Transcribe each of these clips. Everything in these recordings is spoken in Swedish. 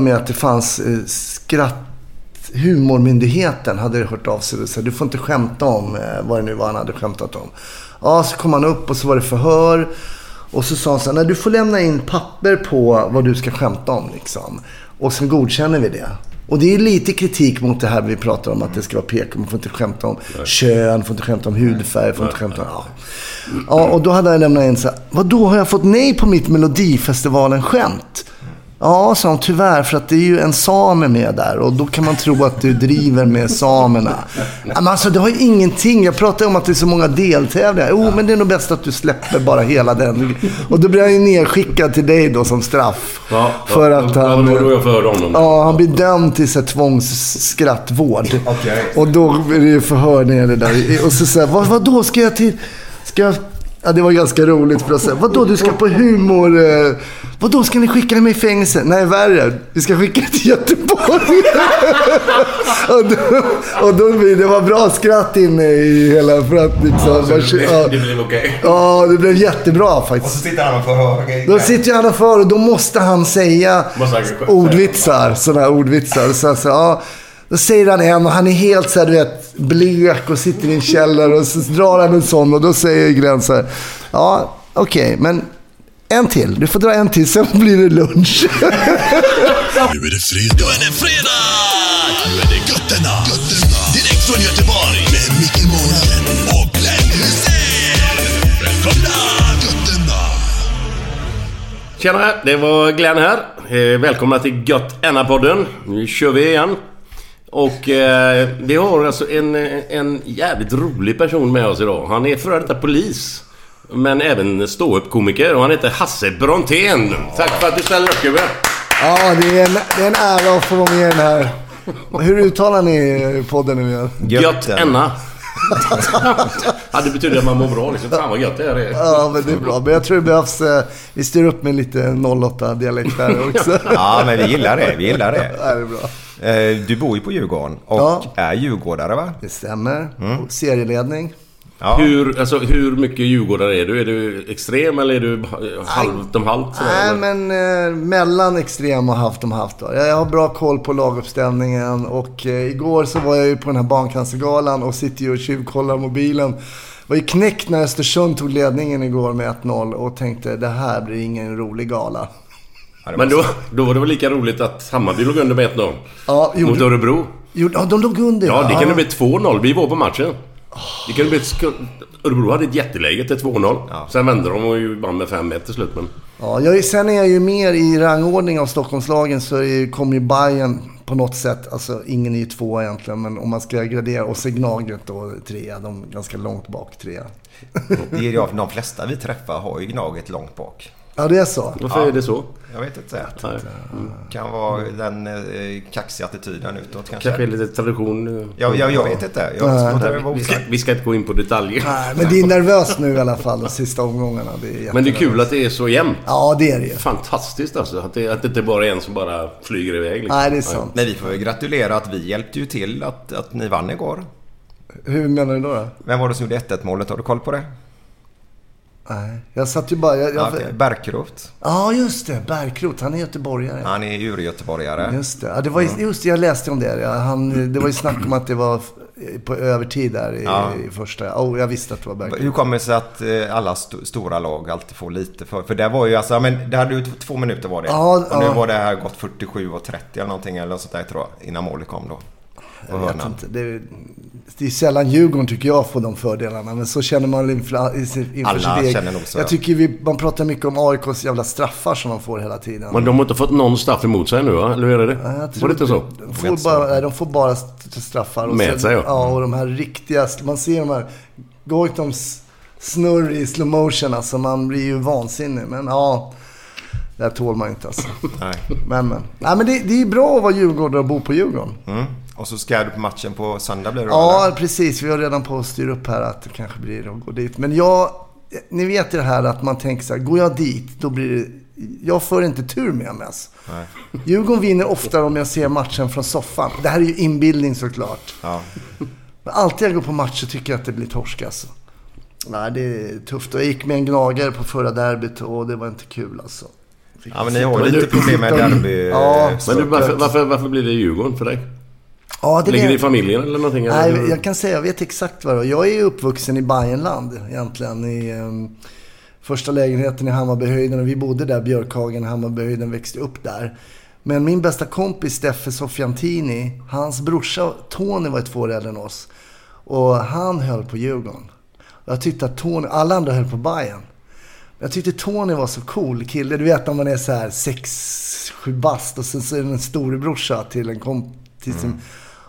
Med att det fanns eh, skratt... Humormyndigheten hade hört av sig och sa du får inte skämta om eh, vad det nu var han hade skämtat om. Ja, så kom han upp och så var det förhör. Och så sa han så här, nej du får lämna in papper på vad du ska skämta om liksom. Och sen godkänner vi det. Och det är lite kritik mot det här vi pratar om att det ska vara PK. Man får inte skämta om kön, får inte skämta om hudfärg, får inte skämta om... Ja. ja, och då hade jag lämnat in så här, vadå har jag fått nej på mitt Melodifestivalen-skämt? Ja, sa hon, tyvärr, för att det är ju en same med där och då kan man tro att du driver med samerna. Men alltså, det har ju ingenting. Jag pratar om att det är så många deltävlingar. Jo, men det är nog bäst att du släpper bara hela den. Och då blir han ju nedskickad till dig då som straff. Ja, för ja, att ja, han... var då jag förhörde honom. Ja, han blir dömd till så här tvångsskrattvård. Och då är det ju förhör nere där. Och så säger vad, vad då ska jag till... Ska jag... Ja, det var ganska roligt för att säga, vadå du ska på humor... Eh, vadå ska ni skicka mig i fängelse? Nej, värre. Vi ska skicka dig till Göteborg. och, då, och då det var bra skratt inne i hela... För att liksom... Ja, så det blev, ja, det blev okej. ja, det blev jättebra Och faktiskt. så sitter han och förhör. Då sitter han och för och då måste han säga Måste han säga- ordvitsar. Sådana här ordvitsar. Och sen så, ja, då säger han en och han är helt så här, du vet, blek och sitter i en källare och så drar han en sån och då säger Glenn så här, ja, okej, men en till. Du får dra en till, sen blir det lunch. Nu är det fredag. Nu är det fredag! Nu är det götterna. götterna. Direkt från Göteborg. Med Micke Månaden och Glenn Hysén. Välkomna! Götterna. Tjena, det var Glenn här. Eh, välkomna till Gött Enna-podden. Nu kör vi igen. Och eh, vi har alltså en, en jävligt rolig person med oss idag. Han är före detta polis. Men även ståuppkomiker och han heter Hasse Brontén. Tack för att du ställer upp gubben. ja, det är, en, det är en ära att få vara med i den här. Hur uttalar ni podden nu igen? Gött Enna. ja, det betyder att man mår bra liksom. Fan vad gött det här är. Ja, men det är bra. Men jag tror det behövs... eh, Vi styr upp med lite 08-dialekt där också. Ja, men vi gillar det. Vi gillar det. Ja, det är bra. Eh, Du bor ju på Djurgården och Ja. är djurgårdare va? Det stämmer. Och Serieledning. Ja. Hur, alltså, hur mycket djurgårdare är du? Är du extrem eller är du halvt om halvt? Nej, eller? men eh, mellan extrem och halvt om halvt. Då. Jag, jag har bra koll på laguppställningen och eh, igår så var jag ju på den här barncancergalan och sitter ju och tjuvkollar mobilen. var ju knäckt när Östersund tog ledningen igår med 1-0 och tänkte det här blir ingen rolig gala. Ja, Men då, då var det väl lika roligt att Hammarby låg under med 1-0? Ja, Mot Örebro? gjorde, ja de låg under. Ja, det kunde bli 2-0. Vi var på matchen. Det kunde bli... Örebro hade ett jätteläge till 2-0. Sen vände de och ju vann med 5-1 till slut. Men... Ja, jag, sen är jag ju mer i rangordning av Stockholmslagen så kommer ju Bayern på något sätt, alltså ingen är ju två egentligen, men om man ska gradera, och så är Gnaget då trea, de är ganska långt bak trea. Det är ju de flesta vi träffar har ju Gnaget långt bak. Ja, det är så. Varför är det så? Jag vet inte. Nej. Kan vara den eh, kaxiga attityden utåt kanske. Kanske lite tradition. eh. Jag, jag, jag vet inte. Jag det vara Vi ska, vi ska inte gå in på detaljer. Nej, men det är nervöst nu i alla fall de sista omgångarna. Det är Men det är kul att det är så jämnt. Ja, det är det ju. Fantastiskt alltså. Att det, att det inte bara är en som bara flyger iväg. Liksom. Nej, det är sant. Men vi får väl gratulera att vi hjälpte ju till att, att ni vann igår. Hur menar du då? då? Vem var det som gjorde 1-1 målet? Har du koll på det? Nej, jag satt ju bara... Jag, jag, Ja. Bergkrot. Ja, just det. Bergkrot. Han är göteborgare. Han är ur-göteborgare. Just det. Ja, det var ju, just det, jag läste om det. Han, det var ju snack om att det var på övertid där i, Ja. i första. Oh, jag visste att det var Bergkrot. Hur kommer det sig att eh, alla st- stora lag alltid får lite för... För det var ju alltså, men det hade ju två minuter var det. Ja, och nu ja. var det här gått 47 och 30 eller någonting eller något sånt där tror jag. Innan målet kom då. Jag vet inte. Det, det är sällan Djurgården tycker jag får de fördelarna. Men så känner man inför, inför Alla sitt eget. känner nog så, Jag ja. tycker vi, man pratar mycket om AIKs jävla straffar som de får hela tiden. Men de har inte fått någon straff emot sig nu va? Eller hur är det? Ja, Var det inte så? De får bara, nej, de får bara st- straffar. Och Med sen- sig, ja. Ja, och de här riktiga... Man ser de här Goitoms snurr i slow motion. Alltså man blir ju vansinnig. Men ja, det här tål man inte alltså. Nej. Men, men. Nej, men det, det är bra att vara djurgårdare och bo på Djurgården. Mm. Och så ska du på matchen på söndag blir det då, Ja, eller? precis. Vi har redan på att styra upp här att det kanske blir att gå dit. Men jag... Ni vet det här att man tänker så här, går jag dit, då blir det... Jag får inte tur med MS. Nej. Djurgården vinner oftare om jag ser matchen från soffan. Det här är ju inbildning såklart. Ja. Men alltid jag går på match så tycker jag att det blir torsk alltså. Nej, det är tufft. Och jag gick med en gnagare på förra derbyt och det var inte kul alltså. ja, men ni har lite problem med derby... Ja. Men du, varför, varför, varför blir det Djurgården för dig? Ja, det Ligger det i familjen eller någonting? eller? Nej, jag kan säga, jag vet exakt vad det var. Jag är uppvuxen i Bayernland egentligen. I um, första lägenheten i Hammarbyhöjden och vi bodde där, Björkhagen, Hammarbyhöjden, växte upp där. Men min bästa kompis Steffe Sofiantini, hans brorsa Tony var två år äldre än oss. Och han höll på Djurgården. Jag tyckte att Tony, alla andra höll på Bayern. Jag tyckte Tony var så cool kille. Du vet när man är så här 6-7 bast och sen så är det en storebrorsa till en kompis. Mm.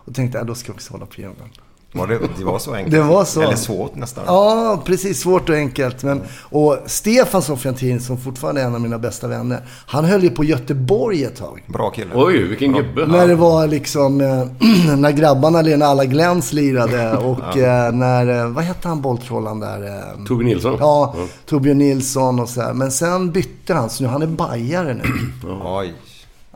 Och tänkte, ja, då ska jag också hålla på Djurgården. Var det, det var så enkelt? Det var så. Eller svårt nästan? Ja, precis. Svårt och enkelt. Men, och Stefan Sofiantin, som fortfarande är en av mina bästa vänner, han höll ju på Göteborg ett tag. Bra kille. Oj, vilken gubbe. När det var liksom, eh, när grabbarna, när alla Gläns lirade och eh, när, eh, vad hette han bolltrollaren där? Tobbe Nilsson? Ja, Torbjörn Nilsson och så här. Men sen bytte han, så nu han är bajare nu. Oj.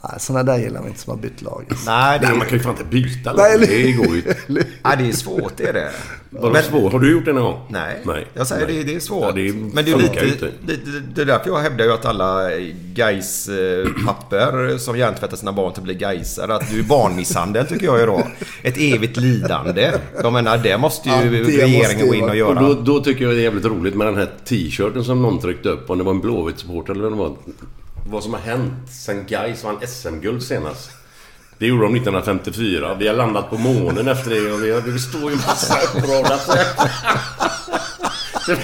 Nej, Sådana där gillar vi inte som har bytt lag. Nej, det, Nej, man kan ju fan inte byta Nej, lag. eller- Det går ju nej, det är svårt det är det. Var det svårt? Har du gjort det någon gång? Nej, Nej. jag säger Nej. det, det är svårt. Ja, det är- Men det är ju lite, inte. det, det, det är därför jag hävdar ju att alla guys eh, papper som hjärntvättar sina barn till att bli gaisare. Att du är barnmisshandel tycker jag är då. Ett evigt lidande. Jag menar, det måste ju Ja, det regeringen måste ju gå in och göra. Och då, då tycker jag det är jävligt roligt med den här t-shirten som någon tryckte upp. Om det var en Blåvitt-supporter eller vad det var. Vad som har hänt sen Gais vann SM-guld senast. Det gjorde de 1954. Vi har landat på månen efter det och vi, har, det står ju massa uppradat.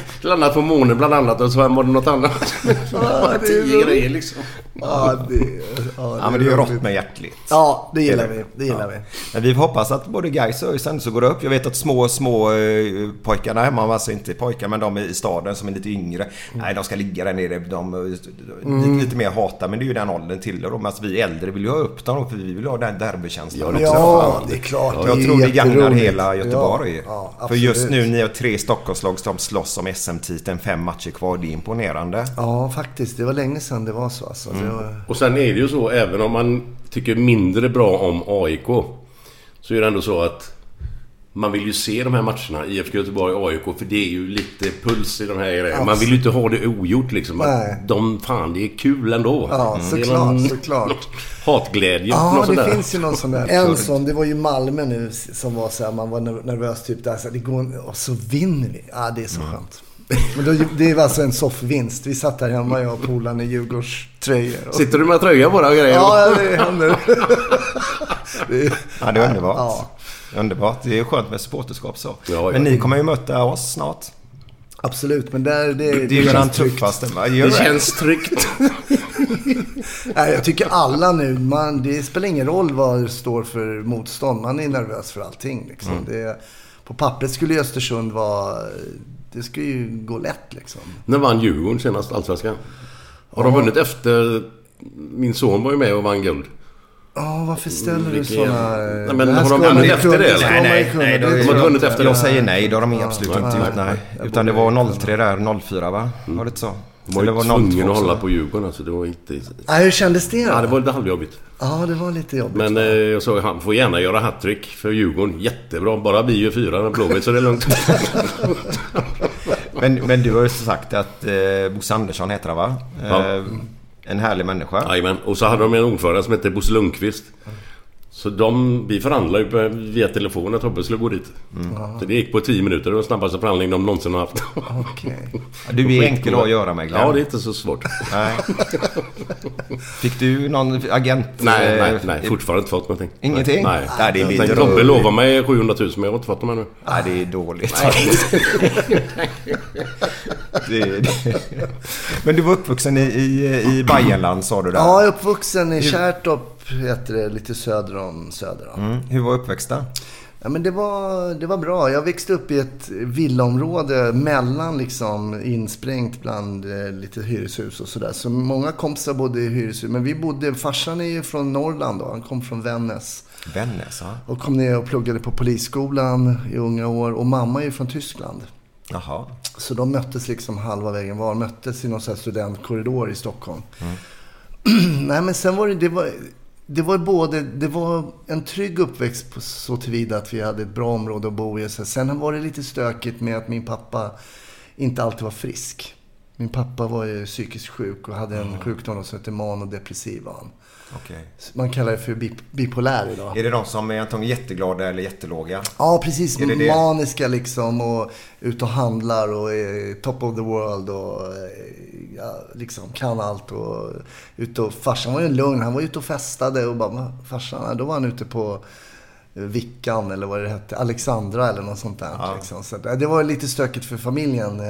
landat på månen bland annat och så var det något annat. Ja, det är grejer liksom. Ja, det, ja, Ja, men det är ju rått med hjärtligt. Ja, det gillar vi. Det gillar vi. Men vi hoppas att både guys och ÖIS så går det upp. Jag vet att små, små eh, pojkarna hemma, alltså inte pojkar men de i staden som är lite yngre. Nej, de ska ligga där nere. De, de, lite, lite mer hata, men det är ju den åldern till dem. Medan vi äldre vill ju ha upp dem för vi vill ha den derbykänslan också. Ja, det är klart. Jag är tror det gagnar hela Göteborg. Ja, ja, för just nu, ni har tre Stockholmslag som slåss om SM-titeln. Fem matcher kvar. Det är imponerande. Ja, faktiskt. Det var länge sedan det var så. Alltså. Mm. Det var... Och sen är det ju så, även om man tycker mindre bra om AIK. Så är det ändå så att man vill ju se de här matcherna, IFK Göteborg AIK, för det är ju lite puls i de här grejerna. Man vill ju inte ha det ogjort liksom. Nej. De, fan, det är kul ändå. Ja, är såklart, någon såklart. Hatglädje. Ja, det där. finns ju någon sån där. En sån, det var ju Malmö nu som var så här, man var ner- nervös typ där. Så här, det går, och så vinner vi. Ja, det är så skönt. Men då, det var alltså en soffvinst. Vi satt där hemma, jag och polaren i Djurgårdströjor. Och... Sitter du med tröja bara och grejer? Ja, det händer. det är... Ja, det är underbart. Ja. Underbart. Det är skönt med supporterskap så. ja. Men ni kommer ju möta oss snart. Absolut, men där, det, Det är ju den känns tryggt. Ja, gör Det känns tryggt. Nej, jag tycker alla nu, man, det spelar ingen roll vad det står för motstånd. Man är nervös för allting. Liksom. Mm. Det, på pappret skulle Östersund vara... Det skulle ju gå lätt liksom. När vann Djurgården senast Allsvenskan? Har de vunnit efter... Min son var ju med och vann guld. Ja, varför ställer du sådana... Nej, men har de vunnit efter det, eller? Nej, nej, nej. De har vunnit efter det. Jag säger nej. Det har de absolut inte gjort. Nej. Utan det var 03 där, 04 va? Mm. Var det inte så? De var ju tvungna 02 att hålla på Djurgården alltså. Det var inte... Nej, hur kändes det då? Ja, det var lite halvjobbigt. Ja, det var lite jobbigt. Men eh, jag såg han får gärna göra hattrick för Djurgården. Jättebra. Bara vi gör fyra med Blåvitt så det är lugnt. Men, men du har ju sagt att eh, Bosse Andersson heter han va? Ja. Eh, en härlig människa. Jajamän. Och så hade de en ordförande som hette Bosse Lundqvist. Så de, vi förhandlade ju på- via telefon att Tobbe skulle gå dit. Så det gick på 10 minuter. Det var den snabbaste förhandling de någonsin har haft. Okej. Du är enkel att göra med Glenn. Ja, det är inte så svårt. Nej. Fick du någon agent? Nej, eh, nej, nej. Fortfarande inte fått någonting. Ingenting? Nej. Nej, det är Jag tänkte, Tobbe lovade mig 700 000 men jag har inte fått dem ännu. Nej, det är dåligt. det, det. Men du var uppvuxen i, i, i Bayernland sa du där. Ja, jag är uppvuxen i Kärrtorp, heter det, lite söder om Söder. Mm. Hur var uppväxten? Ja, men det, var, det var bra. Jag växte upp i ett villaområde mellan liksom insprängt bland eh, lite hyreshus och sådär. Så många kompisar bodde i hyreshus. Men vi bodde, farsan är ju från Norrland då. Han kom från Vännäs. Vännäs, ja. Och kom ner och pluggade på polisskolan i unga år. Och mamma är ju från Tyskland. Jaha. Så de möttes liksom halva vägen var. Möttes i någon sån här studentkorridor i Stockholm. Nej men sen var det, det var, det var både, det var en trygg uppväxt på så tillvida att vi hade ett bra område att bo i. Sen var det lite stökigt med att min pappa inte alltid var frisk. Min pappa var ju psykiskt sjuk och hade en sjukdom som heter manodepressiv. Okej. Man kallar det för bip- bipolär idag. Är det de som är antingen jätteglada eller jättelåga? Ja, precis. Är det det? Maniska liksom och ut och handlar och är top of the world och eh, ja, liksom kan allt. Och ute och, farsan var ju lugn. Han var ute och festade och bara, "Va, farsan, då var han ute på eh, Vickan eller vad det hette, Alexandra eller något sånt där. Liksom. Så eh, det var lite stökigt för familjen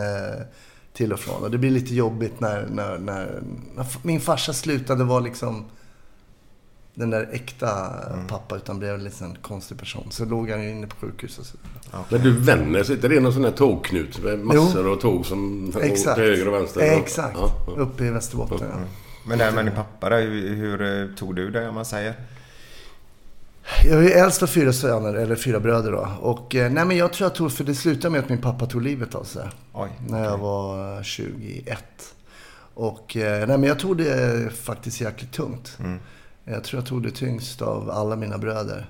till och från. Och det blir lite jobbigt när, när, när, när min farsa slutade vara liksom den där äkta pappa utan blev en liten konstig person. Så låg han ju inne på sjukhus och så. Men du Vännäs, inte det någon sån här tågknut med massor av tåg som åker Exakt. till höger och vänster? Exakt. Ja, ja. Uppe i Västerbotten, ja. Men det här med din pappa där, hur, hur eh, tog du det om man säger? Jag är äldst av fyra söner, eller fyra bröder då. Och eh, nej men jag tror jag tog, för det slutade med att min pappa tog livet av sig. Oj, När jag var 21. Och eh, nej men jag tog det faktiskt jäkligt tungt. Jag tror jag tog det tyngst av alla mina bröder.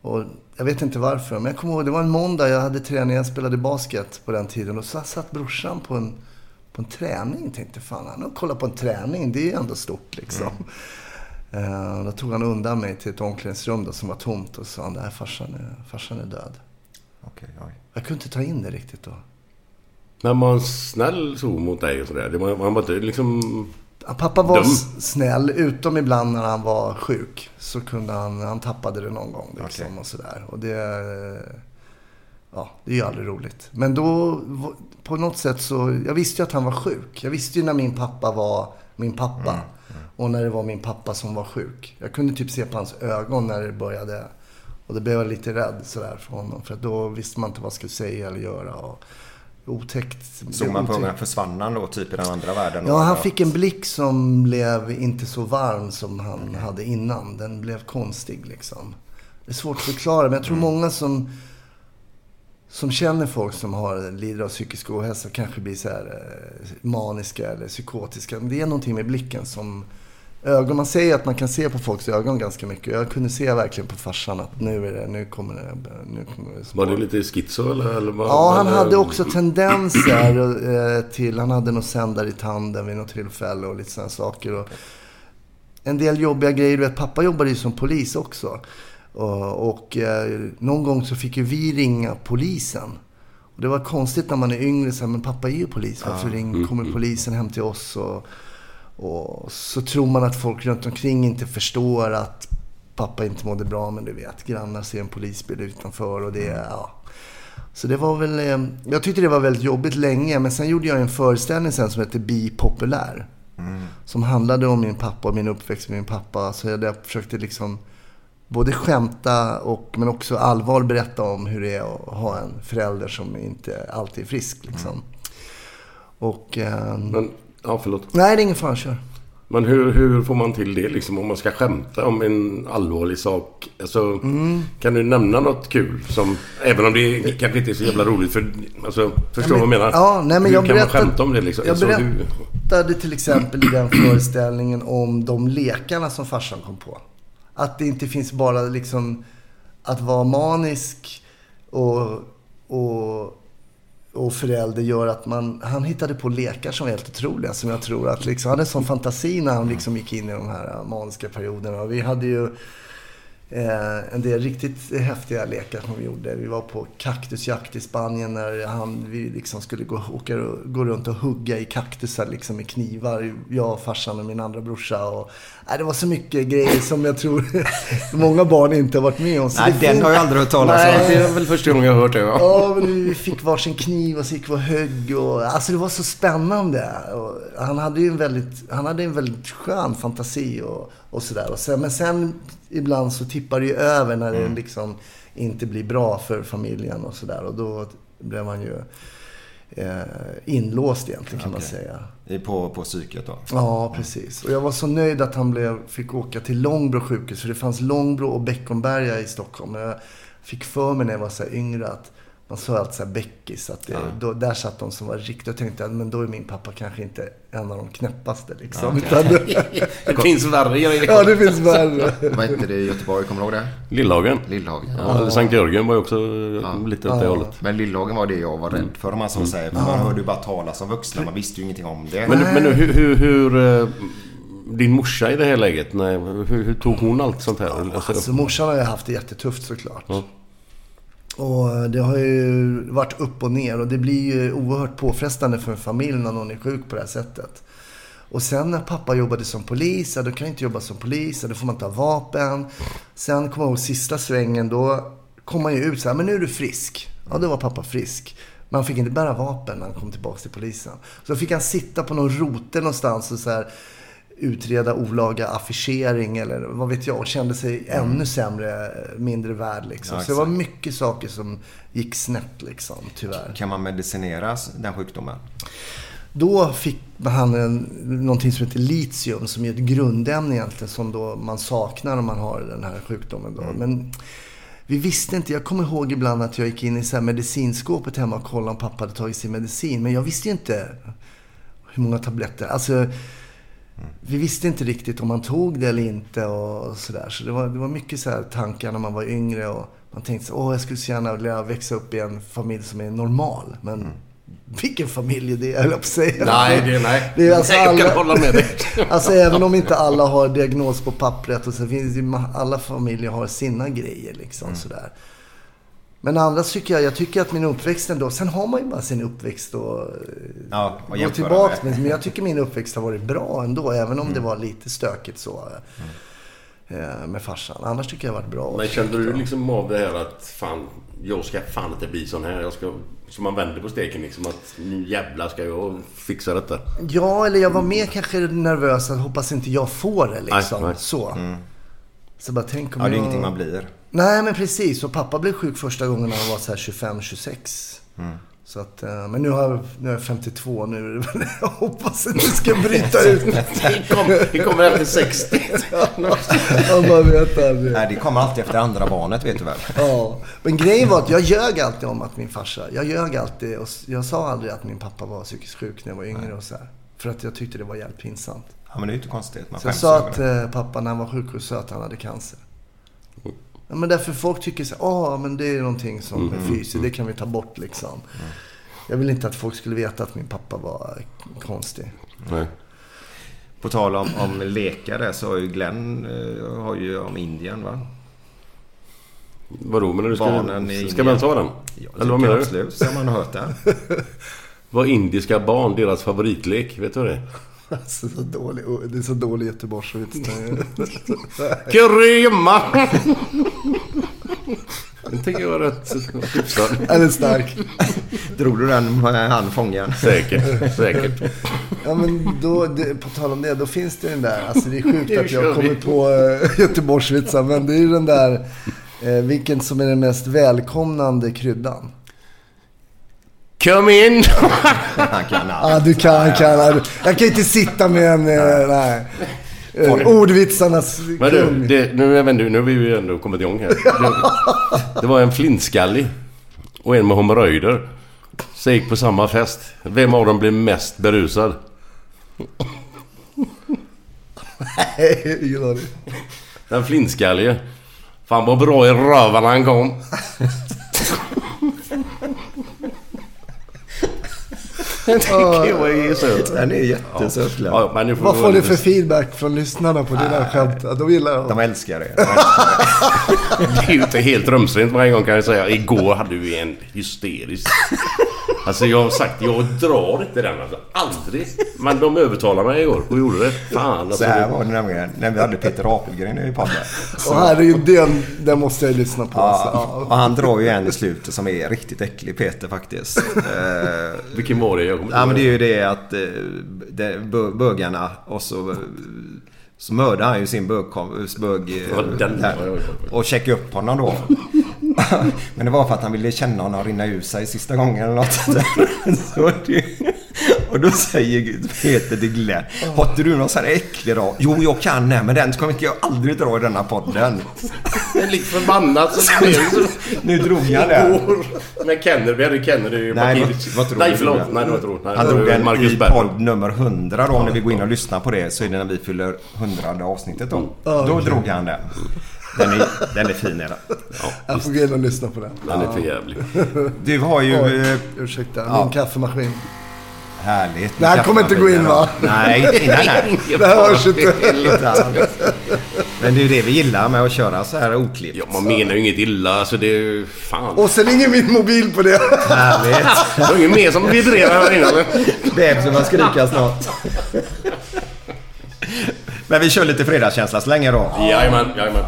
Och jag vet inte varför, men jag kommer ihåg, det var en måndag, jag hade träning, jag spelade basket på den tiden. Och så satt brorsan på en, på en träning. Tänkte, fan han har kollat på en träning, det är ju ändå stort liksom. Eh, då tog han undan mig till ett omklädningsrum då, som var tomt och sa, nej farsan är, farsan är död. Okej, oj. Jag kunde inte ta in det riktigt då. Men var han snäll så mot dig och sådär? Han var inte liksom... Pappa var Dum. snäll, utom ibland när han var sjuk. Så kunde han, han tappade det någon gång liksom Okej. och sådär. Och det, ja, det är ju aldrig roligt. Men då, på något sätt så, jag visste ju att han var sjuk. Jag visste ju när min pappa var min pappa. Mm, Och när det var min pappa som var sjuk. Jag kunde typ se på hans ögon när det började. Och då blev jag lite rädd sådär för honom. För då visste man inte vad jag skulle säga eller göra. Och otäckt. Såg man på unga försvann han då typ i den andra världen? Ja, han fick en blick som blev inte så varm som han hade innan. Den blev konstig liksom. Det är svårt att förklara, men jag tror många som, som känner folk som har, lider av psykisk ohälsa kanske blir så här eh, maniska eller psykotiska. Men det är någonting med blicken som... Ögon, man säger att man kan se på folks ögon ganska mycket. Jag kunde se verkligen på farsan att nu är det, nu kommer det... Nu kommer det Var det lite schizo eller? eller vad- Ja, han eller- hade också tendenser eh, till... Han hade något sändare i tanden vid något tillfälle och lite sådana saker. Och en del jobbiga grejer. Du vet, pappa jobbade ju som polis också. Och, och eh, någon gång så fick ju vi ringa polisen. Och det var konstigt när man är yngre, så här, men pappa är ju polis. Varför ring, kommer polisen hem till oss? Och, och så tror man att folk runt omkring inte förstår att pappa inte mådde bra. Men du vet, grannar ser en polisbil utanför och det, ja. Så det var väl, eh, jag tyckte det var väldigt jobbigt länge. Men sen gjorde jag en föreställning sen som hette Bipopulär. Som handlade om min pappa och min uppväxt med min pappa. Så jag, jag försökte liksom både skämta och, men också allvar berätta om hur det är att ha en förälder som inte alltid är frisk. Liksom. Och, eh, Men Ja, förlåt. Nej, det är ingen fara. Kör. Men hur, hur får man till det liksom om man ska skämta om en allvarlig sak? Alltså, Mm. Kan du nämna något kul som... Även om det kanske inte är så jävla roligt för... Alltså, förstår du vad jag menar? Ja, nej, men hur jag kan berättade- man skämta om det liksom? Jag Alltså, berättade till exempel i den föreställningen om de lekarna som farsan kom på. Att det inte finns bara liksom att vara manisk och, och, och förälder gör att man... Han hittade på lekar som var helt otroliga. Som jag tror att liksom, han hade en sån fantasi när han liksom gick in i de här äh, maniska perioderna. Och vi hade ju eh, en del riktigt häftiga lekar som vi gjorde. Vi var på kaktusjakt i Spanien när han, vi liksom skulle gå, åka, och- gå runt och hugga i kaktusar liksom med knivar. Jag, farsan och min andra brorsa. Och, nej, det var så mycket grejer som jag tror många barn inte har varit med om. Nej, den fin- har jag aldrig hört talas om. det är väl första gången jag har hört det. Ja, men vi fick varsin kniv och så gick vi och högg. Och, alltså det var så spännande. Och han hade ju en väldigt, han hade en väldigt skön fantasi och, och sådär. Men sen ibland så tippar det ju över när det liksom inte blir bra för familjen och sådär. Och då blev man ju eh, inlåst egentligen kan man säga. På, på psyket då. Ja, precis. Och jag var så nöjd att han blev, fick åka till Långbro sjukhus. För det fanns Långbro och Beckomberga i Stockholm. Och Jag fick för mig när jag var så här yngre att man sa alltid så här bäckis. Att det, då, där satt de som var riktigt. Jag tänkte att men då är min pappa kanske inte en av de knäppaste. Liksom. Utan, Det finns värre ja, det finns värre. Vad hette det i Göteborg? Kommer du ihåg det? Lillhagen. Lillhagen. Ja, eller Sankt Jörgen var ju också lite åt det hållet. Men Lillhagen var det jag var rädd för. För man som säger, för man hörde ju bara talas om vuxna. Man visste ju ingenting om det. Men, men hur... hur, hur eh, din morsa i det här läget, nej, hur, hur tog hon allt sånt här? Alltså, Alltså morsan har ju haft det jättetufft såklart. Och det har ju varit upp och ner och det blir ju oerhört påfrestande för en familj när någon är sjuk på det här sättet. Och sen när pappa jobbade som polis, ja, då kan jag inte jobba som polis, ja, då får man inte ha vapen. Sen kommer jag ihåg sista svängen, då kom man ju ut så här, men nu är du frisk. Ja, då var pappa frisk. Men han fick inte bära vapen när han kom tillbaka till polisen. Så fick han sitta på någon rote någonstans och så här, utreda olaga affischering eller vad vet jag. Och kände sig ännu sämre, mindre värd liksom. Ja, så det var mycket saker som gick snett liksom, tyvärr. Kan man medicinera den sjukdomen? Då fick han en, någonting som heter litium som är ett grundämne egentligen som då man saknar om man har den här sjukdomen. Då. Men vi visste inte. Jag kommer ihåg ibland att jag gick in i så här medicinskåpet hemma och kollade om pappa hade tagit sin medicin. Men jag visste ju inte hur många tabletter. Alltså, vi visste inte riktigt om man tog det eller inte och sådär. Så det var, det var mycket så här tankar när man var yngre och man tänkte så, åh jag skulle så gärna vilja växa upp i en familj som är normal. Men vilken familj är det, höll jag på att säga. Nej, det, nej. Det är alltså nej, jag kan alla- hålla med dig. Alltså även om inte alla har diagnos på pappret och så finns det alla familjer har sina grejer liksom sådär. Men andra tycker jag, jag tycker att min uppväxt ändå, sen har man ju bara sin uppväxt och Ja, och gå jämföra tillbaka med. Men jag tycker min uppväxt har varit bra ändå, även om det var lite stökigt så. eh, Med farsan. Annars tycker jag det har varit bra. Men kände du liksom av det här att fan, jag ska fan inte bli sån här. Jag ska, så man vänder på steken liksom att nu jävlar ska jag fixa detta. Ja, eller jag var mer kanske nervös att hoppas inte jag får det liksom. Nej, nej. Så. Så bara tänk om Ja, det är jag... ingenting man blir. Nej, men precis. Och pappa blev sjuk första gången när han var så här 25-26. Så att, eh, men nu har jag, nu är jag 52 nu. är det Jag hoppas att det ska bryta ut. Det kommer kommer efter 60. Jag bara vet aldrig. Nej, det kommer alltid efter andra barnet, vet du väl? Ja. Men grejen var att jag ljög alltid om att min farsa, jag ljög alltid. Och jag sa aldrig att min pappa var psykiskt sjuk när jag var yngre och så här. För att jag tyckte det var jävligt pinsamt. Ja, men det är ju inte konstigt. Man Så jag sa att eh, pappa när han var sjuk sa att han hade cancer. Ja, men därför folk tycker så ja men det är någonting som är fysiskt, det kan vi ta bort liksom. Jag vill inte att folk skulle veta att min pappa var konstig. Nej. På tal om, om lekare så har ju Glenn eh, har ju om Indien va? Vadå, men du ska, Barnen i ska man ta den? Ja, Eller vad menar du? Absolut, så har man hört det. Var indiska barn deras favoritlek? Vet du vad det är? Alltså, så dålig, det är så dålig göteborgsvits. Grymma! Den tycker jag var rätt hyfsad. Eller stark. Drog du den med han fången? Säkert, säkert. Ja men då, det, på tal om det, då finns det den där, alltså det är sjukt att jag kommer på äh, göteborgsvitsar, men det är ju den där, eh, vilken som är den mest välkomnande kryddan. Come in! Han kan allt. Ja, du kan, kan. Jag kan inte sitta med en... eh, Nej. Eh, Ordvitsarnas Men du, det, nu, vet inte, nu har vi ju ändå kommit igång här. Det, det var en flintskallig och en med hemorrojder. Som gick på samma fest. Vem av dem blev mest berusad? Nej, ingen aning. Den flintskallige. Fan vad bra i röven han kom. Jag är söt. Den är jättesöt. Ja, men får Vad får du för feedback från lyssnarna på dina skämt? Ja, De gillar De älskar det. De älskar det. Det är ju inte helt rumsrent varje gång kan jag säga. Igår hade vi en hysterisk. Alltså jag har sagt, jag drar inte den alltså. Aldrig. Men de övertalade mig igår och gjorde det. Fan alltså. Så här var det nämligen när vi hade Peter Apelgren i podden. Och herregud, den, den måste jag lyssna på. Alltså. Ja, och han drar ju en i slutet som är riktigt äcklig Peter faktiskt. Eh, Vilken var det? Jag kommer Ja men det är ju det att eh, det, bö- bögarna och så, så mördar han ju sin bögkom- bög... eh. Och checkar upp honom då. men det var för att han ville känna honom rinna ur sig sista gången eller något. så det, och då säger Peter till Glenn. Har inte du någon sån här äcklig då? Jo jag kan det men den kommer jag aldrig dra i denna podden. Jag är lite förbannad så det. Nu drog det. Igår. Men Kennedy, vi hade Kennedy i Nej, vad, vad tror Nej förlåt. Nej, det var inte roligt. Han det var drog en Marcus i podd nummer 100 då. Om ni vill gå in och lyssna på det så är det när vi fyller 100 avsnittet då. Då drog han den. Den är, den är fin är den. Jag får gå in och lyssna på den. Den är för jävlig. Du har ju... Oj, eh, ursäkta, ja. min kaffemaskin. Härligt. Det här kommer inte gå in, va? Nej, nej, nej. Det hörs inte. Men det är ju det vi gillar med att köra så här oklippt. Ja, man menar ju inget illa. Alltså det är ju... Fan. Och sen ingen min mobil på det. Härligt. Det var ingen mer som vibrerar här inne eller? Bebisen var skrika snart. Men vi kör lite fredagskänsla så länge då. Jajamän, jajamän.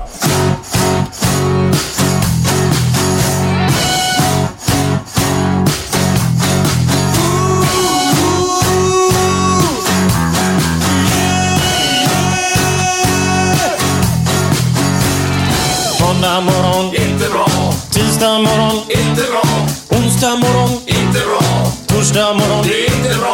Måndag morgon, inte bra. Tisdag morgon, inte bra. Onsdag morgon, inte bra. Torsdag morgon, det är inte bra.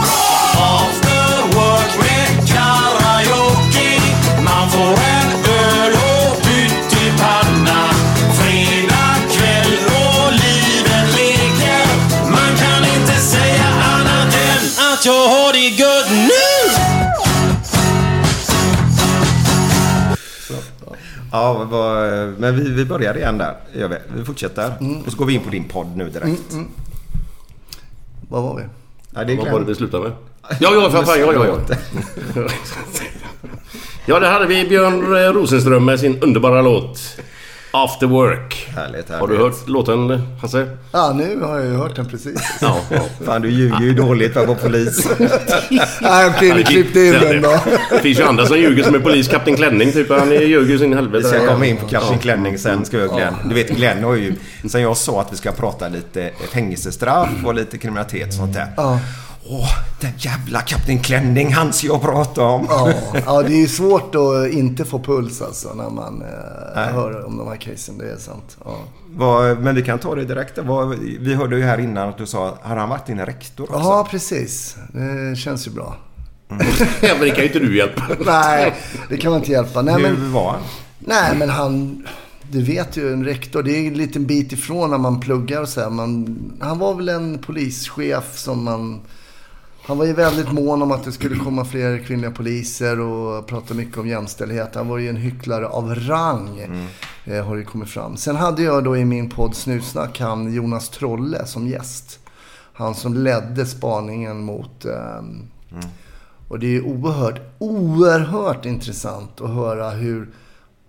Ja, men vi, vi börjar igen där. Gör vi. vi fortsätter. Och så går vi in på din podd nu direkt. Vad var vi? Ja, det Vad var det vi slutade med? Ja, ja, för fan. Ja, ja, ja. Ja, där hade vi Björn Rosenström med sin underbara låt After Work. Härligt, härligt. Har du hört låten, Hasse? Ja, nu har jag ju hört den precis. Ja. ja. Fan, du ljuger ju dåligt för att vara polis. Nej, okej, ni klippte in den då. Det finns ju andra som ljuger som är polis. Kapten Klänning typ. Han ljuger ju sin Vi helvete. ska komma in på Kapten Klänning sen ska jag Glenn. Du vet Glenn har ju... Sen jag sa att vi ska prata lite fängelsestraff och lite kriminalitet och sånt där. Åh, den jävla Kapten Klänning, han ska jag prata om. Ja, ja, det är ju svårt att inte få puls alltså när man eh, hör om de här casen. Det är sant. Ja. Vad, men vi kan ta det direkt. Vad, vi hörde ju här innan att du sa, har han varit din rektor också? ja, precis. Det känns ju bra. Ja, men det kan ju inte du hjälpa. Nej, det kan man inte hjälpa. Nej, Hur men, var han? nej, men han... Du vet ju, en rektor, det är en liten bit ifrån när man pluggar och så här. Man, han var väl en polischef som man... Han var ju väldigt mån om att det skulle komma fler kvinnliga poliser och pratade mycket om jämställdhet. Han var ju en hycklare av rang. Eh, har det kommit fram. Sen hade jag då i min podd Snutsnack han Jonas Trolle som gäst. Han som ledde spaningen mot... ehm, Och det är oerhört, oerhört intressant att höra hur...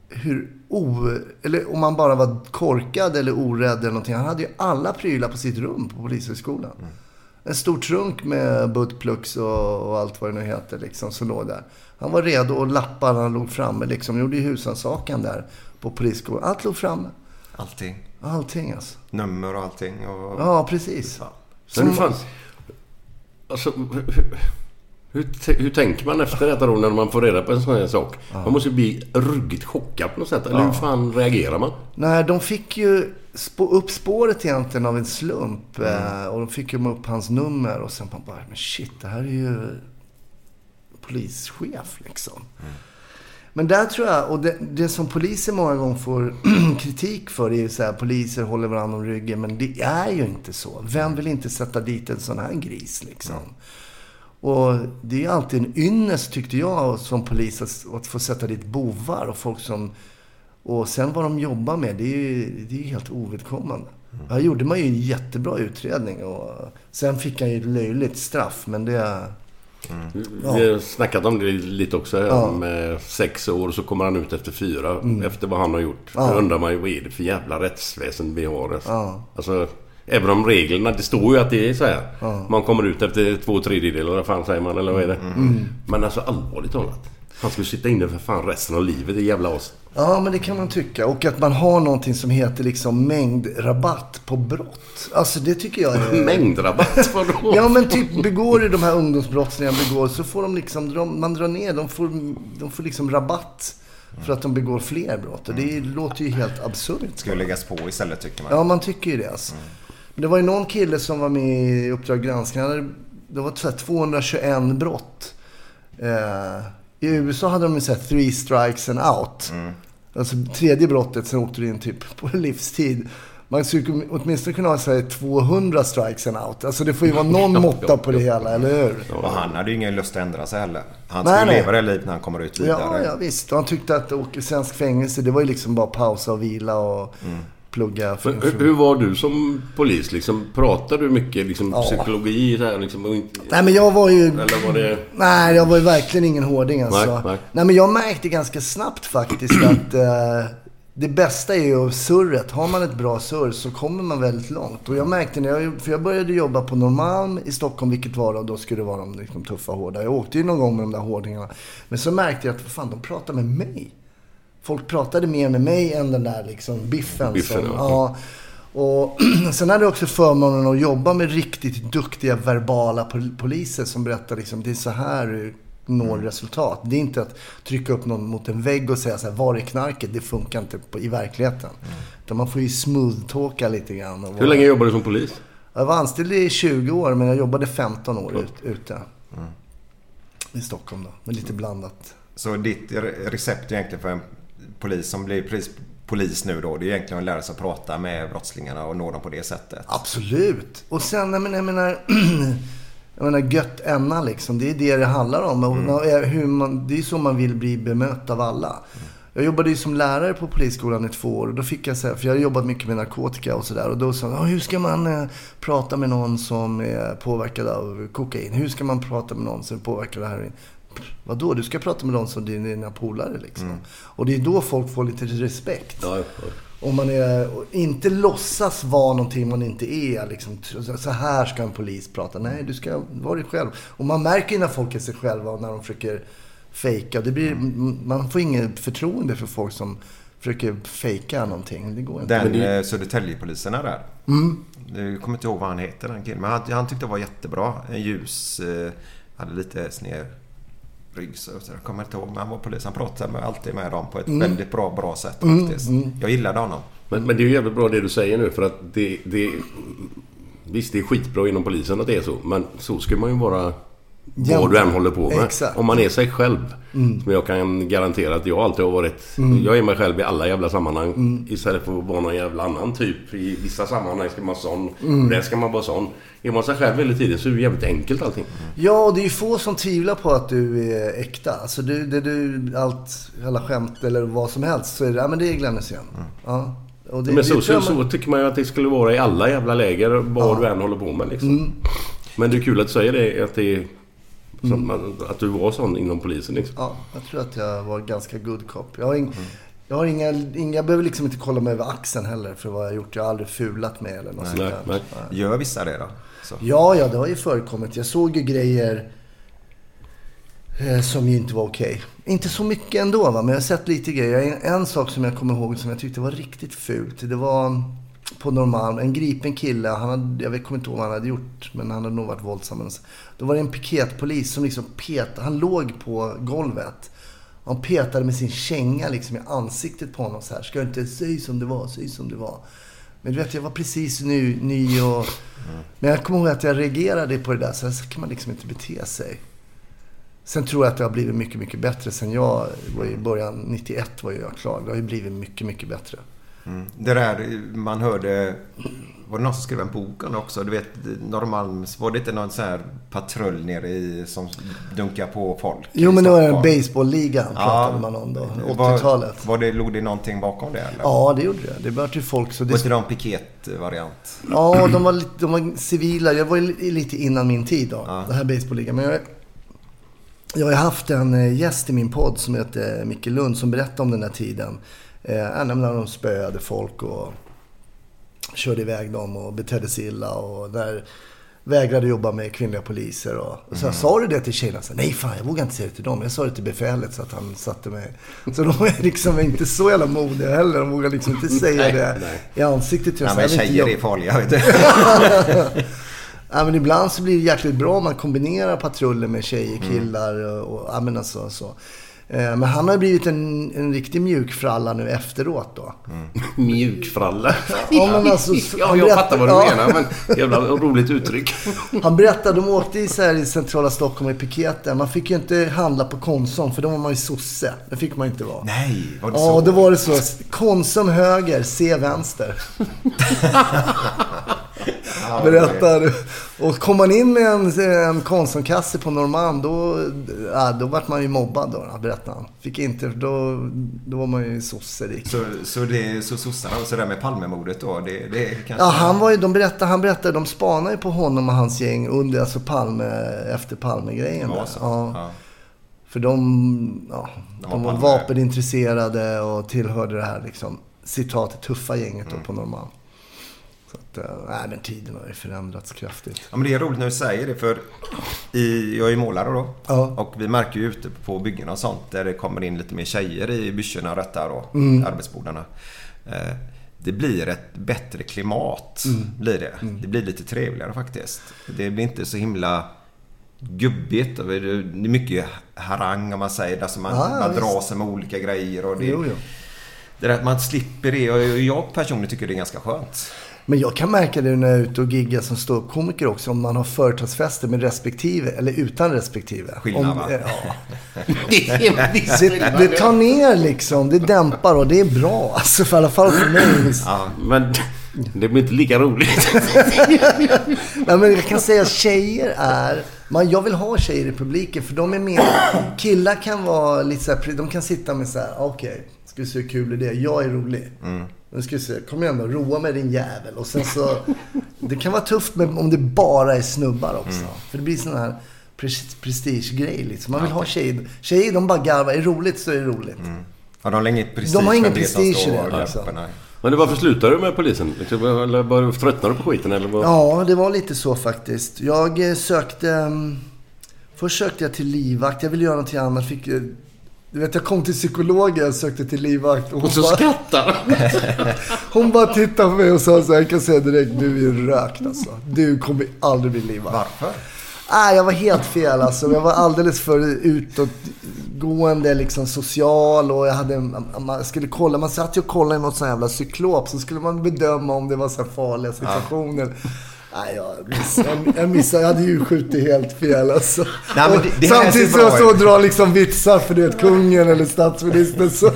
hur o, eller om man bara var korkad eller orädd eller någonting. Han hade ju alla prylar på sitt rum på Polishögskolan. En stor trunk med buttplugs och, och allt vad det nu heter liksom, som låg där. Han var redo och lapparna låg framme liksom. Gjorde ju husrannsakan där på polisskolan. Allt låg framme. Allting. Allting alltså. Nummer och allting. Och... Ja, precis. Men hur fan... Alltså, hur, hur, hur, tänker man efter detta då när man får reda på en sån här sak? Man måste ju bli ruggigt chockad på något sätt. Eller hur fan reagerar man? Nej, de fick ju spå, upp spåret egentligen av en slump. Eh, och de fick ju upp hans nummer. Och sen man bara, men shit, det här är ju polischef liksom. Men där tror jag, och det, det som poliser många gånger får kritik för är ju så här, poliser håller varandra om ryggen. Men det är ju inte så. Vem vill inte sätta dit en sån här gris liksom? Och det är alltid en ynnest tyckte jag som polis att, att få sätta dit bovar och folk som... Och sen vad de jobbar med, det är ju det är helt ovidkommande. Här gjorde man ju en jättebra utredning och sen fick han ju ett löjligt straff, men det... Ja. Vi har snackat om det lite också. Ja. Med sex år så kommer han ut efter fyra. Efter vad han har gjort. Ja. Då undrar man ju vad är det för jävla rättsväsen vi har. Alltså. Ja. Alltså, även om reglerna, det står ju att det är så här. Man kommer ut efter två tredjedelar, vad fan säger man? Eller vad är det? Men alltså allvarligt talat. Han skulle sitta inne för fan resten av livet, det jävla as. Ja, men det kan man tycka. Och att man har någonting som heter liksom mängdrabatt på brott. Alltså det tycker jag är... Mängdrabatt, vadå? Ja, men typ begår du de här ungdomsbrottslingarna begår så får de liksom, de, man drar ner, de får, de får liksom rabatt för att de begår fler brott. Och det låter ju helt absurt. Ska ju läggas på istället tycker man. Ja, man tycker ju det alltså. Men det var ju någon kille som var med i Uppdrag granskning. Det var så här 221 brott. Eh, I USA hade de ju sett three strikes and out. Alltså tredje brottet, sen åkte du in typ på livstid. Man skulle åtminstone kunna ha så här 200 strikes and out. Alltså det får ju vara någon måtta på det hela, eller hur? Och han hade ju ingen lust att ändra sig heller. Han ju nej. leva det livet när han kommer ut vidare. Ja, ja visst. Och han tyckte att åka i svensk fängelse, det var ju liksom bara pausa och vila och plugga. För, hur, hur var du som polis? Liksom, pratade du mycket liksom, psykologi? Så här, liksom, och Nej men jag var ju... eller var det... Nej, jag var ju verkligen ingen hårding alltså. Nej, Nej, nej. men jag märkte ganska snabbt faktiskt att eh, det bästa är ju surret. Har man ett bra surr så kommer man väldigt långt. Och jag märkte när jag, för jag började jobba på Norrmalm i Stockholm, vilket var och då skulle det vara de liksom, tuffa hårda. Jag åkte ju någon gång med de där hårdingarna. Men så märkte jag att, fan, de pratar med mig. Folk pratade mer med mig än den där liksom biffen. Biffen, som, ja. ja. Och sen hade jag också förmånen att jobba med riktigt duktiga verbala pol- poliser som berättar liksom, det är så här du når resultat. Det är inte att trycka upp någon mot en vägg och säga så här, var är knarket? Det funkar inte på, i verkligheten. Utan man får ju smooth-talka lite grann. Och Hur vara- länge jobbade du som polis? Jag var anställd i 20 år, men jag jobbade 15 år ut, ute. I Stockholm då, med lite blandat. Så ditt re- recept egentligen för en polis som blir polis, polis nu då, det är egentligen att lära sig att prata med brottslingarna och nå dem på det sättet. Absolut. Och sen, jag menar, jag menar, jag menar gött enna liksom. Det är det det handlar om. Och hur man, det är så man vill bli bemött av alla. Jag jobbade ju som lärare på polisskolan i två år. Och då fick jag säga, för jag har jobbat mycket med narkotika och sådär. Och då sa de, "Ja, hur ska man eh, prata med någon som är påverkad av kokain? Hur ska man prata med någon som är påverkad av heroin? Vadå? Du ska prata med någon som dina polare liksom. Och det är då folk får lite respekt. Ja, ja. Om man är, inte låtsas vara någonting man inte är. Liksom, så- här ska en polis prata. Nej, du ska vara dig själv. Och man märker ju när folk är sig själva och när de försöker fejka. Det blir, Man får inget förtroende för folk som försöker fejka någonting. Det går inte. Den det- eh, Södertäljepolisen är där. Jag kommer inte ihåg vad han heter den killen. Men han, han tyckte det var jättebra. En ljus, eh, hade lite sned rygg. Så, så jag kommer inte ihåg. Men han var polis. Han pratade med, alltid med dem på ett väldigt bra, bra sätt faktiskt. Jag gillade honom. Men, men det är ju jävligt bra det du säger nu för att det, det... Visst, det är skitbra inom polisen att det är så. Men så ska man ju vara vad du än håller på med. Exakt. Om man är sig själv. Mm. Som jag kan garantera att jag alltid har varit. Mm. Jag är mig själv i alla jävla sammanhang. Mm. Istället för att vara någon jävla annan typ. I vissa sammanhang ska man vara sån. Mm. Där ska man vara sån. Är man sig själv hela tiden så är det jävligt enkelt allting. Ja, och det är ju få som tvivlar på att du är äkta. Alltså du, det du, allt, alla skämt eller vad som helst så är det, ja men det är Glenn Hysén. Ja. Och det, Men så, det så, man- så tycker man ju att det skulle vara i alla jävla läger. Vad Ja. du än håller på med liksom. Mm. Men det är kul att du säger det. Att, det är, Mm. att du var sån inom polisen liksom. Ja, jag tror att jag var ganska good cop. Jag har, ing, jag har inga, inga, jag behöver liksom inte kolla mig över axeln heller för vad jag har gjort. Jag har aldrig fulat mig eller något sånt Nej, där. nej. Gör vissa det då? Så. Ja, ja, det har ju förekommit. Jag såg ju grejer eh, som ju inte var okej. Inte så mycket ändå, va? men jag har sett lite grejer. En, en sak som jag kommer ihåg som jag tyckte var riktigt fult. Det var på Norrmalm, en gripen kille. Han hade, jag kommer inte ihåg vad han hade gjort, men han hade nog varit våldsam. Då var det en piketpolis som liksom petade. Han låg på golvet. Han petade med sin känga liksom i ansiktet på honom så här. Ska jag inte säga som det var, säg som det var. Men du vet, jag var precis ny, ny och... Men jag kommer ihåg att jag reagerade på det där. Så här kan man liksom inte bete sig. Sen tror jag att det har blivit mycket, mycket bättre. Sen jag var i början, 91 var jag klar. Det har ju blivit mycket, mycket bättre. Mm. Det där man hörde... Var det någon som skrev en bok om också? Du vet, Norrmalms... Var det inte någon sån här patrull nere i... Som dunkar på folk? Jo, men det var den Stockholm? baseballligan pratade man om då. Var- 80-talet. Var det, låg det någonting bakom det eller? Ja, det gjorde det. Det var till folk så Var det... inte de piket-variant? Ja, de var, de var civila. Jag var ju li- lite innan min tid då. Det här baseballligan. Men jag, jag har ju haft en eh, gäst i min podd som heter Micke Lund som berättade om den här tiden. Eh, ja, när de spöade folk och körde iväg dem och betedde sig illa och där vägrade jobba med kvinnliga poliser. Och, och så jag sa du det till tjejerna? Så, Nej, fan jag vågar inte säga det till dem. Jag sa det till befälet så att han satte mig. Så de är liksom inte så jävla modiga heller. De vågar liksom inte säga Nej, det nej. i ansiktet. oss. men Jag tjejer jobba- är farliga, vet du. ja, men ibland så blir det jäkligt bra om man kombinerar patruller med tjejer, Mm. killar och, och ja, men alltså, så. Eh, Men han har blivit en, en riktig mjukfralla nu efteråt då. Mjukfralla. Ja, men alltså, ja, jag fattar vad du ja. menar. Men jävla roligt uttryck. Han berättade, de åkte i, så här, i centrala Stockholm i piketen. Man fick ju inte handla på Konsum för då var man ju sosse. Det fick man inte vara. Nej, var det Ja, så? då var det så. Konsum höger, C vänster. Berättar. Och kom man in med en, en Konsumkasse på Norrmalm, då, ja, då vart man ju mobbad då, berättade han. Fick inte, då, då var man ju sosserik. Så, så, det, så sossarna, så det där med Palmemordet då, det, det kanske... Ja, han var ju, de berättade, han berättade, de spanade ju på honom och hans gäng under, alltså Palme, efter Palme-grejen Ja. Ja. Ja. För de, ja, De de var var vapenintresserade och tillhörde det här liksom, citat, tuffa gänget Mm. då på Norrmalm. Så att, nej men tiden har ju förändrats kraftigt. Ja, men det är roligt när du säger det för i, jag är målare då. Ja. Och vi märker ju ute på byggen och sånt där det kommer in lite mer tjejer i byschorna och detta då. Mm. Arbetsbordarna. Eh, det blir ett bättre klimat. Mm. Blir det. det blir lite trevligare faktiskt. Det blir inte så himla gubbigt. Det är mycket harang om man säger. Alltså man, ja, man drar sig med olika grejer. Och det, Jo, jo. det där att man slipper det. Och jag personligen tycker det är ganska skönt. Men jag kan märka det när jag är ute och giggar som ståuppkomiker också. Om man har företagsfester med respektive eller utan respektive. Skillnad, om, va? eh, ja. Det är tar ner liksom. Det dämpar och det är bra. Alltså för i alla fall för mig. Ja. Men det blir inte lika roligt. Nej, men jag kan säga att tjejer är... Man, jag vill ha tjejer i publiken för de är mer... Killar kan vara lite så här, De kan sitta med så här, okej, ska vi se hur kul är det? Jag är rolig. Nu ska vi se, kom igen då, roa med din jävel. Och sen så... Det kan vara tufft med, om det bara är snubbar också. För det blir sån här pres- prestigegrej liksom. Man vill ha tjejer. Tjejer, de bara garvar. Är det roligt så är det roligt. Ja, de har inget prestige. De har ingen prestige i det, liksom. Men du, varför slutade du med polisen? Liksom, Eller bara tröttnade du på skiten? Eller vad? Ja, det var lite så faktiskt. Jag eh, sökte... mm, Först sökte jag till livvakt. Jag ville göra någonting annat. Fick, eh, du vet, jag kom till psykologen och sökte till livvakt. Och hon, Och så bara, skrattar hon bara tittade på mig och sa så här, jag kan säga direkt, du är rökt alltså. Du kommer aldrig bli livvakt. Varför? Nej, jag var helt fel alltså. Jag var alldeles för utåtgående, liksom social och jag hade... Man skulle kolla, man satt ju och kollade i något sånt jävla cyklop så skulle man bedöma om det var så här farliga situationer. Nej, jag missade. Jag, missade. jag hade ju skjutit helt fel alltså. Nej, men det- det samtidigt som jag står och drar liksom vitsar för det kungen eller statsministern så,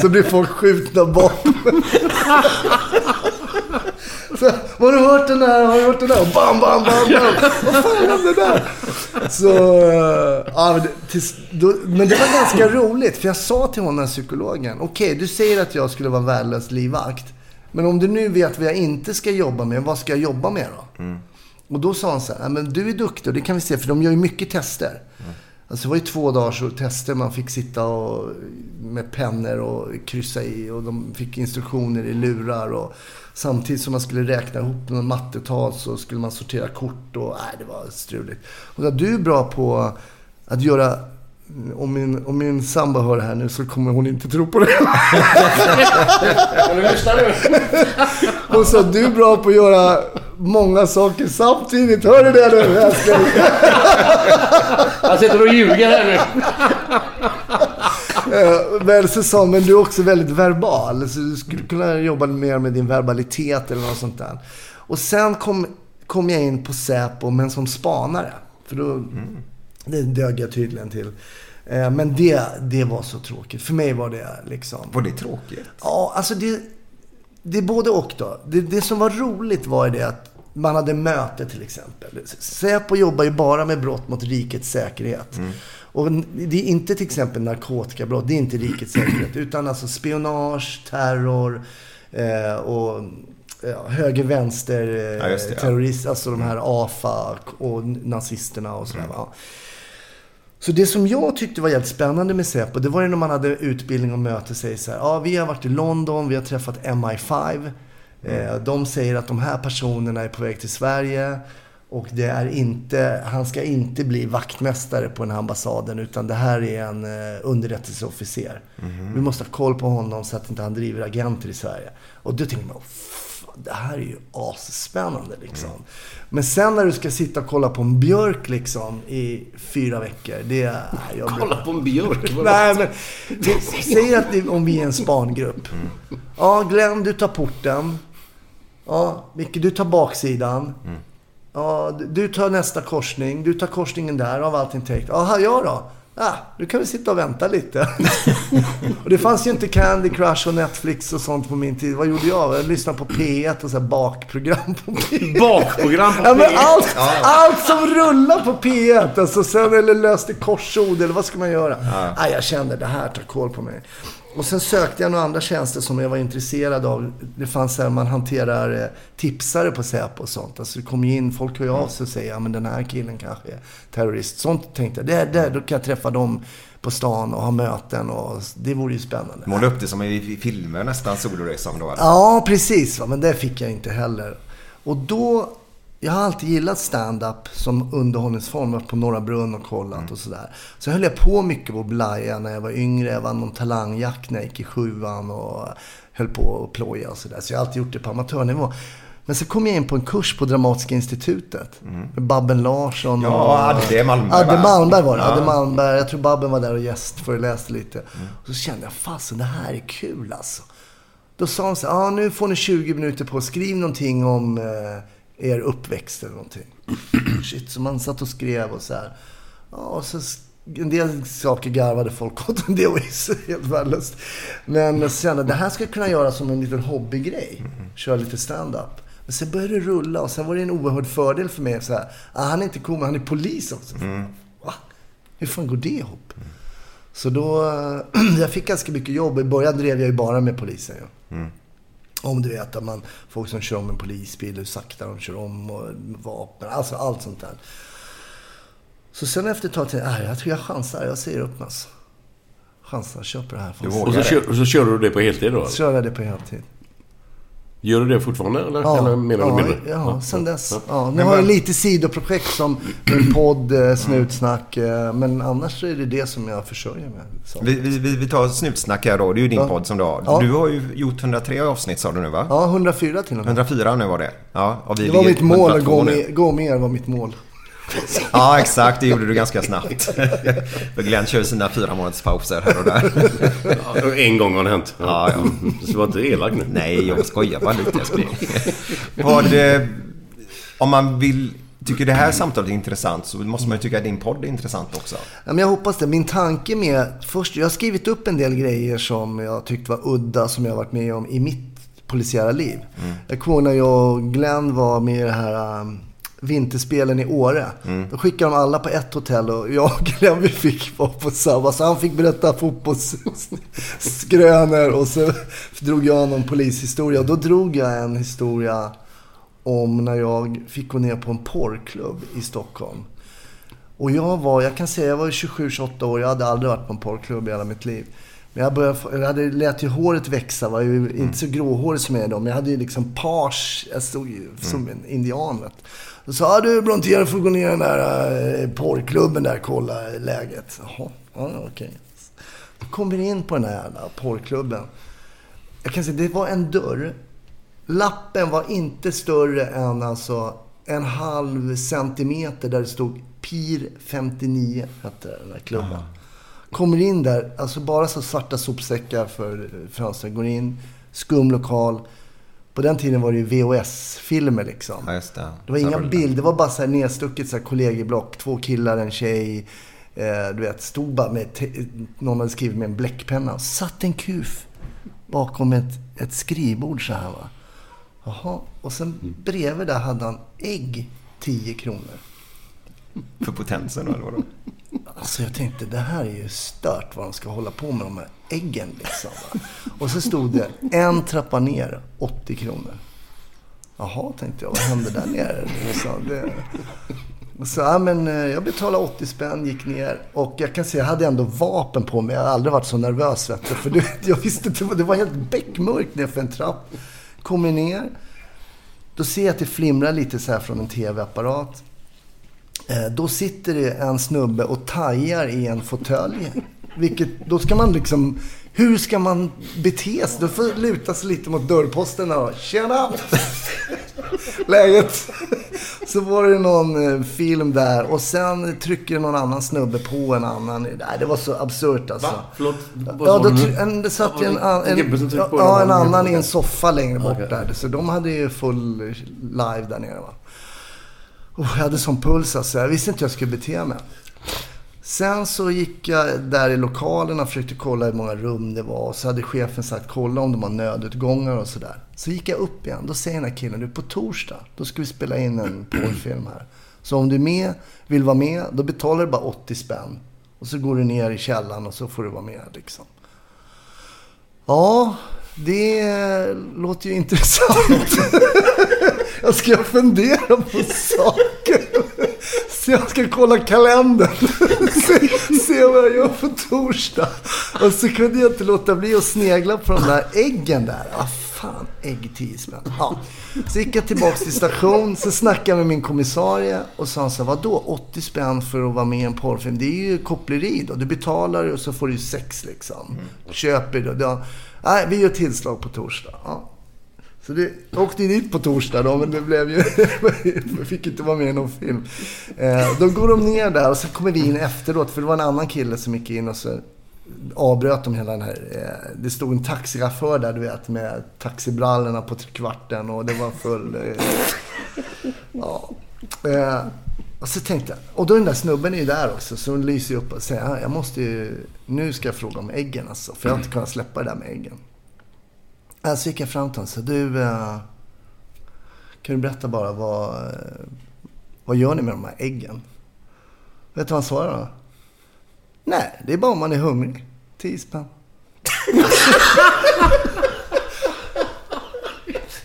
så blir folk skjutna bakom så, Har du hört den där? Har du hört den där? Och bam, bam, bam, bam. Vad fan det där? Så, eh, ja, men, det, var ganska roligt. För jag sa till honom, psykologen. Okej, du säger att jag skulle vara värdelös livvakt. Men om du nu vet vad jag inte ska jobba med, vad ska jag jobba med då? Och då sa han så här, "Nej, men du är duktig och det kan vi se för de gör ju mycket tester. Alltså det var ju två dagars tester man fick sitta och, med pennor och kryssa i och de fick instruktioner i lurar och samtidigt som man skulle räkna ihop några mattetal så skulle man sortera kort och nej, det var struligt. Och då, du är bra på att göra om min, om min sambo hör det här nu så kommer hon inte tro på det. Hon sa, du är bra på att göra många saker samtidigt. Hör du det nu älskling? Han sitter och ljuger här nu. Eh, Men så sa men du är också väldigt verbal. Så du skulle kunna jobba mer med din verbalitet eller något sånt där. Och sen kom, kom jag in på Säpo, men som spanare. För då, det dög jag tydligen till. Eh, Men det, det var så tråkigt. För mig var det liksom... Var det tråkigt? Ja, alltså det, det är både och då. Det, det som var roligt var det att man hade möte till exempel. Säpo jobbar ju bara med brott mot rikets säkerhet. Och det är inte till exempel narkotikabrott, det är inte rikets säkerhet. Utan alltså spionage, terror eh, och ja, höger-vänster Ja, just det, eh, ja. terrorist, alltså de här AFA och nazisterna och sådär. Va? Så det som jag tyckte var jävligt spännande med Säpo, det var ju när man hade utbildning och möte säger så här, ja vi har varit i London, vi har träffat MI5. Eh, de säger att de här personerna är på väg till Sverige. Och det är inte, han ska inte bli vaktmästare på den här ambassaden utan det här är en eh, underrättelseofficer. Vi måste ha koll på honom så att inte han driver agenter i Sverige. Och då tänker man, "Fan, det här är ju asspännande liksom. Men sen när du ska sitta och kolla på en björk liksom i fyra veckor. Det är... Jag Kolla på en björk. Nej, men säg att det, om vi är en spangrupp. Ja, Glenn, du tar porten. Ja, Micke, du tar baksidan. Ja, du- du tar nästa korsning. Du tar korsningen där. Av allting täckt. Jaha, jag då? Ja, nu kan vi sitta och vänta lite. och det fanns ju inte Candy Crush och Netflix och sånt på min tid. Vad gjorde jag? Jag lyssnade på P1 och så bakprogram på P1. Bakprogram på Ja, men P1. allt, allt som rullar på P1. Alltså, sen, eller löste korsord, eller vad ska man göra? Ja. jag kände, det här tar koll på mig. Och sen sökte jag några andra tjänster som jag var intresserad av. Det fanns här, man hanterar eh, tipsare på Säpo och sånt. Alltså det kom ju in, folk hör ju av sig och säger, ja men den här killen kanske är terrorist. Sånt tänkte jag, det, det, då kan jag träffa dem på stan och ha möten och det vore ju spännande. Måla upp det som i i filmer nästan, som då? eller? Ja, precis. Men det fick jag inte heller. Och då... Jag har alltid gillat stand-up som underhållningsform. Varit på Norra Brunn och kollat och sådär. Så höll jag på mycket på Blaja när jag var yngre. Jag vann någon talangjakt när jag gick i sjuan och höll på att ploja och sådär. Så jag har alltid gjort det på amatörnivå. Men så kom jag in på en kurs på Dramatiska institutet. Med Babben Larsson och... Ja, Adde Malmberg, Adde? Malmberg var det. Ja. Adde Malmberg. Jag tror Babben var där och gästföreläste lite. Och så kände jag, fasen det här är kul alltså. Då sa de så här, ah, nu får ni 20 minuter på att skriva någonting om eh, er uppväxt eller någonting. Shit, så man satt och skrev och så här. Ja, och så en del saker garvade folk åt, en del var helt värdelöst. Men så kände det här ska jag kunna göra som en liten hobbygrej. Köra lite stand-up. Men sen började det rulla och sen var det en oerhörd fördel för mig. Så här, ah, han är inte men han är polis också. Va? Hur fan går det ihop? Så då, jag fick ganska mycket jobb. I början drev jag ju bara med polisen. Ja. Om du vet att man, folk som kör om en polisbil, hur sakta de kör om och vapen, alltså allt sånt där. Så sen efter ett tag tänkte jag, "Nej, jag tror jag chansar, jag säger upp mig alltså. Chansar, köper det här. Och så, kör, och så kör du det på heltid då? så kör jag det på heltid. Gör du det fortfarande? Eller, Ja, eller mer eller ja, mindre? ja, sen dess. Ja, nu har jag lite sidoprojekt som min podd, eh, Snutsnack. eh, Men annars är det det som jag försörjer mig. Vi, vi, vi, tar snutsnack här då. Det är ju din Ja. podd som du har. Ja. Du har ju gjort 103 avsnitt sa du nu va? Ja, 104 till och med. 104 nu var det. Ja, och vi Det var mitt mål att 102 gå med, gå mer var mitt mål. Ja, exakt. Det gjorde du ganska snabbt. För Glenn kör sina fyra månaders pauser här och där. Ja, en gång har det hänt. Ja, ja. Så var inte elak nu. Nej, jag skojar bara lite älskling. Vad... eh, om man vill, tycker det här samtalet är intressant så måste man ju tycka att din podd är intressant också. Ja, men jag hoppas det. Min tanke med... Först, jag har skrivit upp en del grejer som jag tyckte var udda, som jag har varit med om i mitt polisiära liv. Jag kommer när jag och Glenn var med i det här um, vinterspelen i Åre. Då skickade de alla på ett hotell och jag och Glenn vi fick vara på samma. Så han fick berätta fotbollsskrönor och så drog jag någon polishistoria. Och då drog jag en historia om när jag fick gå ner på en porrklubb i Stockholm. Och jag var, jag kan säga, jag var 27-28 år. Jag hade aldrig varit på en porrklubb i hela mitt liv. Men jag, började, jag hade lät ju håret växa. Var ju inte så gråhårig som jag är då. Men jag hade ju liksom page. Jag stod ju som en indian. Vet. Då sa jag, du Brontén får gå ner i den där eh, porrklubben där kolla läget. Jaha, ja, okej. Då kommer vi in på den här jävla porrklubben. Jag kan säga, det var en dörr. Lappen var inte större än alltså en halv centimeter där det stod PIR 59, hette den där klubben. Kommer in där, alltså bara så svarta sopsäckar för fönstren. Går in, skum lokal. På den tiden var det ju VHS-filmer liksom. Ja, det. Det var inga bilder, det var bara så här nedstucket så här kollegieblock. Två killar, en tjej. Eh, du vet, stod bara med... Någon hade skrivit med en bläckpenna. Satt en kuf bakom ett, ett skrivbord så här va. Jaha. Och sen bredvid där hade han ägg 10 kronor. För potensen eller vadå? Alltså jag tänkte, det här är ju stört vad de ska hålla på med de här äggen liksom. Och så stod det, en trappa ner, 80 kronor. Jaha, tänkte jag, vad hände där nere? Liksom, det... Så, ja, men eh, jag betalade 80 spänn, gick ner. Och jag kan säga, jag hade ändå vapen på mig. Jag har aldrig varit så nervös. Vet du. För du, jag visste inte, det var helt beckmörkt nerför en trapp. Kommer ner. Då ser jag att det flimrar lite så här från en tv-apparat. Eh, Då sitter det en snubbe och tajar i en fåtölj. Vilket, då ska man liksom... Hur ska man bete sig? Då får luta sig lite mot dörrposten och Tjena! Läget? Så var det någon eh, film där och sen trycker någon annan snubbe på en annan. Nej, det var så absurt alltså. Va? Förlåt? Ja, då, du en, det satt en, en en, ja, en annan. i en soffa längre bort där. Så de hade ju full live där nere. Va? Oh, jag hade sån puls alltså. Jag visste inte hur jag skulle bete mig. Sen så gick jag där i lokalerna och försökte kolla hur många rum det var. Och så hade chefen sagt kolla om de har nödutgångar och sådär. Så gick jag upp igen. Då säger den här killen, du på torsdag, då ska vi spela in en porrfilm här. Så om du är med, vill vara med, då betalar du bara 80 spänn. Och så går du ner i källaren och så får du vara med liksom. Ja, det låter ju intressant jag ska fundera på saker. Så jag ska kolla kalendern. se, se vad jag gör på torsdag. Och så kunde jag inte låta bli att snegla på de där äggen där. Ah, fan, ägg 10 spänn. Ja. Så gick jag tillbaks till station, så snackade jag med min kommissarie och sa han så här, vadå 80 spänn för att vara med i en porrfilm? Det är ju koppleri då. Du betalar och så får du sex liksom. Köper då. Nej, vi gör tillslag på torsdag. Ja. Så det, jag åkte dit på torsdag då, men det blev ju... jag fick inte vara med i någon film. Eh, då går de ner där och så kommer vi in efteråt, för det var en annan kille som gick in och så avbröt de hela den här... Eh, det stod en taxichaufför där, du vet, med taxibrallorna på kvarten och det var full... Eh, ja. Eh, och så tänkte jag, och då den där snubben är ju där också, så hon lyser upp och säger, jag måste ju... Nu ska jag fråga om äggen alltså, för jag har inte kunnat släppa det där med äggen. Äh, Så gick jag fram till honom och sa, du, eh, kan du berätta bara vad, eh, vad gör ni med de här äggen? Vet du vad han svarade då? Nej, det är bara om man är hungrig. 10 spänn.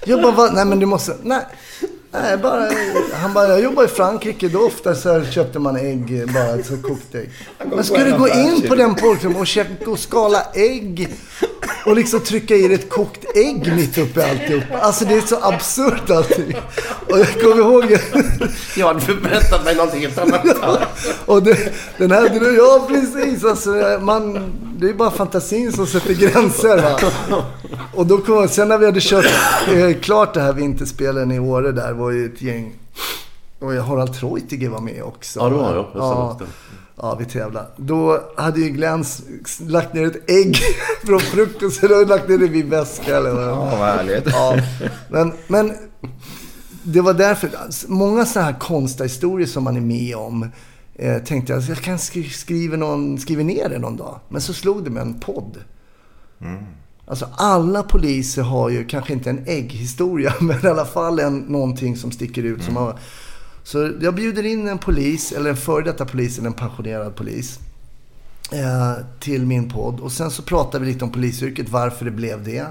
Jag bara, "Va? nej men du måste, nej. Nej, bara, han bara, jag jobbar i Frankrike. Då ofta så köpte man ägg, bara så kokt ägg. Men ska du gå in på den porrklubben och, käka- och skala ägg och liksom trycka i ett kokt ägg mitt uppe i alltihop. Alltså det är så absurt allting. Och jag kommer ihåg... Jag hade förväntat mig någonting helt annat. Och det, den här, ja precis. Alltså, man, det är bara fantasin som sätter gränser. Va? Och då kom, sen när vi hade kört eh, klart det här vinterspelen i Åre där var ju ett gäng. Och Harald Treutiger var med också. Ja, det var jag. Ja, ja, vi tävlade. Då hade ju Glenn lagt ner ett ägg från frukost. Så då hade lagt ner det vid väska eller vad. Ja, vad härligt. Ja, men, men det var därför, alltså, många sådana här konstiga historier som man är med om. Eh, tänkte jag, jag kan skri- skriva, någon, skriva ner det någon dag. Men så slog det med en podd. Alltså alla poliser har ju kanske inte en ägghistoria, men i alla fall en, någonting som sticker ut. Som har, så jag bjuder in en polis, eller en före detta polis, eller en pensionerad polis. Eh, till min podd. Och sen så pratar vi lite om polisyrket, varför det blev det.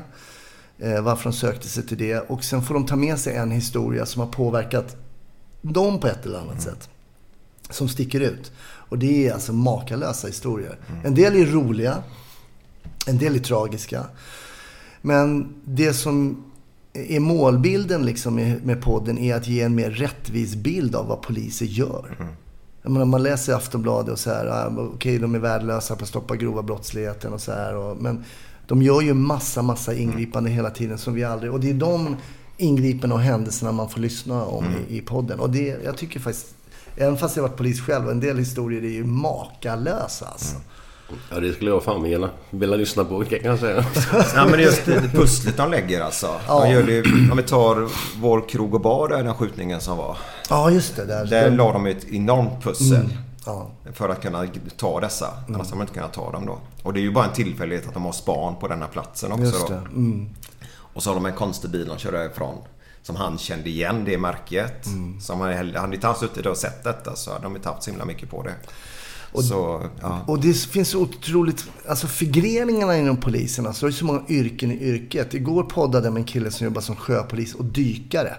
Eh, varför de sökte sig till det. Och sen får de ta med sig en historia som har påverkat dem på ett eller annat sätt. Som sticker ut. Och det är alltså makalösa historier. En del är roliga. En del är tragiska. Men det som är målbilden liksom med, podden är att ge en mer rättvis bild av vad poliser gör. Jag menar, man läser Aftonbladet och så här, ah, okej de är värdelösa på att stoppa grova brottsligheten och så här. Och, men de gör ju massa, massa ingripanden hela tiden som vi aldrig... Och det är de ingripanden och händelserna man får lyssna om i, i podden. Och det, jag tycker faktiskt, även fast jag varit polis själv, en del historier är ju makalösa alltså. Ja, det skulle jag fan vilja, vilja lyssna på kan jag säga. Ja men just det pusslet de lägger alltså. De gör det, om vi tar vår krog och bar där, den skjutningen som var. Ja, just det. Där, Där la de ett enormt pussel. ja. För att kunna ta dessa. Annars hade man inte kunnat ta dem då. Och det är ju bara en tillfällighet att de har span på den här platsen också Just. Mm. Och så har de en konstig bil de kör därifrån. Som han kände igen, det märket. Mm. Som han, hade inte han suttit och sett detta så hade de inte haft så himla mycket på det. Så, ja. Och det finns så otroligt, alltså förgreningarna inom polisen. Alltså det är så många yrken i yrket. Igår poddade jag med en kille som jobbar som sjöpolis och dykare.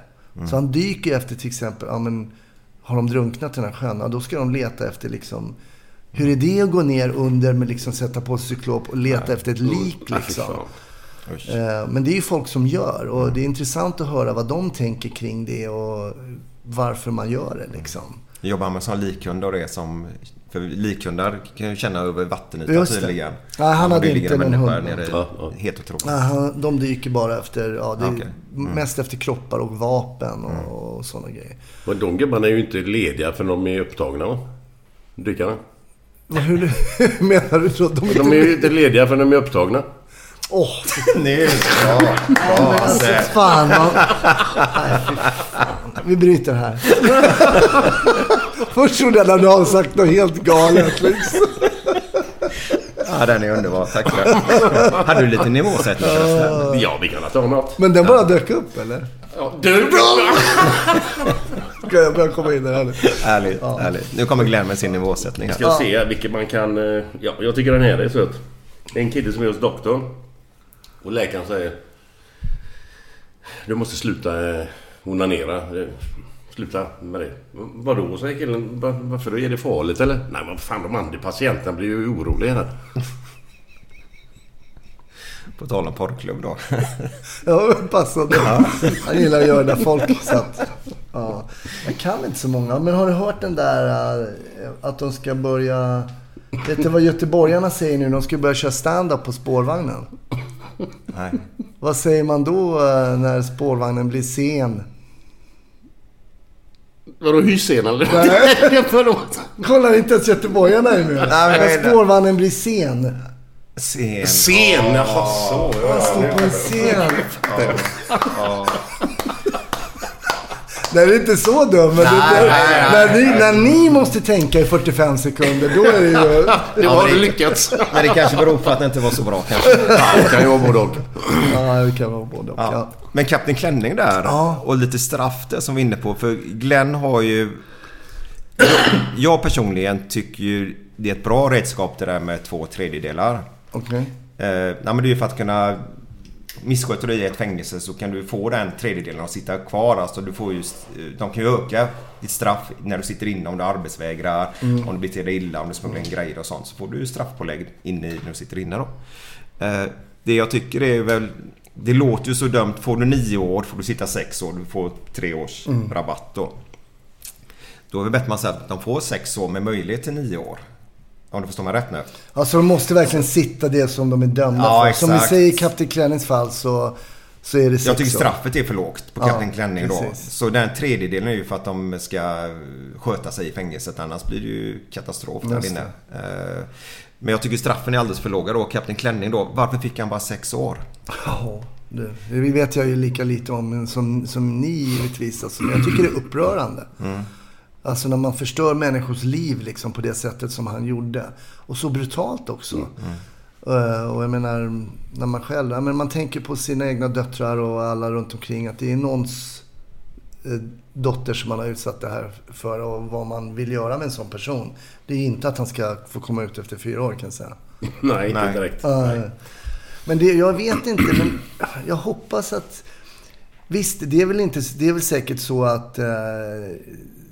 Så han dyker efter till exempel, ja men har de drunknat i den här sjön? Ja, då ska de leta efter liksom hur är det att gå ner under med liksom sätta på sig cyklop och leta efter ett lik liksom? Eh, Men det är ju folk som gör och det är intressant att höra vad de tänker kring det och varför man gör det liksom. Jobbar med sån likhund och det som... För likhundar kan ju känna över vattenytan tydligen. Nej, han hade inte någon hund. nere Ja, ja. Helt otroligt. Nej, han- de dyker bara efter, ja, det Okej. Mm. mest efter kroppar och vapen och, och sådana grejer. Men de gubbarna är ju inte lediga för de är upptagna va? Dykarna. Hur, menar du då? De är De inte... är ju inte lediga för de är upptagna. Åh, Nu, bra. bra alltså fan. Man... Nej, fy fan. Vi bryter här. Först trodde jag att du hade sagt något helt galet liksom. Ja, den är underbar. Tack för det. Hade du lite nivåsättning förresten? Ja, vi kan ta något. Men den bara dök upp eller? Ja, du Ska jag börja komma in där nu? Ärligt, ärligt. Nu kommer Glenn med sin nivåsättning här. Ska jag se vilken man kan... eh, Ja, jag tycker den här är söt. Det är en kille som är hos doktorn. Och läkaren säger... Du måste sluta eh, onanera. Sluta med det. Vadå, säger killen. "Va- Varför då? Är det farligt eller? Nej men fan, de andra patienterna blir ju oroliga här. På tal om porrklubb då. Ja, passande. Han gillar att göra det där folk satt. Ja. Jag kan inte så många. Men har du hört den där eh, att de ska börja... Vet du vad göteborgarna säger nu? De ska börja köra stand-up på spårvagnen. Nej. Vad säger man då eh, när spårvagnen blir sen? Vadå hysen eller? Förlåt. Kollar inte ens göteborgarna är med. men det? spårvagnen blir sen. Sen. Sen, jaha så. Man står på en scen. Det är inte så dumt. Men det, det, när, ni, när ni måste tänka i 45 sekunder, då är det ju... Det har du lyckats. Men det kanske beror på att det inte var så bra kanske. Ja, det kan ju vara både och. Ja, det kan vara både och. Ja. Ja. Men Kapten Klänning där Ja. och lite straff där som vi är inne på. För Glenn har ju... Jag personligen tycker ju det är ett bra redskap det där med två tredjedelar. Okej. Eh, nej, men det är ju för att kunna... Missköter du i ett fängelse så kan du få den tredjedelen att sitta kvar. Alltså du får ju, de kan ju öka ditt straff när du sitter inne om du arbetsvägrar, om du beter dig illa, om du smugglar in grejer och sånt. Så får du straffpålägg inne i när du sitter inne då. Eh, det jag tycker är väl... Det låter ju så dumt. Får du nio år får du sitta sex år. Du får tre års rabatt då. Då är det bättre att man säger att de får sex år med möjlighet till nio år. Om du förstår mig rätt nu. Alltså de måste verkligen sitta det som de är dömda Ja, för. Som vi exakt. säger i Kapten Klänings fall så, så är det sex Jag tycker straffet är för lågt på Ja, Kapten Klänning då. precis. Så den tredjedelen är ju för att de ska sköta sig i fängelset. Annars blir det ju katastrof där inne. Eh, Men jag tycker straffen är alldeles för låga då. Kapten Klänning då. Varför fick han bara sex år? Ja. Det, det vet jag ju lika lite om som, som ni givetvis. Alltså, men jag tycker det är upprörande. Alltså när man förstör människors liv liksom på det sättet som han gjorde. Och så brutalt också. Eh, Och jag menar, när man själv, ja, men man tänker på sina egna döttrar och alla runt omkring. Att det är någons eh, dotter som man har utsatt det här för och vad man vill göra med en sån person. Det är inte att han ska få komma ut efter fyra år kan jag säga. Nej, inte direkt. Eh, Men det, jag vet inte, men jag hoppas att... Visst, det är väl, inte, det är väl säkert så att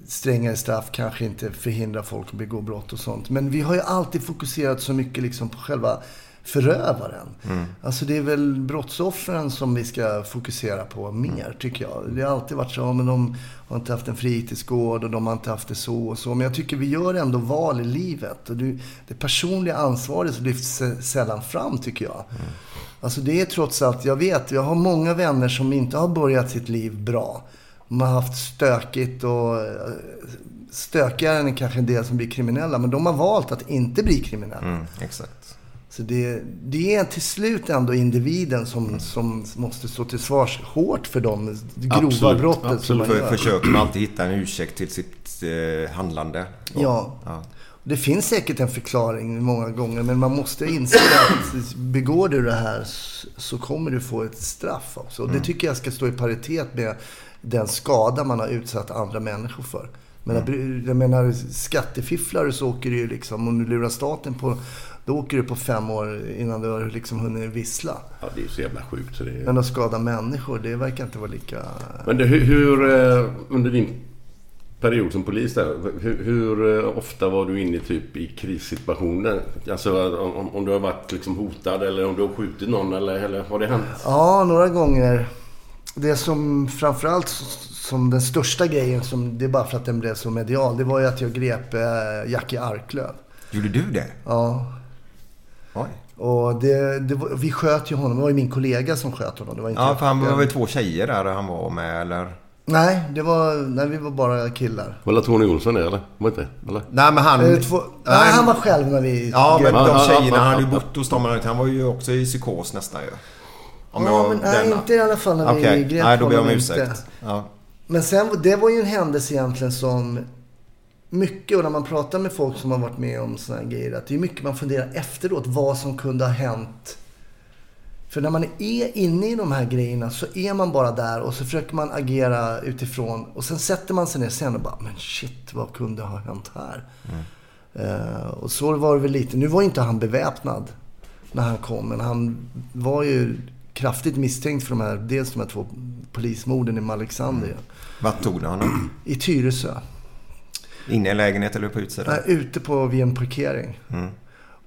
strängare straff kanske inte förhindrar folk att begå brott och sånt. Men vi har ju alltid fokuserat så mycket liksom på själva förövaren. Alltså det är väl brottsoffren som vi ska fokusera på mer, tycker jag. Det har alltid varit så, men de har inte haft en fritidsgård och de har inte haft det så och så. Men jag tycker vi gör ändå val i livet. Och det, personliga ansvaret lyfts sä- sällan fram, tycker jag. Alltså det är trots allt, jag vet, jag har många vänner som inte har börjat sitt liv bra. De har haft stökigt och eh, stökigare än kanske en del som blir kriminella. Men de har valt att inte bli kriminella. Mm, exakt. Så det, det är till slut ändå individen som, som måste stå till svars hårt för de grova Absolut, brottet som absolut. man För, gör. försöker man alltid hitta en ursäkt till sitt eh, handlande. Ja. Ja. Det finns säkert en förklaring många gånger, men man måste inse att begår du det här så kommer du få ett straff också. Och det tycker jag ska stå i paritet med den skada man har utsatt andra människor för. Men jag, jag menar, skattefifflare så åker du ju liksom, om du lurar staten på, då åker du på fem år innan du har liksom hunnit vissla. Ja, det är så jävla sjukt. Så det är... Men att skada människor, det verkar inte vara lika... Men det, hur, hur, eh, under din period som polis där, hur, hur eh, ofta var du inne typ i krissituationer? Alltså om, om du har varit liksom hotad eller om du har skjutit någon eller, eller har det hänt? Ja, några gånger. Det som framförallt som den största grejen, som, det är bara för att den blev så medial, det var ju att jag grep eh, Jackie Arklöv. Gjorde du det? Ja, Oj. och det, det var, vi sköt ju honom. Det var ju min kollega som sköt honom. Det var inte Ja, för han var väl två tjejer där han var med eller? Nej, det var, nej, vi var bara killar. Var det Tony Olsson det eller? Var inte? Eller? Nej men han... Eh, två, nej, han var själv när vi Ja men de tjejerna han hade ju bott hos dem. Han var ju också i psykos nästan ju. Om Ja, men nej, denna. inte i alla fall när vi Okej, grep nej då ber jag om ursäkt. Ja. Men sen, det var ju en händelse egentligen som mycket, och när man pratar med folk som har varit med om såna här grejer, att det är mycket man funderar efteråt vad som kunde ha hänt. För när man är inne i de här grejerna så är man bara där och så försöker man agera utifrån. Och sen sätter man sig ner sen och bara, men shit, vad kunde ha hänt här? Eh, och så var det väl lite. Nu var inte han beväpnad när han kom, men han var ju kraftigt misstänkt för de här, dels de här två polismorden i Malexandria. Vart tog du honom? I Tyresö. Inne i en lägenhet eller på utsidan? Nej, ute på, vid en parkering.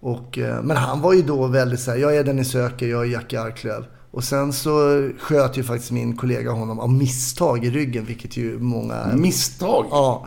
Och, eh, men han var ju då väldigt så här, jag är den ni söker, jag är Jackie Arklöv. Och sen så sköt ju faktiskt min kollega honom av misstag i ryggen, vilket ju många... Misstag? Ja.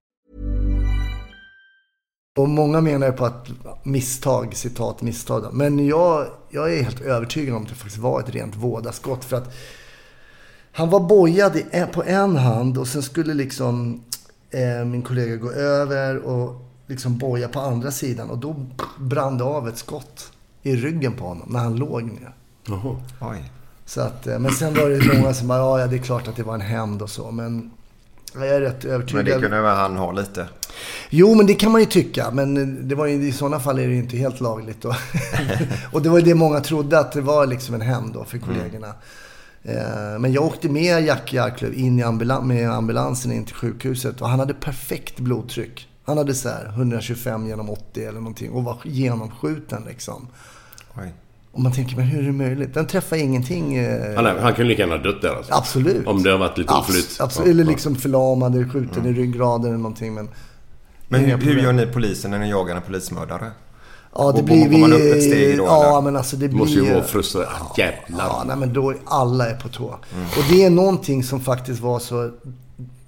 Och många menar ju på att misstag, citat misstag. Men jag, jag är helt övertygad om att det faktiskt var ett rent vådaskott. För att han var bojad en- på en hand och sen skulle liksom eh, min kollega gå över och liksom boja på andra sidan. Och då brann det av ett skott i ryggen på honom när han låg ner. Jaha. Oj. Så att, eh, men sen var det många som bara, ja det är klart att det var en hämnd och så. Men jag är rätt övertygad. Men det kunde väl han ha lite. Jo, men det kan man ju tycka. Men det var ju, i sådana fall är det ju inte helt lagligt. Då. och det var ju det många trodde, att det var liksom en hämnd då för kollegorna. Eh, Men jag åkte med Jackie Arklöv in i ambulan- med ambulansen in till sjukhuset och han hade perfekt blodtryck. Han hade så här 125 genom 80 eller någonting och var genomskjuten liksom. Oj. Och man tänker, men hur är det möjligt? Den träffar ingenting. eh, Han, är- han kunde lika gärna ha dött där alltså. Absolut. Om det har varit lite Abs- oflytt. Absolut. Eller liksom förlamad eller skjuten i ryggraden eller någonting. Men, Men hur, hur gör ni polisen när ni jagar en polismördare? Ja, det blir går man upp ett vi... steg då, Ja, eller? men alltså det Det måste ju blir... vara frustrerat. Jävlar. Ja, nej, men då alla är på tå. Mm. Och det är någonting som faktiskt var så...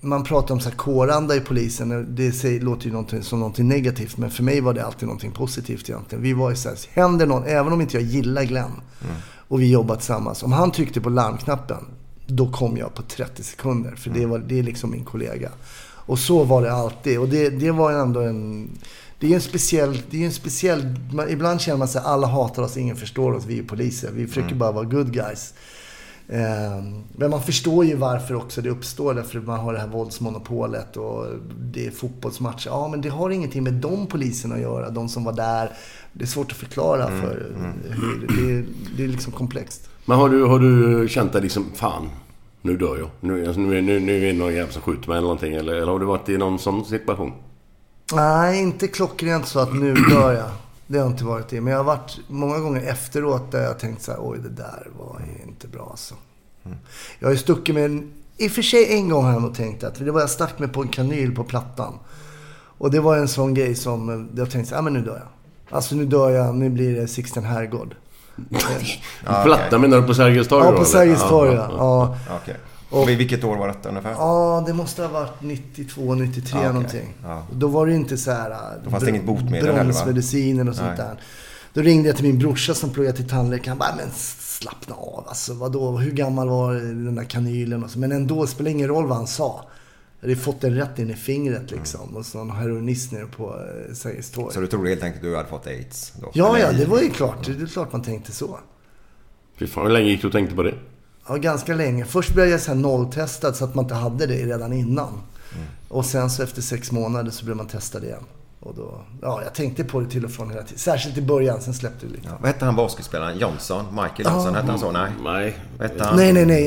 Man pratar om så här kåranda i polisen. Det säger, låter ju någonting, som någonting negativt. Men för mig var det alltid någonting positivt egentligen. Vi var ju så här, händer någon, även om inte jag gillar Glenn. Mm. Och vi jobbat tillsammans. Om han tryckte på larmknappen. Då kom jag på 30 sekunder. För Mm. det, var, det är liksom min kollega. Och så var det alltid. Och det, det var ändå en... Det är en speciell... Det är en speciell man, ibland känner man sig alla hatar oss, ingen förstår oss. Vi är poliser. Vi försöker Mm. bara vara good guys. Ehm, Men man förstår ju varför också det uppstår. Därför man har det här våldsmonopolet och det är fotbollsmatcher. Ja, men det har ingenting med de poliserna att göra. De som var där. Det är svårt att förklara Mm, för hur det är. Det är liksom komplext. Men har du, har du känt dig liksom, fan, nu dör jag. Nu, alltså, nu, nu, nu är det någon jävel som skjuter mig eller någonting. Eller, eller har du varit i någon sån situation? Nej, inte klockrent så att nu dör jag. Det har jag inte varit i. Men jag har varit många gånger efteråt där jag har tänkt så här, oj det där var inte bra alltså. Jag har ju stuckit med en, i och för sig en gång har jag nog tänkt att, för det var jag stack mig på en kanyl på plattan. Och det var en sån grej som, eh, jag tänkte så här, ja men nu dör jag. Alltså nu dör jag, nu blir det Sixten Herrgård. Platta menar du på Sergels torg Ja, på? Sergels torg Ja, ja. ja, ja. Okej. Och- Och vilket år var detta ungefär? Ja, det måste ha varit 92, 93 Ja, okej. någonting. Ja. Då var det inte så här... Då fanns det inget botemedel heller, va? Bromsmediciner och sånt Nej. där. Då ringde jag till min brorsa som pluggade till tandläkare. Han bara, men slappna av alltså. Vadå? Hur gammal var den där kanylen? Och så. Men ändå, det spelar ingen roll vad han sa. Jag hade fått den rätt in i fingret liksom. Och så någon heroinist nere på eh, Sergels torg. Så du trodde helt enkelt att du hade fått aids? Då? Ja, Eller ja, det var ju klart. Det är klart man tänkte så. Fy fan, hur länge gick du och tänkte på det? Ja, ganska länge. Först blev jag så här nolltestad så att man inte hade det redan innan. Och sen så efter sex månader så blev man testad igen. Och då, ja, jag tänkte på det till och från hela tiden. Särskilt i början, sen släppte det lite. Ja, vad hette han basketspelaren? Johnson? Michael Johnson? Hette han så? Nej. Nej. Vad hette han? Nej, nej, nej.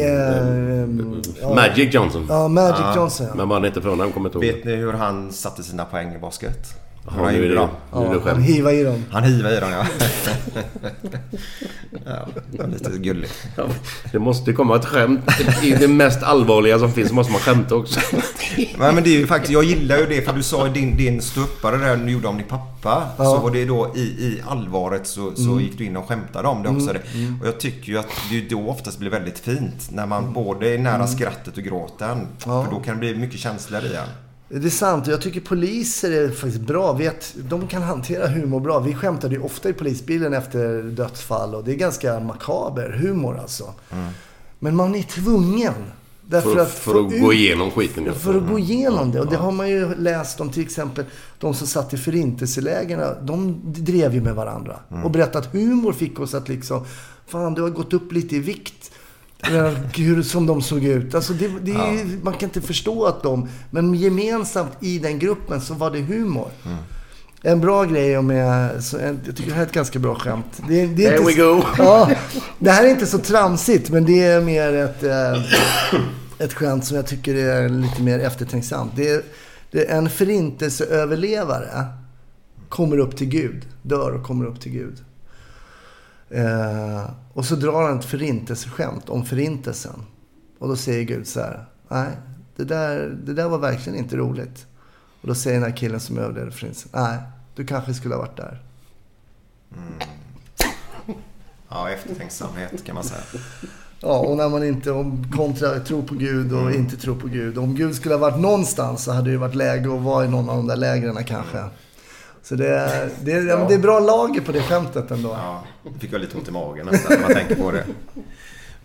ja. Magic Johnson. Ja, Magic Johnson. Ja. Men vad han inte förnamn kommer jag inte ihåg. Vet ni hur han satte sina poäng i basket? Ja, han nu är gjorde det, nu är det han skämt. hivar i dem. Han hivade i dem, ja. ja det lite gulligt. Ja, det måste komma ett skämt. I det mest allvarliga som finns måste man skämta också. Nej, men det är ju faktiskt, jag gillar ju det för du sa i din, din ståuppare där du gjorde om din pappa. Ja. Så var det då i, i allvaret så, så Mm. gick du in och skämtade om det också. Mm, mm. Och jag tycker ju att det då oftast blir väldigt fint. När man både är nära Mm. skrattet och gråten. Ja. För då kan det bli mycket känslor i en. Det är sant. Jag tycker poliser är faktiskt bra. Vet, de kan hantera humor bra. Vi skämtade ju ofta i polisbilen efter dödsfall och det är ganska makaber humor alltså. Men man är tvungen. Därför För, att för att ut- gå igenom skiten. För att gå igenom det. Och det har man ju läst om till exempel de som satt i förintelselägren. De drev ju med varandra. Och berättade att humor fick oss att liksom, fan du har gått upp lite i vikt. Hur, som de såg ut. Alltså det, det, är- Man kan inte förstå att de... Men gemensamt i den gruppen så var det humor. En bra grej med... Jag tycker det här är ett ganska bra skämt. Det, det är There we go. Ja, det här är inte så tramsigt, men det är mer ett, eh, ett skämt som jag tycker är lite mer eftertänksamt. Det är, det är en förintelseöverlevare kommer upp till Gud, dör och kommer upp till Gud. Eh, och så drar han ett förintelseskämt om förintelsen. Och då säger Gud så här, nej, det där, det där var verkligen inte roligt. Och då säger den här killen som överlevde förintelsen, nej, du kanske skulle ha varit där. Ja, eftertänksamhet kan man säga. Ja, och när man inte om kontra tror på Gud och inte tror på Gud. Om Gud skulle ha varit någonstans så hade det ju varit läge att vara i någon av de där lägren kanske. Så det, det, ja. men det är bra lager på det skämtet ändå. Ja, fick jag lite ont i magen nästan när man tänker på det.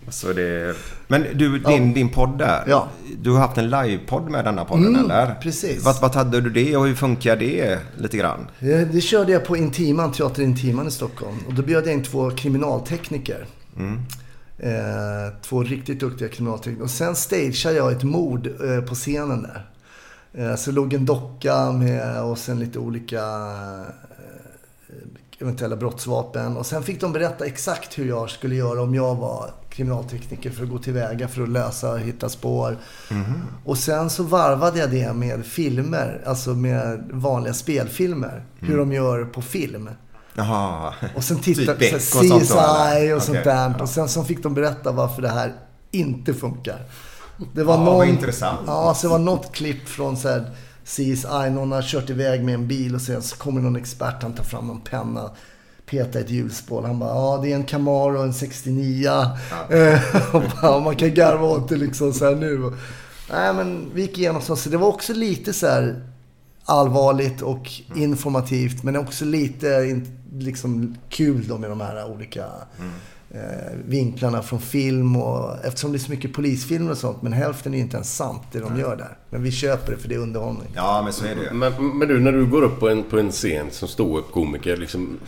Så det... Men du, din, din podd där. Ja. Du har haft en livepodd med denna podden, Mm, eller? precis. Vad, vad hade du det och hur funkar det lite grann? Det, det körde jag på Intiman, Teater Intiman i Stockholm. Och då bjöd jag in två kriminaltekniker. Mm. Eh, två riktigt duktiga kriminaltekniker. Och sen stageade jag ett mord eh, på scenen där. Eh, så låg en docka med och sen lite olika eh, eventuella brottsvapen. Och sen fick de berätta exakt hur jag skulle göra om jag var kriminaltekniker för att gå tillväga för att lösa och hitta spår. Och sen så varvade jag det med filmer, alltså med vanliga spelfilmer. Hur de gör på film. Jaha. Och sen titta, Typ Beck och så här, sånt CSI och eller? sånt Okej. där. Och sen så fick de berätta varför det här inte funkar. Det var Ja, någon, vad intressant. Ja, så det var något klipp från så här CSI. Någon har kört iväg med en bil och sen så kommer någon expert. Han tar fram en penna. Petar ett hjulspår. Han bara, ja det är en Camaro, en 69. Eh, och bara, man kan garva åt det liksom så här nu. Nej men vi gick igenom så. Så det var också lite så här allvarligt och informativt. Men också lite liksom kul då med de här olika eh, vinklarna från film. Och, eftersom det är så mycket polisfilmer och sånt. Men hälften är ju inte ens sant det de gör där. Men vi köper det för det är underhållning. Ja, men så är det ju. Men, men du, när du går upp på en, på en scen som ståuppkomiker, liksom...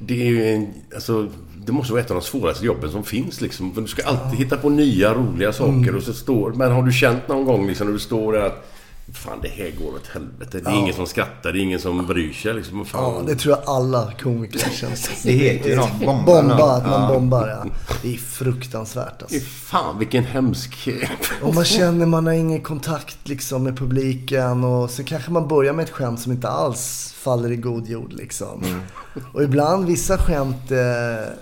Det är ju en... Alltså, det måste vara ett av de svåraste jobben som finns liksom. För du ska alltid hitta på nya roliga saker Mm. och så står... Men har du känt någon gång liksom när du står där att... Fan, det här går åt helvete. Det är Ja. ingen som skrattar, det är ingen som bryr sig liksom. Fan. Ja, det tror jag alla komiker känner. Det heter ju något, bomba. Bomba, att man Ja. bombar ja. Det är fruktansvärt alltså. Fan, vilken hemsk... Och man känner man har ingen kontakt liksom med publiken och så kanske man börjar med ett skämt som inte alls faller i god jord liksom. Och ibland vissa skämt... Eh,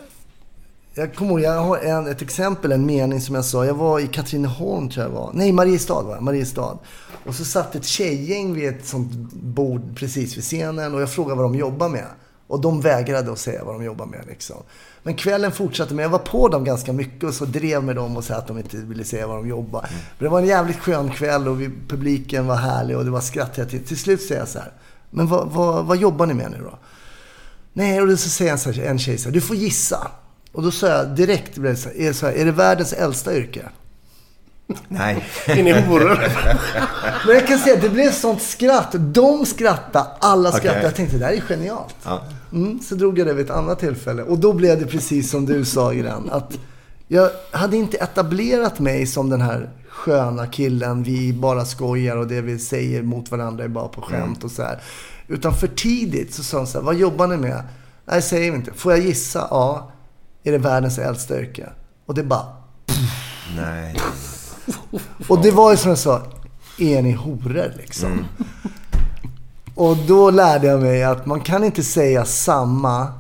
jag kommer ihåg, jag har en, ett exempel, en mening som jag sa. Jag var i Katrineholm tror jag var. Nej, Mariestad var. Mariestad. Och så satt ett tjejgäng vid ett sånt bord precis vid scenen och jag frågade vad de jobbar med. Och de vägrade att säga vad de jobbar med liksom. Men kvällen fortsatte, men jag var på dem ganska mycket och så drev med dem och sa att de inte ville säga vad de jobbar. Men det var en jävligt skön kväll och vi, publiken var härlig och det var skratt tiden. Till slut säger jag så här, men vad, vad, vad jobbar ni med nu då? Nej, och då så säger en, så här, en tjej så här, du får gissa. Och då sa jag direkt, är, det så här, är det världens äldsta yrke? Nej. Är ni horor? Men jag kan säga, det blev sånt skratt. De skrattade, alla skrattade. Okej. Jag tänkte, det här är genialt. Ja. Mm, så drog jag det vid ett annat tillfälle. Och då blev det precis som du sa, Gren. Att jag hade inte etablerat mig som den här sköna killen. Vi bara skojar och det vi säger mot varandra är bara på skämt och så här. Utan för tidigt så sa de så här, vad jobbar ni med? Nej, säger vi inte. Får jag gissa? Ja. Är det världens äldsta yrke? Och det bara... Nej. Och det var ju som jag sa, är ni horor liksom? Och då lärde jag mig att man kan inte säga samma,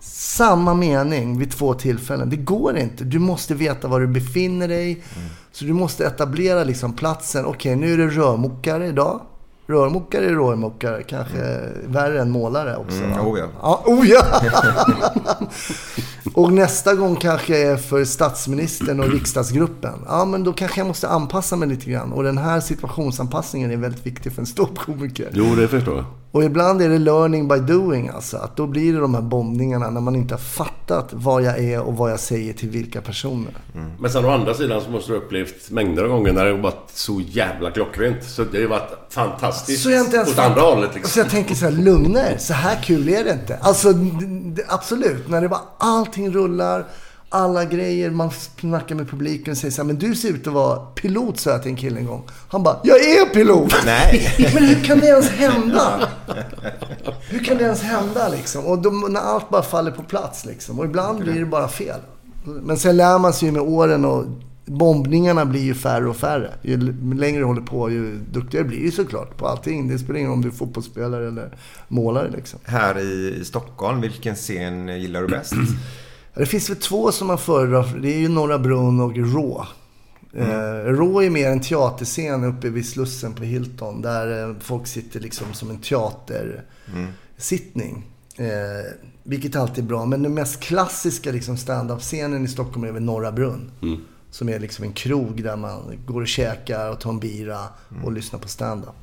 samma mening vid två tillfällen. Det går inte. Du måste veta var du befinner dig. Så du måste etablera liksom platsen. Okej, nu är det rörmokare idag. Rörmokare är rörmokare. Kanske värre än målare också. Mm, oh ja. Ja, oh ja! och nästa gång kanske är för statsministern och riksdagsgruppen. Ja, men då kanske jag måste anpassa mig lite grann. Och den här situationsanpassningen är väldigt viktig för en ståuppkomiker. Jo, det förstår jag. Och ibland är det learning by doing alltså. Att då blir det de här bombningarna när man inte har fattat vad jag är och vad jag säger till vilka personer. Men sen å andra sidan så måste du ha upplevt mängder av gånger när det har varit så jävla klockrent. Så det har ju varit fantastiskt Så jag inte ens åt andra hållet liksom. Så jag tänker så här, lugna er. Så här kul är det inte. Alltså, absolut. När det bara allting rullar, alla grejer, man snackar med publiken och säger så här, men du ser ut att vara pilot, sa jag till en kille en gång. Han bara, jag är pilot! Nej. men hur kan det ens hända? Hur kan det ens hända liksom? Och då, när allt bara faller på plats liksom. Och ibland blir det bara fel. Men sen lär man sig ju med åren och bombningarna blir ju färre och färre. Ju längre du håller på, ju duktigare blir du såklart på allting. Det spelar ingen roll om du är fotbollsspelare eller målare liksom. Här i, i Stockholm, vilken scen gillar du bäst? Det finns väl två som man föredrar. Det är ju Norra Brunn och Rå. Eh, Rå är mer en teaterscen uppe vid Slussen på Hilton. Där eh, folk sitter liksom som en teatersittning. Eh, vilket alltid är bra. Men den mest klassiska liksom stand-up-scenen i Stockholm är väl Norra Brunn. Som är liksom en krog där man går och käkar och tar en bira och lyssnar på stand-up.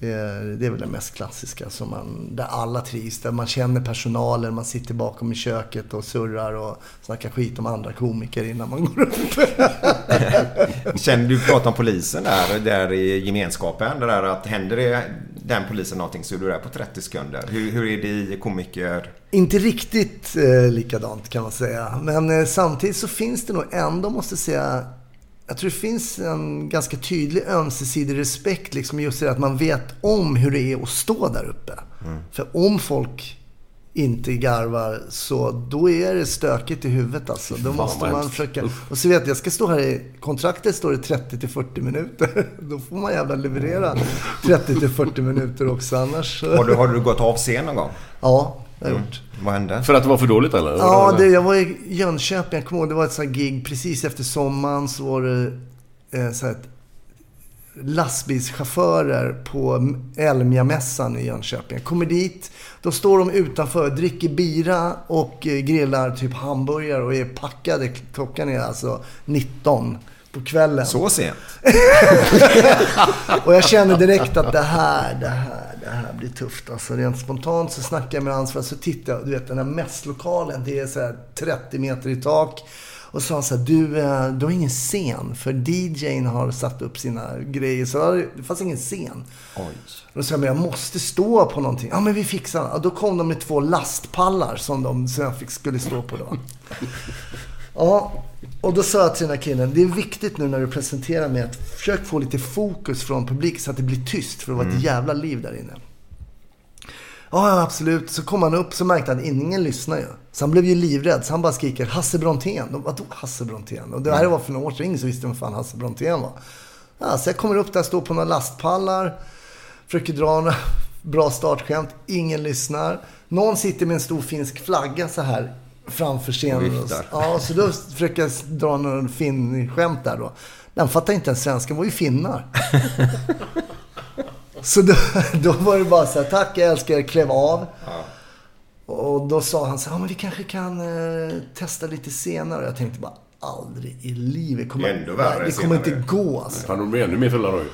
Det är, det är väl det mest klassiska, som man, där alla trivs. Där man känner personalen, man sitter bakom i köket och surrar och snackar skit om andra komiker innan man går upp. Känner du pratar om polisen där, där i gemenskapen. Det där att händer det den polisen någonting så är du där på 30 sekunder. Hur, hur är det i komiker... Inte riktigt eh, likadant kan man säga. Men eh, samtidigt så finns det nog ändå, måste säga, jag tror det finns en ganska tydlig ömsesidig respekt. Liksom just det att man vet om hur det är att stå där uppe. För om folk inte garvar så då är det stökigt i huvudet alltså. Då måste man försöka... Och så vet jag, jag ska stå här i kontraktet står det 30 till 40 minuter. Då får man jävla leverera 30 till 40 minuter också annars... Har du, har du gått av scen någon gång? Ja, har jag gjort. Vad hände? För att det var för dåligt eller? Ja, det, jag var i Jönköping. Jag kommer ihåg, det var ett sånt här gig precis efter sommaren. Så var det eh, så här, ett lastbilschaufförer på Elmia-mässan i Jönköping. Jag kommer dit. Då står de utanför, dricker bira och eh, grillar typ hamburgare och är packade. Klockan är alltså 19 på kvällen. Så sent? och jag kände direkt att det här, det här, det här blir tufft. Alltså rent spontant så snackar jag med ansvarig, så tittar jag, du vet den här mässlokalen, det är så här 30 meter i tak. Och sa så här, du, eh, du har ingen scen, för DJn har satt upp sina grejer, så det fanns ingen scen. Oj. Och då sa jag, men jag måste stå på någonting. Ja, men vi fixar det. Ja, då kom de med två lastpallar som de jag fick, skulle stå på då. Ja, och då sa jag till den här killen, det är viktigt nu när du presenterar mig att försök få lite fokus från publiken så att det blir tyst, för det var ett jävla liv där inne. Ja, absolut. Så kom han upp så märkte han att ingen lyssnar ju. Så han blev ju livrädd. Så han bara skriker Hasse Brontén. Vadå Hasse Brontén? Och det här var för några år sedan. Ingen visste vem fan Hasse Brontén var. Ja, så jag kommer upp där, står på några lastpallar. Försöker dra några bra startskämt. Ingen lyssnar. Någon sitter med en stor finsk flagga så här framför scenen. Och. Ja, så då försöker jag dra någon fin-skämt där då. Den fattar inte ens svenska. De var ju finnar. Så då, då var det bara så här, tack jag älskar er, klev av. Och då sa han så här, ja men vi kanske kan eh, testa lite senare. Jag tänkte bara, aldrig i livet. Kommer, Det är ändå värre nej, det kommer inte gå alltså. Fan, de blir ännu mer fulla då ju.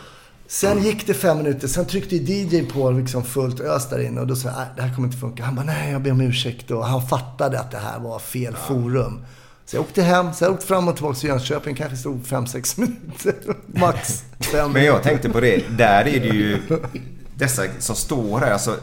Sen gick det fem minuter, sen tryckte DJ på liksom fullt ös där inne och då sa jag, nej det här kommer inte funka. Han bara, nej jag ber om ursäkt och han fattade att det här var fel forum. Så jag åkte hem, så jag åkte fram och tillbaka till Jönköping, kanske stod fem sex minuter. Max fem Men jag tänkte på det. Där är det ju dessa som står här. Alltså,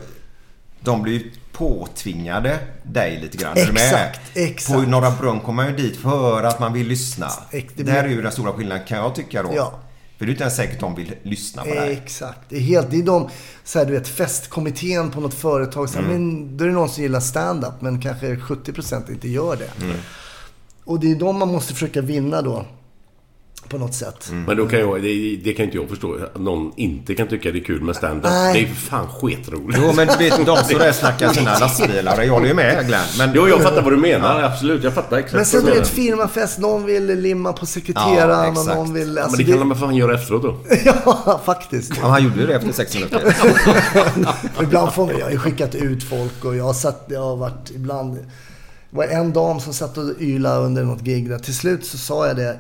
de blir ju påtvingade dig lite grann. Exakt, exakt. På Norra Brunn kommer man ju dit för att man vill lyssna. Ex- det Där är blir- ju den stora skillnaden kan jag tycka då. Ja. För det är inte ens säkert de vill lyssna på det här. Exakt. Det är, helt, det är de, så här, du vet, festkommittén på något företag. Så här, Mm. men, då är det någon som gillar stand-up, men kanske 70% inte gör det. Mm. Och det är de man måste försöka vinna då. På något sätt. Men då kan jag, det, det kan inte jag förstå. Att någon inte kan tycka det är kul med stand-up. Nej. Det är ju för fan skitroligt. Jo men du vet de som där snackar sina lastbilar. Jag håller ju med Glenn. Men... Jo, jag fattar vad du menar. Absolut, jag fattar exakt Men sen du du vet, menar. firmafest. Någon vill limma på sekreteraren Ja, och någon vill... Ja, Alltså, men det kan man fan göra efteråt då. Ja, faktiskt. Ja, han gjorde ju det efter sex minuter. ibland får man, jag har ju skickat ut folk och jag har satt, jag har varit ibland... Det var en dam som satt och ylade under något gig där. Till slut så sa jag det.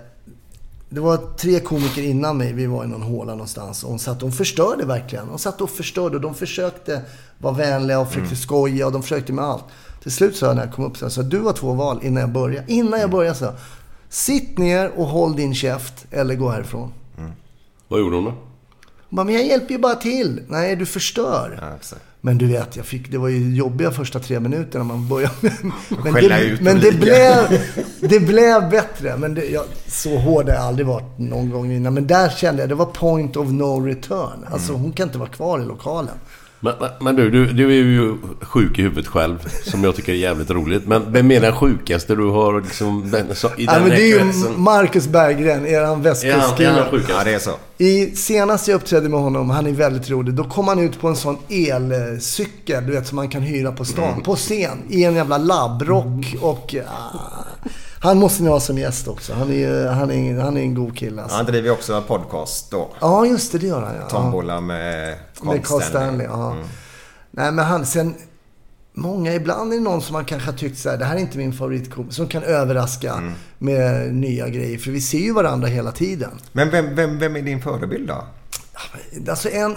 Det var tre komiker innan mig. Vi var i någon håla någonstans. Och hon satt, hon förstörde verkligen. Hon satt och förstörde. Och de försökte vara vänliga och försökte skoja. Och de försökte med allt. Till slut sa jag när jag kom upp så här, du har två val innan jag börjar. Innan jag börjar så. Sitt ner och håll din käft. Eller gå härifrån. Vad gjorde hon då? Hon bara, men jag hjälper ju bara till. Nej, du förstör. Ja, exakt. Men du vet, jag fick, det var ju jobbiga första tre minuterna man började. Men, Skälla det, men det, blev, det blev bättre. Men det, jag, så hård har jag aldrig varit någon gång innan. Men där kände jag, det var point of no return. Alltså hon kan inte vara kvar i lokalen. Men, men, men du, du, du är ju sjuk i huvudet själv. Som jag tycker är jävligt roligt. Men vem är den sjukaste du har liksom, den, så, i Ja, den men här det är ju? Marcus Berggren, eran Är han, är han västkustkille. sjukast? Ja, det är så. I senast jag uppträdde med honom, han är väldigt rolig, då kom han ut på en sån elcykel, du vet, som man kan hyra på stan. Mm. På scen, i en jävla labbrock och... ah, han måste ni ha som gäst också. Han är, han är, han är en god kille alltså. Han driver också en podcast då. Ja, just det, det gör han ja. Tombola med Carl Med Carl Stanley. Stanley, ja. Mm. Nej, men han, sen... Många, ibland är det någon som man kanske har tyckt så här, det här är inte min favoritkomiker, som kan överraska Mm. med nya grejer. För vi ser ju varandra hela tiden. Men vem, vem, vem är din förebild då? Alltså en...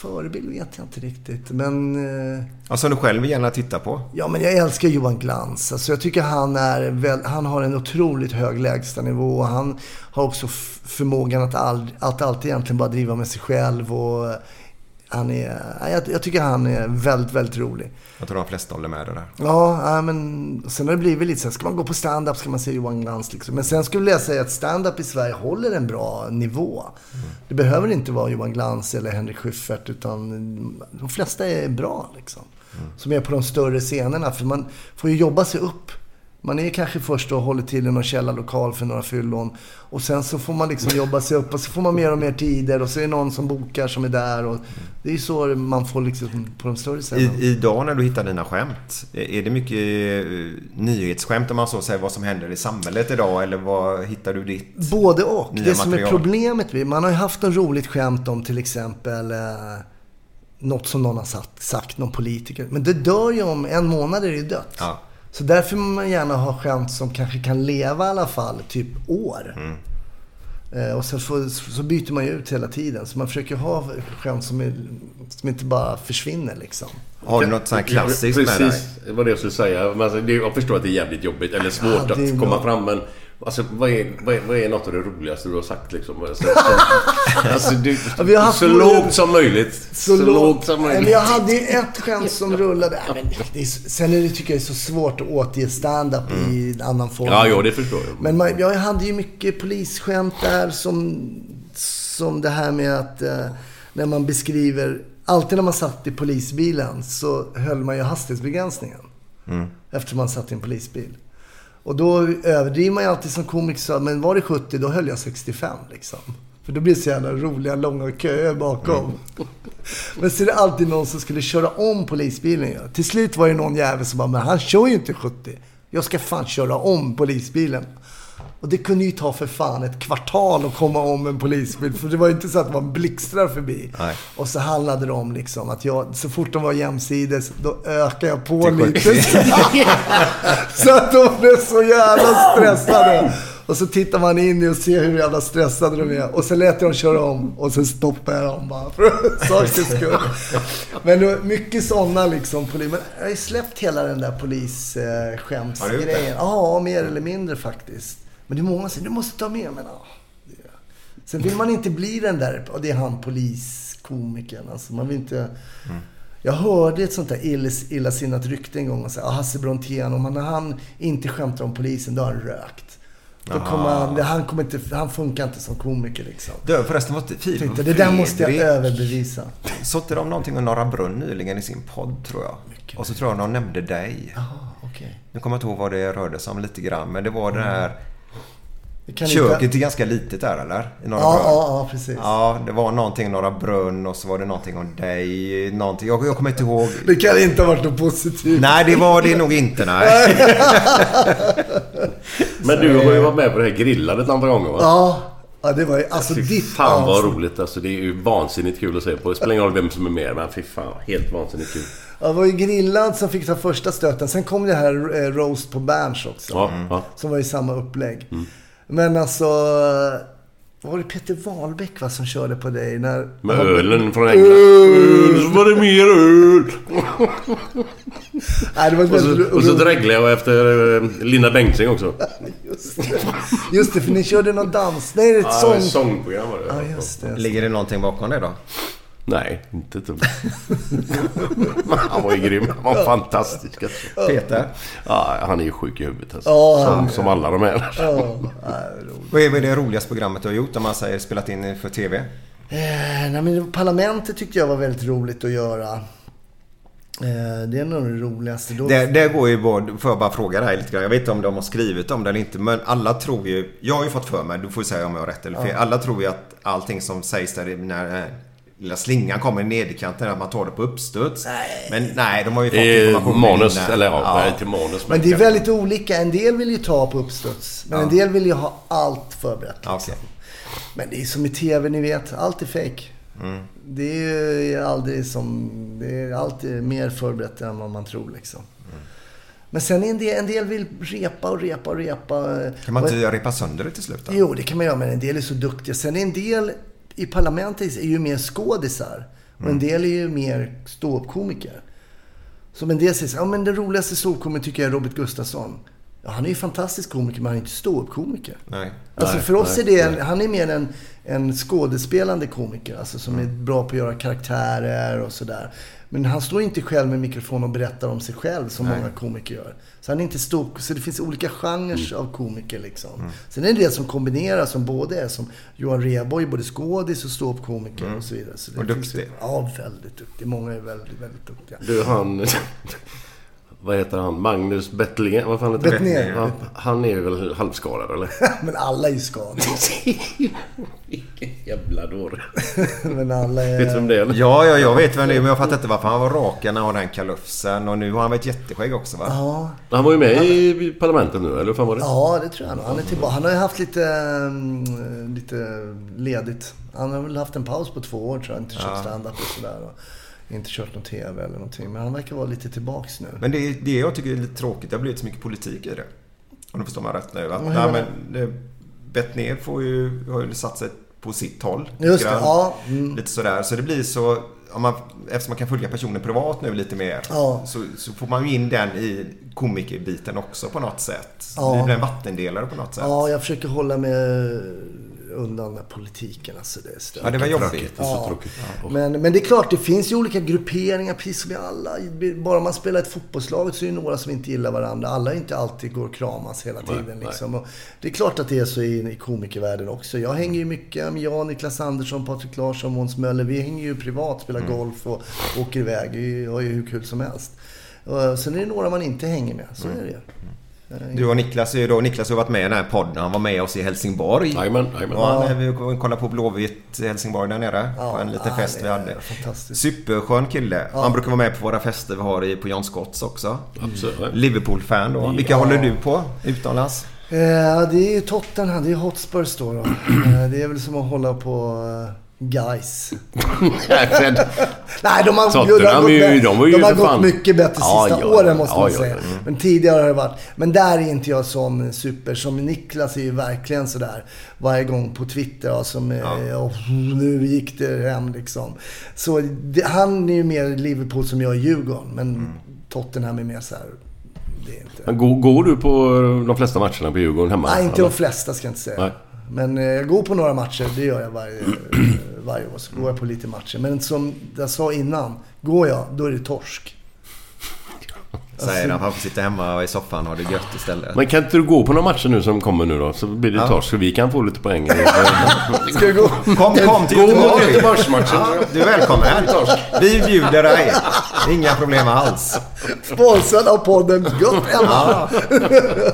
förebild vet jag inte riktigt. Men... Eh, Ja, som du själv gärna tittar på. Ja, men jag älskar Johan Glans. Alltså, jag tycker han, är väl, han har en otroligt hög lägstanivå. Han har också förmågan att, all, att alltid egentligen bara driva med sig själv. Och han är, ja, jag, jag tycker han är väldigt, väldigt rolig. Jag tror de flesta håller med dig där. Ja, men sen har det blivit lite så här, ska man gå på stand-up ska man se Johan Glans liksom. Men sen skulle jag säga att stand-up i Sverige håller en bra nivå. Det behöver inte vara Johan Glans eller Henrik Schyffert, utan de flesta är bra liksom. Som är på de större scenerna, för man får ju jobba sig upp. Man är kanske först och håller till i någon källarlokal för några fyllon. Och sen så får man liksom jobba sig upp och så får man mer och mer tider och så är det någon som bokar som är där. Och det är ju så man får liksom på de större scenerna. I, idag när du hittar dina skämt, är det mycket eh, nyhetsskämt om man så säger vad som händer i samhället idag? Eller vad hittar du ditt Både och. nya Det som är material? problemet, med- man har ju haft en roligt skämt om till exempel eh, något som någon har sagt, sagt, någon politiker. Men det dör ju om en månad är det dött. Ja. Så därför vill man gärna ha skämt som kanske kan leva i alla fall, typ år. Mm. Eh, och sen får, så byter man ju ut hela tiden. Så man försöker ha skämt som, är, som inte bara försvinner liksom. Har du något sånt här klassiskt med dig? Precis, det var det jag skulle säga. Alltså, jag förstår att det är jävligt jobbigt, eller svårt Ja, att komma bra. fram. Men alltså, vad, är, vad, är, vad är något av det roligaste du har sagt liksom? Alltså, alltså, du, Ja, vi har haft så lågt som möjligt. Så, lågt som möjligt. men jag hade ju ett skämt som rullade. Nej, men det är, sen är det, tycker jag det är så svårt att återge stand-up i en annan form. Ja, jo, det förstår jag. Men man, jag hade ju mycket polisskämt där som, som det här med att eh, när man beskriver... Alltid när man satt i polisbilen så höll man ju hastighetsbegränsningen. Eftersom man satt i en polisbil. Och då överdriver man ju alltid som komiker. Så, men var det 70 då höll jag 65 liksom. För då blir det så jävla roliga långa köer bakom. Men så är det alltid någon som skulle köra om polisbilen. Till slut var det någon jävel som bara, men han kör ju inte 70. Jag ska fan köra om polisbilen. Och det kunde ju ta för fan ett kvartal att komma om en polisbil. För det var ju inte så att man blixtrar förbi. Nej. Och så handlade det om liksom att jag, så fort de var jämsides, då ökade jag på lite. 70. så att de blev så jävla stressade. Och så tittar man in och ser hur jävla stressade de är. Och så lät jag dem köra om. Och sen stoppade jag dem bara för sakens skull. Men mycket sådana liksom. Men jag har ju släppt hela den där polisskämtsgrejen. det? Ja, mer eller mindre faktiskt. Men det är många som säger, du måste ta med. Men ja. Sen vill man inte bli den där, och det är han poliskomikern. Alltså man vill inte... Mm. Jag hörde ett sånt där ill- illasinnat rykte en gång. Och så, ah, Hasse Brontén, om han, han inte skämtar om polisen, då har han rökt. Då Aha. kommer han, han, kommer inte, han funkar inte som komiker liksom. Du, förresten var Filip Tänkte, det där måste jag överbevisa. Såtte de någonting om Norra Brunn nyligen i sin podd, tror jag. Och så tror jag de nämnde dig. Jaha, okej. Nu kommer jag inte ihåg vad det rörde sig om lite grann, men det var det här... Köket inte- är ganska litet där, eller? I Norra Ja, Brunn. ja, ja, precis. Ja, det var någonting i Norra Brunn och så var det någonting om dig. Någonting. Jag, jag kommer inte ihåg. Det kan inte ha varit något positivt. Nej, det var det nog inte, nej. Men du har ju varit med på det här grillade ett antal gånger va? Ja, ja det var ju, alltså Fy ditt fan vad avsnitt. roligt alltså. Det är ju vansinnigt kul att se på. Det spelar ingen roll vem som är med men fy fan. Helt vansinnigt kul. Ja, det var ju Grillad som fick ta första stöten. Sen kom det här eh, Roast på Berns också. Ja, ja. Som var i samma upplägg. Men alltså... Var det Peter Wahlbeck va, som körde på dig? När, Med ölen från England. Öl! Så var det mer öl. Nej, det var Och så, och så dreglade jag efter eh, Linda Bengtzing också. Just det. Just det, för ni körde någon dans... Nej, det är ett Ja, sång... sångprogram var det. Ja, just det. Ligger det någonting bakom det då? Nej, inte ett Han var ju grym. Han var fantastisk. Alltså. Peter? Ja, han är ju sjuk i huvudet alltså. Ja, som, som alla de är. Ja, nej, roligt. Vad är det roligaste programmet du har gjort om man säger spelat in för TV? Eh, nej, men Parlamentet tyckte jag var väldigt roligt att göra. Eh, det är nog det roligaste. Då... Det, det går ju bara, får jag bara fråga dig lite grann. Jag vet inte om de har skrivit om det eller inte. Men alla tror ju, jag har ju fått för mig, du får säga om jag har rätt eller fel. Ja. Alla tror ju att allting som sägs där när lilla slingan kommer i nederkanten, att man tar det på uppstuds. Men nej, de har ju fått information manus, innan. eller ja, nej, till manus. Men det är väldigt olika. En del vill ju ta på uppstuds. Men Ja. en del vill ju ha allt förberett. Ja, okej. Men det är som i TV, ni vet. Allt är fake. Mm. Det är ju aldrig som... Det är alltid mer förberett än vad man tror liksom. Mm. Men sen är en del, en del vill repa och repa och repa. Kan man Och- inte repa sönder det till slut då? Jo, det kan man göra, men en del är så duktiga. Sen är en del i parlamentet är ju mer skådisar. Och en del är ju mer ståuppkomiker. Som en del säger så ja men den roligaste ståuppkomikern tycker jag är Robert Gustafsson. Ja, han är ju fantastisk komiker, men han är inte ståuppkomiker. Nej. Alltså Nej, för oss nej, är det, en, han är mer en, en skådespelande komiker. Alltså som är bra på att göra karaktärer och sådär. Men han står inte själv med mikrofon och berättar om sig själv som Nej. många komiker gör. Så han är inte stor, så det finns olika genrer Mm. av komiker liksom. Sen är det del som kombinerar som både är som Johan Rheborg, både skådis och ståuppkomiker och så vidare. Så det Och finns duktig. ju- Ja, väldigt duktig. Många är väldigt, väldigt duktiga. Du, han... Vad heter han? Magnus Bettlinger? Vad fan heter Bettner. Ja, han är väl halvskadad eller? Men alla är ju skadade. Vilken jävla dåre. Men alla är... Vet du vem det är eller? Ja, ja, jag vet vem det är men jag fattar inte varför han var rak när han har den kalufsen och nu har han väl ett jätteskägg också va? Ja, Han var ju med i parlamentet nu, eller hur fan var det? Ja, det tror jag nog. Han är tillbaka. Han har ju haft lite, mm, lite ledigt. Han har väl haft en paus på två år tror jag. Inte kört Ja. stand-up och sådär. Inte kört någon TV eller någonting. Men han verkar vara lite tillbaks nu. Men det, är- det jag tycker är lite tråkigt, det har blivit så mycket politik i det. Om du förstår mig rätt nu. Att, Vad nej, men, Bettner får ju, har ju satt sig på sitt håll. Just det, ja. Mm. Lite sådär. Så det blir så, om man, eftersom man kan följa personen privat nu lite mer. Ja. Så, så får man ju in den i komikerbiten också på något sätt. Ja. Det blir en vattendelare på något sätt. Ja, jag försöker hålla mig undan med politiken. Alltså det är. Ja, det var jobbigt. Ja. Ja. Men, men det är klart, det finns ju olika grupperingar precis som i alla. Bara man spelar ett fotbollslag så är det några som inte gillar varandra. Alla inte alltid går och kramas hela tiden. nej. liksom. Och det är klart att det är så i, i komikervärlden också. Jag hänger ju mycket med jag, Niklas Andersson, Patrik Larsson, Måns Möller. Vi hänger ju privat, spelar golf och åker iväg. Vi har ju hur kul som helst. Sen är det några man inte hänger med. Så är det ju. Du och Niklas, är ju då, Niklas har varit med i den här podden. Han var med oss i Helsingborg. Jajamän, jajamän. Och han, vi kollade på Blåvitt i Helsingborg där nere. Ja, på en liten ja, fest det vi är hade. fantastiskt. Superskön kille. Han brukar vara med på våra fester vi har i, på John Scotts också. Absolut. Liverpool-fan då. Vilka håller du på utomlands? Eh, det är ju Tottenham, det är Hotspurs då. då. Eh, det är väl som att hålla på uh, Guys. Nej, de har, Tottenham de de ju de har gått fan- mycket bättre Ja, sista ja, åren måste ja, man säga. ja. Men tidigare har det varit. Men där är inte jag sån super. Som Niklas är ju verkligen sådär varje gång på Twitter. Som, ja. oh, nu gick det hem liksom. Så det, han är ju mer Liverpool som jag är Djurgården. Men Mm. Tottenham är mer så här. Det är inte... Men Går, går du på de flesta matcherna på Djurgården hemma? Nej, inte eller? de flesta ska jag inte säga. Nej. Men eh, jag går på några matcher, det gör jag varje, varje år. Så går jag på lite matcher. Men som jag sa innan, går jag, då är det torsk. Säger han. Han får sitta hemma i soffan och ha det gött istället. Men kan inte du gå på några matcher nu som kommer nu då? Så blir det Ja. torsk så vi kan få lite poäng. Ska vi gå? Kom, kom till Göteborg! Göteborgsmatchen. Ja, du är välkommen. Vi bjuder dig. Inga problem alls. Sponsrad av podden Gött Emma.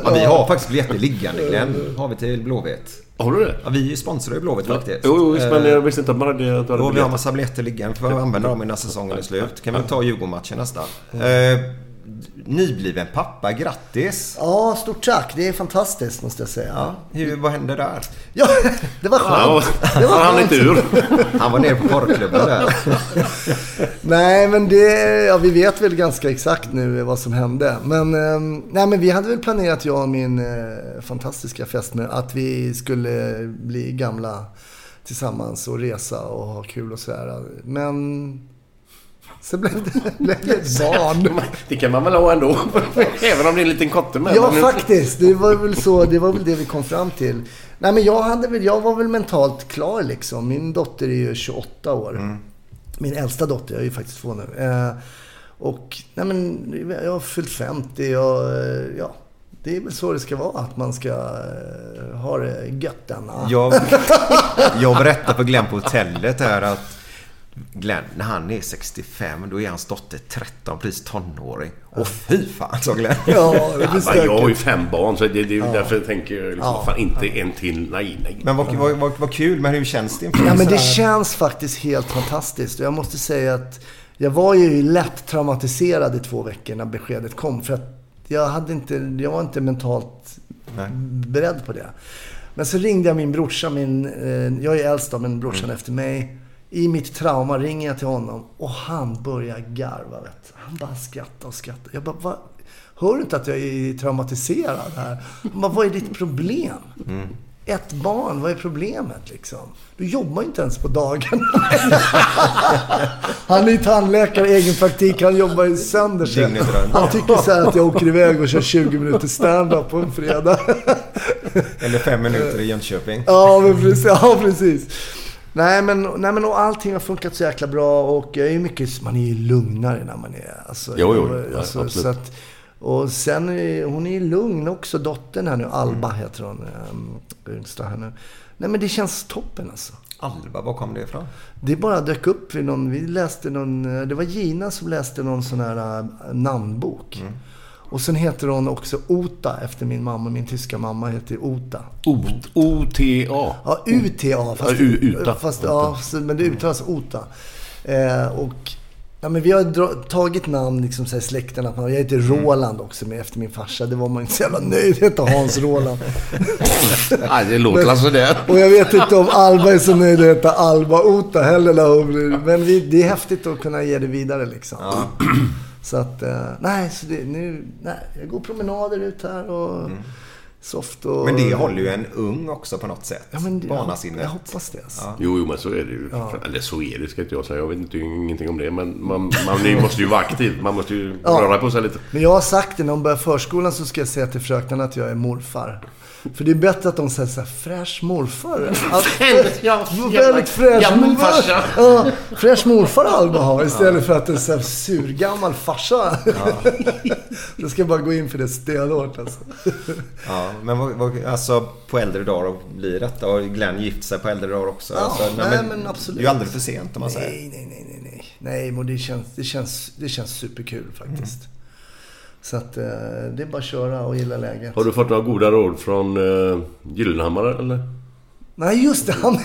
Ja, vi har faktiskt biljetter liggande Glenn. Har vi till Blåvitt. Har du det? Ja, vi sponsrar ju Blåvitt faktiskt. Jo, jo, visst, men Eh, jag visste inte att man hade, att du hade Jo, vi har massa biljetter liggande. Får använda dem innan säsongen är slut. Kan vi ta Djurgården-matchen nästan. Eh, nybliven pappa, grattis! Ja, stort tack. Det är fantastiskt måste jag säga. Ja, hur, vad hände där? Ja, det var Ja, skönt. Det var han inte ur. Han var nere på porrklubben där. Nej, men det... Ja, vi vet väl ganska exakt nu vad som hände. Men, ehm, nej, men vi hade väl planerat, jag och min eh, fantastiska fästmö, att vi skulle bli gamla tillsammans och resa och ha kul och sådär. Men... Så blev det, blev det ett barn. Det kan man väl ha ändå. Även om det är en liten kotte med. Ja, faktiskt. Det var väl så. Det var väl det vi kom fram till. Nej, men jag, hade väl, jag var väl mentalt klar liksom. Min dotter är ju 28 år. Min äldsta dotter, jag är ju faktiskt två nu. Eh, och nej, men, jag har fyllt 50 och eh, ja. Det är väl så det ska vara. Att man ska eh, ha det gött denna. Jag, jag berättade för Glenn på hotellet här att Glenn, när han är 65, då är hans dotter 13, precis tonåring. Och fy fan, sa Glenn. Ja, det Ja, blir men jag har ju stökigt. fem barn så det, det är därför jag tänker liksom, Ja. fan inte en till. Nej, nej. Men vad, vad, vad, vad kul, men hur känns det Ja, men det känns faktiskt helt fantastiskt. Och jag måste säga att jag var ju lätt traumatiserad i två veckor när beskedet kom. För att jag, hade inte, jag var inte mentalt Nej. beredd på det. Men så ringde jag min brorsa, min, eh, jag är äldst då, men brorsan Mm. efter mig. I mitt trauma ringer jag till honom och han börjar garva. Vet. Han bara skrattar och skrattar. Jag bara, Va? Hör du inte att jag är traumatiserad här? Han bara, vad är ditt problem? Mm. ett barn, vad är problemet liksom? Du jobbar ju inte ens på dagarna. han är tandläkare, egen praktik. Han jobbar ju sönder sig. Han tycker så här att jag åker iväg och kör 20 minuter stand-up på en fredag. Eller fem minuter i Jönköping. Ja, men precis. Ja, precis. Nej men, nej, men och allting har funkat så jäkla bra och jag är mycket, man är ju lugnare när man är... Alltså, Jo, jo. Ja, alltså, absolut. så att, och sen, hon är ju lugn också, dottern här nu. Alba Mm. heter hon, ähm, yngsta här nu. Nej men det känns toppen alltså. Alba, var kom det ifrån? Det bara dök upp vid någon, vi läste någon, det var Gina som läste någon sån här äh, namnbok. Mm. Och sen heter hon också Ota efter min mamma, min tyska mamma heter Ota. O-T-A. Ja, UTA. Fast, Ja, U- Uta. Fast, ja, men det uttalas Ota. Eh, och, ja, men vi har tagit namn liksom, så här, släkten. Att man, jag heter Roland också med, efter min farsa. Det var man inte så jävla nöjd att heta Hans Roland. Nej, det låter alltså det. Och jag vet inte om Alba är så nöjd att heta Alba Ota heller. Men vi, det är häftigt att kunna ge det vidare liksom. Så att, eh, nej, så det, nu, nej, jag går promenader ut här och soft och... Men det håller ju en ung också på något sätt. Ja, men det- Barnasinnet. jag hoppas det, alltså. Jo, jo, men så är det ju. Ja. Eller så är det, ska inte jag säga. Jag vet inte, ingenting om det. Men man, man måste ju vara aktiv. Man måste ju Ja. röra på sig lite. Men jag har sagt det, när de börjar förskolan så ska jag säga till fröknarna att jag är morfar. För det är bättre att de säger så här, fräsch morfar. Att, Ja, väldigt fräsch morfar. Ja, fräsch morfar Alba har istället för att det är så här surgammal farsa. Jag ska bara gå in för det stenhårt alltså. Ja, men vad, vad, alltså på äldre dagar blir detta och Glenn gift sig på äldre dagar också. Ja, alltså, nej, men absolut. Det är ju aldrig för sent om man säger. Nej, nej, nej, nej, nej. Nej, men det känns, det känns, det känns superkul faktiskt. Mm. Så att eh, det är bara att köra och gilla läget. Har du fått några goda råd från uh, Gyllenhammar eller? Nej, just det. Han...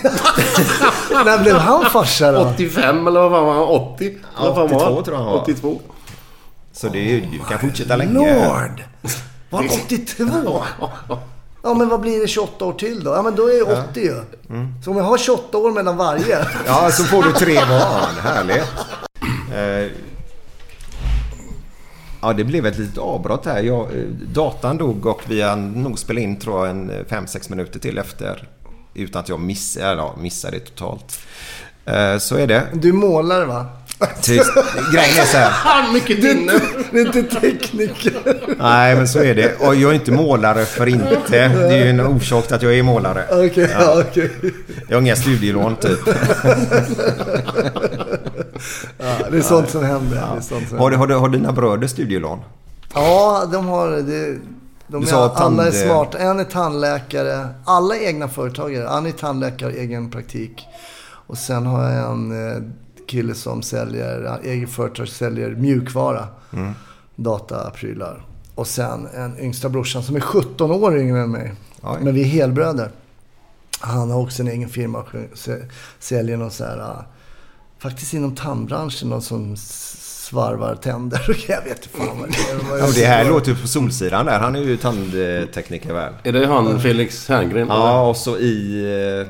När blev han farsa då? 85 eller vad var han? 80? Eller vad fan var 82 han? tror jag han var. 82. Så det är ju, du kan fortsätta länge. Lord! Var 82? Ja, men vad blir det 28 år till då? Ja, men då är jag 80 ju. Så om jag har 28 år mellan varje. Ja, så får du tre barn. Härligt. Ja, det blev ett litet avbrott här. Jag, eh, datan dog och vi har nog spelat in tror jag en eh, 5-6 minuter till efter. Utan att jag missade, eller, ja, missade det totalt. Eh, så är det. Du målar va? Tyst. Grejen är så här. Han mycket inte, du är inte tekniker. Nej, men så är det. Och jag är inte målare för inte. Det är ju en orsak att jag är målare. Okej, ja, okej. Jag har inga studielån typ. Ja, det är sånt som händer. Det är sånt som Har, du- har, du- har dina bröder studielån? Ja, de har det. De är, alla är smarta. En är tandläkare. Alla är egna företagare. Han är tandläkare, egen praktik. Och sen har jag en eh, kille som säljer, egen företag, säljer mjukvara. Mm. Dataprylar. Och sen en yngsta brorsan som är 17 år yngre än mig. Oj. Men vi är helbröder. Han har också en egen firma och sä- säljer någon så här, ah, faktiskt inom tandbranschen, någon som svarvar tänder. Jag vet inte fan vad det är. Vad Ja, men det här låter ju på Solsidan där. Han är ju tandtekniker väl? Är det han Felix Herngren? Ja, och så i...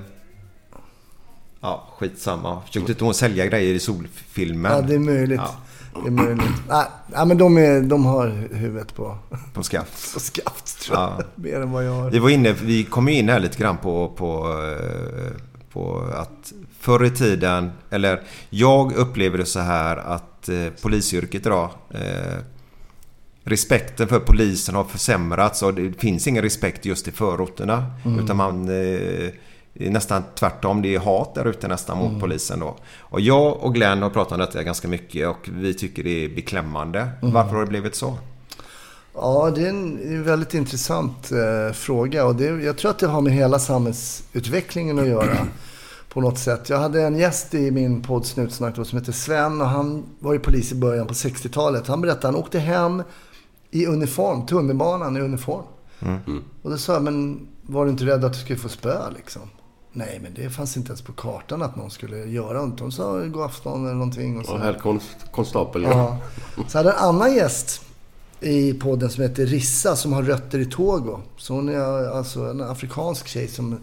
Ja, skitsamma. Försökte inte hon sälja grejer i solfilmen? Ja, det är möjligt. Ja. Det är möjligt. Nej, nej, men de, är, de har huvudet på, På skaft. på skaft tror jag. Ja. Mer än vad jag har. Vi var inne, vi kom in här lite grann på, på, eh, på att förr i tiden, eller jag upplever det så här att eh, polisyrket idag eh, Respekten för polisen har försämrats och det finns ingen respekt just i förorterna. Utan man eh, är nästan tvärtom. Det är hat där ute nästan mot polisen då. Och jag och Glenn har pratat om detta ganska mycket och vi tycker det är beklämmande. Varför har det blivit så? Ja, det är en det väldigt intressant eh, fråga. Och det, jag tror att det har med hela samhällsutvecklingen att göra. På något sätt. Jag hade en gäst i min podd Snutsnack då, som heter Sven. Och han var ju polis i början på 60-talet. Han berättade att han åkte hem i uniform. Tunnelbanan i uniform. Och då sa jag, men var du inte rädd att du skulle få spö liksom? Nej, men det fanns inte ens på kartan att någon skulle göra något. De sa god afton eller någonting. Och så. Och herr konst, konstapel. Ja. Så hade en annan gäst i podden som heter Rissa som har rötter i Togo. Så hon är alltså en afrikansk tjej som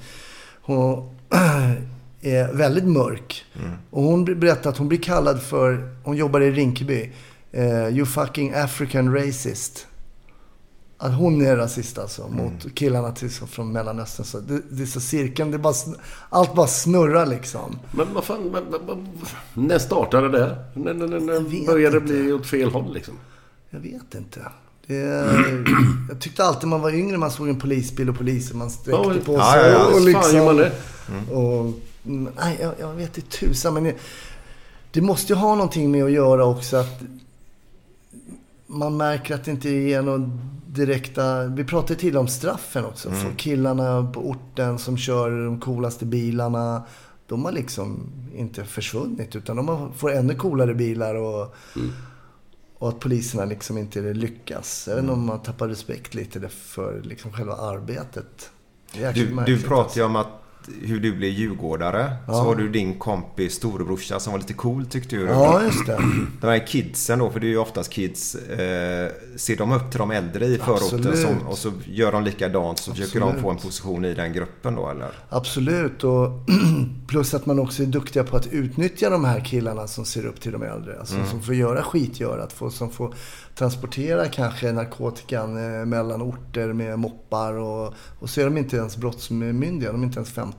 hon är väldigt mörk. Och hon berättade att hon blir kallad för, hon jobbar i Rinkeby, eh, you fucking African racist. Att hon är rasist alltså Mm. mot killarna till, från Mellanöstern. Så det, det är så cirkeln, det är bara, allt bara snurrar liksom. Men vad fan, men, men, när startade det? När, när, när, när började det bli åt fel håll liksom? Jag vet inte. Det, jag tyckte alltid man var yngre, man såg en polisbil och poliser, man sträckte Ja, på sig. ja, ja. och Fan liksom, man det? Och, mm, nej, jag, jag vet inte tusan. Men det, det måste ju ha någonting med att göra också att man märker att det inte ger någon direkta... Vi pratade tidigare om straffen också. Mm. För killarna på orten som kör de coolaste bilarna. De har liksom inte försvunnit utan de får ännu coolare bilar och, och att poliserna liksom inte lyckas. Jag vet inte om man tappar respekt lite för liksom själva arbetet. Är Du, du pratar ju om att hur du blev djurgårdare. Ja. Så har du din kompis storebrorsa som var lite cool tyckte du. Ja, just det. De här kidsen då, för det är ju oftast kids. Eh, ser de upp till de äldre i förorten Absolut. som, och så gör de likadant så försöker de Absolut. få en position i den gruppen då eller? Absolut. Och plus att man också är duktiga på att utnyttja de här killarna som ser upp till de äldre. Alltså, Mm. Som får göra skitgörat. Få, som får transportera kanske narkotikan eh, mellan orter med moppar. Och, och så är de inte ens brottsmyndiga. De är inte ens 15.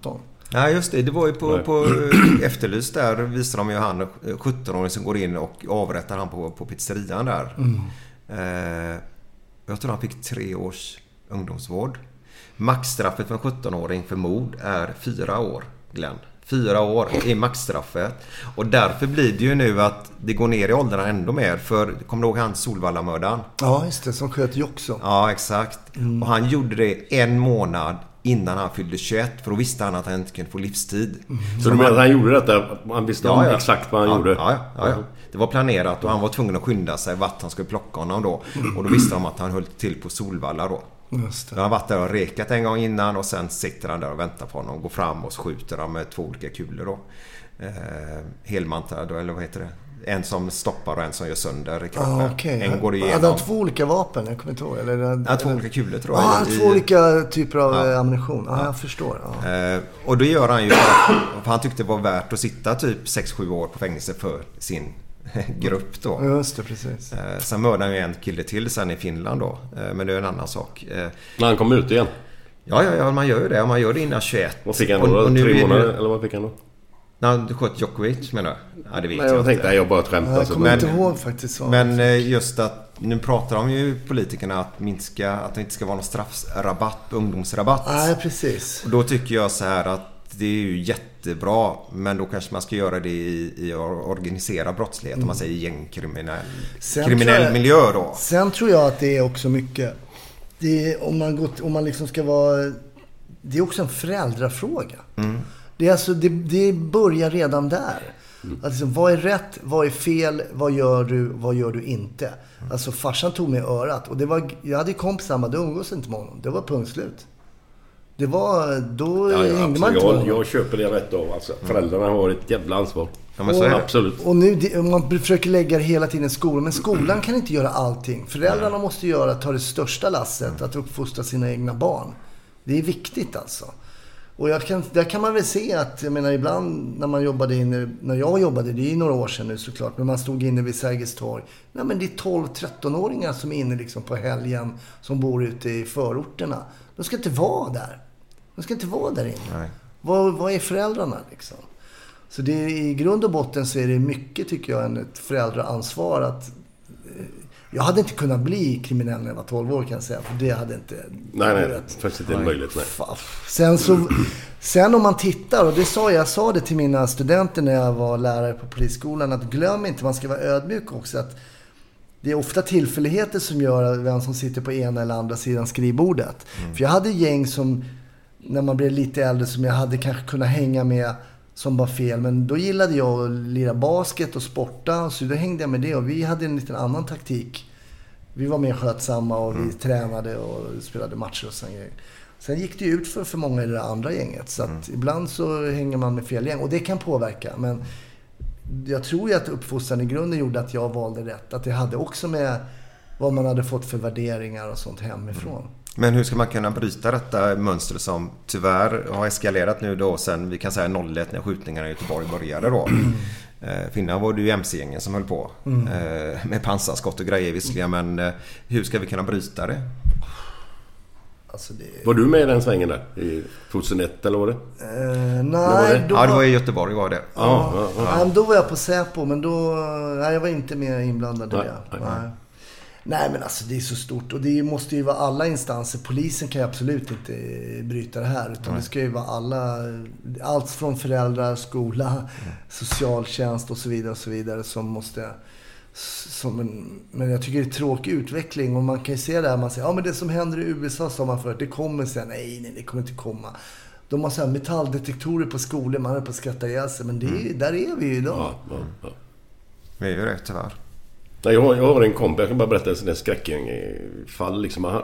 Nej just det, det var ju på, på eh, Efterlyst där visar de ju han eh, 17-åring som går in och avrättar han på, på pizzerian där. Mm. Eh, jag tror han fick tre års ungdomsvård. Maxstraffet för en 17-åring för mord är fyra år, Glenn. Fyra år är maxstraffet. Och därför blir det ju nu att det går ner i åldrarna ändå mer. För, kommer du ihåg han Solvallamördaren? Ja, just det. Som sköt Joxo. Ja, exakt. Och han gjorde det en månad innan han fyllde 21. För då visste han att han inte kunde få livstid. Så du menar att han gjorde detta? Han visste om exakt vad han ja, gjorde? Ja, ja, ja, ja. Det var planerat och han var tvungen att skynda sig vart han skulle plocka honom då. Och då visste de att han höll till på Solvalla då. Just det. Han har varit där och rekat en gång innan och sen sitter han där och väntar på honom. Går fram och skjuter han med två olika kulor då. Eh, helmantad, eller vad heter det? En som stoppar och en som gör sönder i kroppen. Ah, okej. En går Hade igenom. han två olika vapen? Jag kommer inte ihåg. Eller, Ja, två olika kulor tror jag. I- har två olika typer av Ja. eh, ammunition. Ja, jag förstår. Ja. Eh, och då gör han ju för, för han tyckte det var värt att sitta typ 6-7 år på fängelse för sin grupp då. Just det, precis. Eh, sen mördade han ju en kille till sen i Finland då. Eh, men det är en annan sak. Eh, När han kom ut igen? Ja, ja, ja, man gör ju det. Man gör det innan 21. Vad fick han Och- då? och nu är Tre det- månader? Eller vad fick han då? När han sköt Djokovic menar du? Ja, det vet Nej, jag, jag tänkte, nej, jag bara skämtar. Jag kommer men- inte ihåg faktiskt. Men eh, just att nu pratar de ju politikerna att minska, att det inte ska vara någon straffrabatt, ungdomsrabatt. Nej, precis. Och då tycker jag så här att det är ju jättebra men då kanske man ska göra det i, i organiserad brottslighet om man säger gängkriminell Sen kriminell jag- miljö då. Sen tror jag att det är också mycket... Det är, om, man går, om man liksom ska vara... Det är också en föräldrafråga. Mm. Det, är alltså, det, det börjar redan där. Att liksom, vad är rätt? Vad är fel? Vad gör du? Vad gör du inte? Alltså farsan tog mig i örat. Och det var, jag hade ju kompisar hemma. Det umgås inte med honom. Det var punkt slut. Det var... Då Ja, ja, hängde man inte jag, jag köper det rätt av. Alltså, föräldrarna har ett jävla ansvar. Ja, men så är det. Absolut. Och nu, det, man försöker lägga det hela tiden i skolan. Men skolan kan inte göra allting. Föräldrarna måste göra, ta det största lasset. Att uppfostra sina egna barn. Det är viktigt alltså. Och jag kan, där kan man väl se att, jag menar ibland när man jobbade inne, när jag jobbade, det är några år sedan nu såklart, men man stod inne vid Sergels torg. Nej men det är 12-13-åringar som är inne liksom på helgen, som bor ute i förorterna. De ska inte vara där. De ska inte vara där inne. Vad, vad är föräldrarna liksom? Så det i grund och botten så är det mycket, tycker jag, ett föräldraansvar att... Jag hade inte kunnat bli kriminell när jag var 12 år kan jag säga, för det hade inte... Nej, nej. vet. Faktiskt inte möjligt. Nej. Sen, så, sen om man tittar, och det sa jag, jag sa det till mina studenter när jag var lärare på polisskolan, att glöm inte, man ska vara ödmjuk också, att det är ofta tillfälligheter som gör vem som sitter på ena eller andra sidan skrivbordet. För jag hade gäng som, när man blev lite äldre, som jag hade kanske kunnat hänga med som var fel. Men då gillade jag att lira basket och sporta, så då hängde jag med det. Och vi hade en liten annan taktik. Vi var mer skötsamma och vi tränade och spelade matcher och sådana grejer. Sen gick det ju ut för, för många i det andra gänget. Så att ibland så hänger man med fel gäng. Och det kan påverka. Men jag tror ju att uppfostran i grunden gjorde att jag valde rätt. Att det hade också med vad man hade fått för värderingar och sånt hemifrån. Men hur ska man kunna bryta detta mönster som tyvärr har eskalerat nu då sen vi kan säga 01 när skjutningarna i Göteborg började då. Eh, Finland var det ju MC-gängen som höll på. Mm. Eh, med pansarskott och grejer visserligen men eh, hur ska vi kunna bryta det? Alltså det... Var du med i den svängen där? I 2001 eller var det? Eh, När var det? nej, då Ja, det var i Göteborg var det. Ja, ja, ja. Nej, men då var jag på Säpo, men då... Nej, jag var inte mer inblandad i Nej, det. nej, Nej. Nej, men alltså det är så stort. Och det måste ju vara alla instanser. Polisen kan ju absolut inte bryta det här. Utan det ska ju vara alla... Allt från föräldrar, skola, socialtjänst och så vidare och så vidare som måste... Som en, men jag tycker det är tråkig utveckling och man kan ju se det här. Man säger, ja men det som händer i USA sa man förut, det kommer sen. Nej, nej, det kommer inte komma. De har så här metalldetektorer på skolor, man är på att skratta ihjäl sig. Men det är, ju- där är vi ju idag. Ja, ja, ja. Vi är ju det tyvärr. Nej, jag, jag har en kompis, jag kan bara berätta där skräckfall. Liksom, han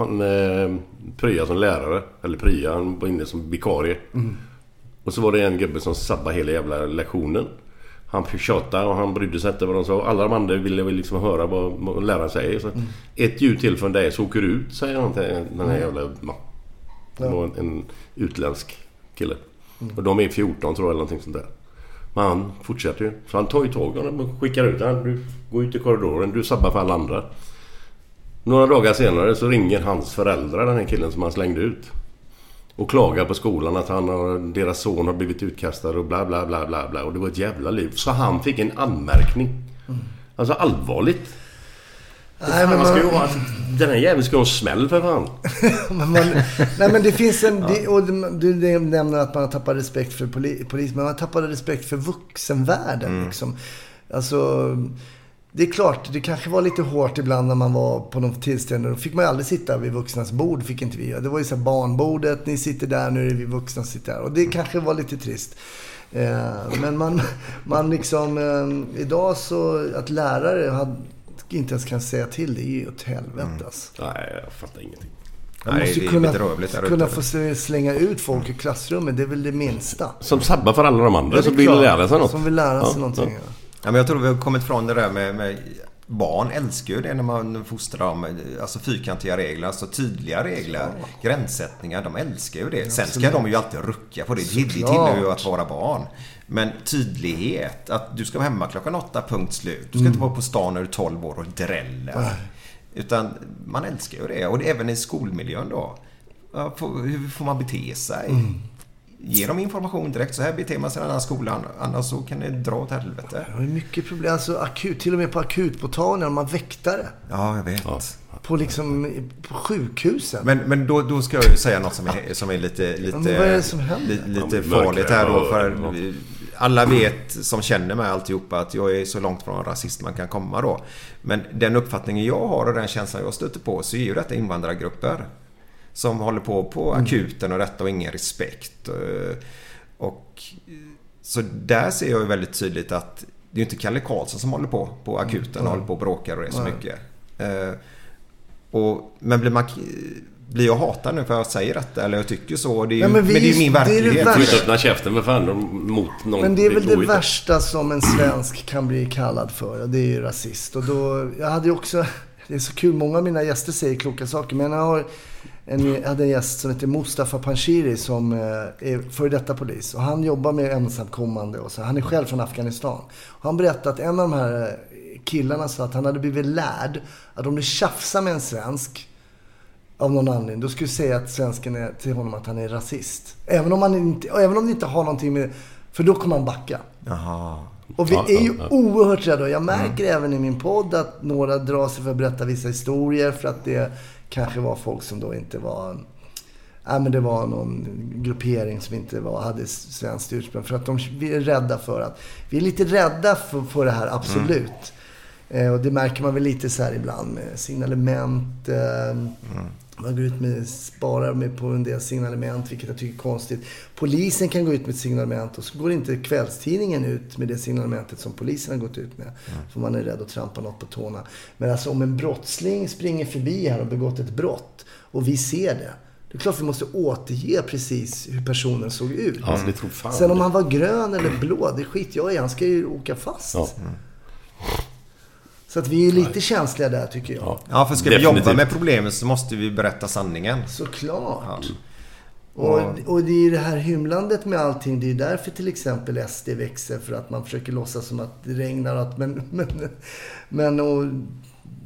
han eh, pryade som lärare. Eller prya, han var inne som vikarie. Och så var det en gubbe som sabbade hela jävla lektionen. Han fick tjata och han brydde sig inte vad de sa. Alla de andra ville väl liksom höra vad, läraren säger. Så Ett ljud till från dig så åker du ut, säger han till den här jävla... Ja. Det var en, en utländsk kille. Och de är 14 tror jag eller någonting sånt där. Men han fortsätter ju. Så han tar ju tag i honom och skickar ut honom. Du går ut i korridoren, du sabbar för alla andra. Några dagar senare så ringer hans föräldrar, den här killen som han slängde ut. Och klagar på skolan att han och deras son har blivit utkastad och bla bla bla bla bla. Och det var ett jävla liv. Så han fick en anmärkning. Alltså allvarligt. Nej, men man ska ju man- ha, den här jäveln ska ha en smäll för fan. Men man, nej men det finns en... Det, och du, nämner att man har tappat respekt för poli, polis, men man tappade respekt för vuxenvärlden. Liksom. Alltså, det är klart, det kanske var lite hårt ibland när man var på de tillställningarna. Då fick man ju aldrig sitta vid vuxnas bord, fick inte vi. Det var ju så här barnbordet, ni sitter där, nu är det vi vuxna som sitter här. Och det kanske var lite trist. Eh, men man, man liksom... Eh, idag så, att lärare hade, inte ens kan säga till, det är ju åt helvete alltså. Nej, jag fattar ingenting. Man Nej, måste ju kunna, kunna få slänga ut folk i klassrummet. Det är väl det minsta. Som sabbar för alla de andra Ja, som vill lära sig något. Som vill lära sig Ja, någonting. ja. Ja, men jag tror vi har kommit från det där med, med Barn älskar ju det när man fostrar dem. Alltså fyrkantiga regler, alltså tydliga regler. Gränssättningar, de älskar ju det. Sen ska de ju alltid rucka på det. Det tillhör ju att vara barn. Men tydlighet, att du ska vara hemma klockan åtta, punkt slut. Du ska inte vara på stan när du är 12 år och drälla. Nej. Utan man älskar ju det. Och det även i skolmiljön då. Ja, Hur får man bete sig? Ge dem information direkt. Så här beter man sig i den här skolan. Annars så kan det dra åt helvete. Det är mycket problem. Alltså akut, till och med på akutmottagningar. Har väktare. Ja, jag vet. På liksom, på sjukhusen. Men, men då, då ska jag ju säga något som är, som är lite, lite, är det som händer? li, lite Ja, farligt här då. För ja. alla vet som känner mig alltihopa att jag är så långt från rasist man kan komma då. Men den uppfattningen jag har och den känslan jag stöter på så är ju detta invandrargrupper. Som håller på på Mm. akuten och detta och ingen respekt. Eh, Och så där ser jag ju väldigt tydligt att det är ju inte Kalle Karlsson som håller på på akuten och håller på och bråkar och det så Nej. mycket. Eh, och, men blir, man, blir jag hatad nu för att jag säger detta? Eller jag tycker så? Det är ju, Nej, men, men vi- det är ju min det är det verklighet. värsta. Du får inte öppna käften med fan de- mot någon. Men det är väl det värsta som en svensk kan bli kallad för. Och det är ju rasist. Och då, jag hade ju också... Det är så kul. Många av mina gäster säger kloka saker. Men jag har en, hade en gäst som heter Mustafa Panshiri som eh, är före detta polis. Och han jobbar med ensamkommande. Och så. Han är själv från Afghanistan. Och han berättade att en av de här eh, killarna sa att han hade blivit lärd att om du tjafsar med en svensk av någon anledning. Då skulle du säga att svensken är till honom att han är rasist. Även om, han inte, även om det inte har någonting med... För då kommer han backa. Jaha. Och vi är ju oerhört rädda. Jag märker även i min podd att några drar sig för att berätta vissa historier för att det kanske var folk som då inte var... Nej, men det var någon gruppering som inte var, hade svenskt ursprung. För att de, vi är rädda för att... Vi är lite rädda för, för det här, absolut. Eh, och det märker man väl lite så här ibland med signalement. Eh, Man går ut med, sparar med på en del signalement, vilket jag tycker är konstigt. Polisen kan gå ut med ett signalement och så går inte kvällstidningen ut med det signalementet som polisen har gått ut med. För man är rädd att trampa något på tårna. Men alltså om en brottsling springer förbi här och begått ett brott och vi ser det. Det är klart vi måste återge precis hur personen såg ut. Ja, Sen om han var grön eller blå, det skit jag i. Han ska ju åka fast. Ja. Så att vi är lite känsliga där tycker jag. Ja. För ska Definitivt. vi jobba med problemet så måste vi berätta sanningen. Såklart. Ja. Och, och det är det här hymlandet med allting. Det är därför till exempel SD växer. För att man försöker låtsas som att det regnar. och Att, men, men, men och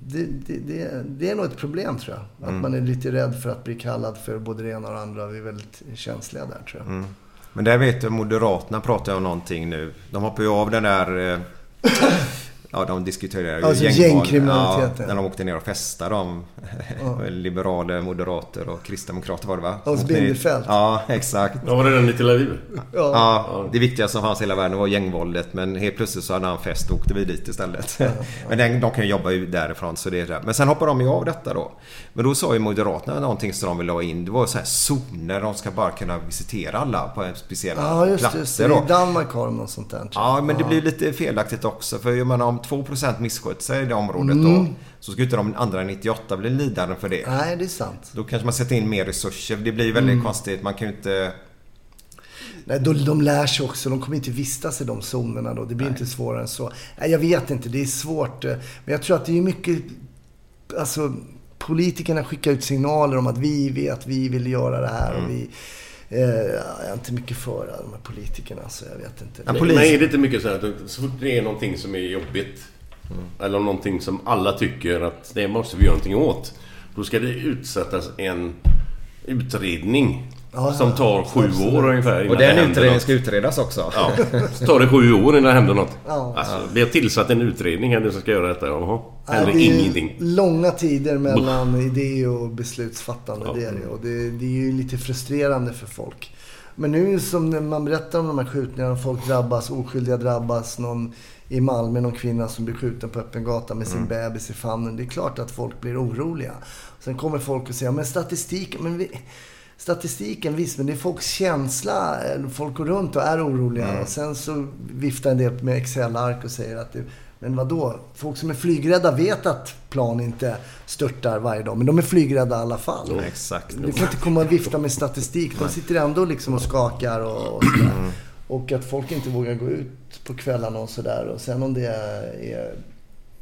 det, det, det, det är nog ett problem tror jag. Att Mm. man är lite rädd för att bli kallad för både det ena och det andra. Vi är väldigt känsliga där tror jag. Mm. Men där vet jag Moderaterna pratar om någonting nu. De hoppar ju av den där... eh, Ja, de diskuterar ju Alltså gängval. gängkriminaliteten. Ja, när de åkte ner och festade. De Ja. liberaler, moderater och kristdemokrater var det va? Ner- Bindefeld. Ja, exakt. Ja, var det den i Tel Aviv? Ja. det viktigaste som fanns i hela världen var gängvåldet. Men helt plötsligt så hade han fest och åkte vi dit istället. Men den, de kan ju jobba ju därifrån. Så det är det. Men sen hoppar de ju av detta då. Men då sa ju Moderaterna någonting som de ville ha in. Det var så här zoner. De ska bara kunna visitera alla på speciella Ja, just platser. Just det. I Danmark har de något sånt där. Ja, men det blir lite felaktigt också. För jag menar, om 2% missköter sig i det området Mm. då. Så ska inte de andra 98 bli lidande för det. Nej, det är sant. Då kanske man sätter in mer resurser. Det blir väldigt Mm. konstigt. Man kan ju inte... Nej, de, de lär sig också. De kommer inte vistas i de zonerna då. Det blir inte svårare än så. Nej, jag vet inte. Det är svårt. Men jag tror att det är mycket... Alltså, politikerna skickar ut signaler om att vi vet, vi vill göra det här och vi... Eh, jag är inte mycket för de här politikerna, så jag vet inte. Men, men är det inte mycket så här att så fort det är någonting som är jobbigt eller någonting som alla tycker att det måste vi göra någonting åt. Då ska det utsättas en utredning Ja, som ja, tar sju absolut. år ungefär innan Och det den utredningen ska utredas också. Ja, så tar det sju år innan det händer något. Ja. Alltså, vi har tillsatt en utredning här nu som ska göra detta. Jaha, händer det är ingenting. långa tider mellan idé och beslutsfattande. Det är det. Och det, det är ju lite frustrerande för folk. Men nu som när man berättar om de här skjutningarna, folk drabbas, oskyldiga drabbas. Någon i Malmö, någon kvinna som blir skjuten på öppen gata med sin Mm. bebis i famnen. Det är klart att folk blir oroliga. Sen kommer folk och säger, men statistik, men vi, Statistiken visst, men det är folks känsla. Folk går runt och är oroliga. Mm. Och sen så viftar en del med Excel-ark och säger att det, men vad då? Folk som är flygrädda vet att plan inte störtar varje dag. Men de är flygrädda i alla fall. Ja, exakt. Du får inte komma och vifta med statistik. De sitter ändå liksom och skakar och, och sådär. Och att folk inte vågar gå ut på kvällarna och sådär. Och sen om det är,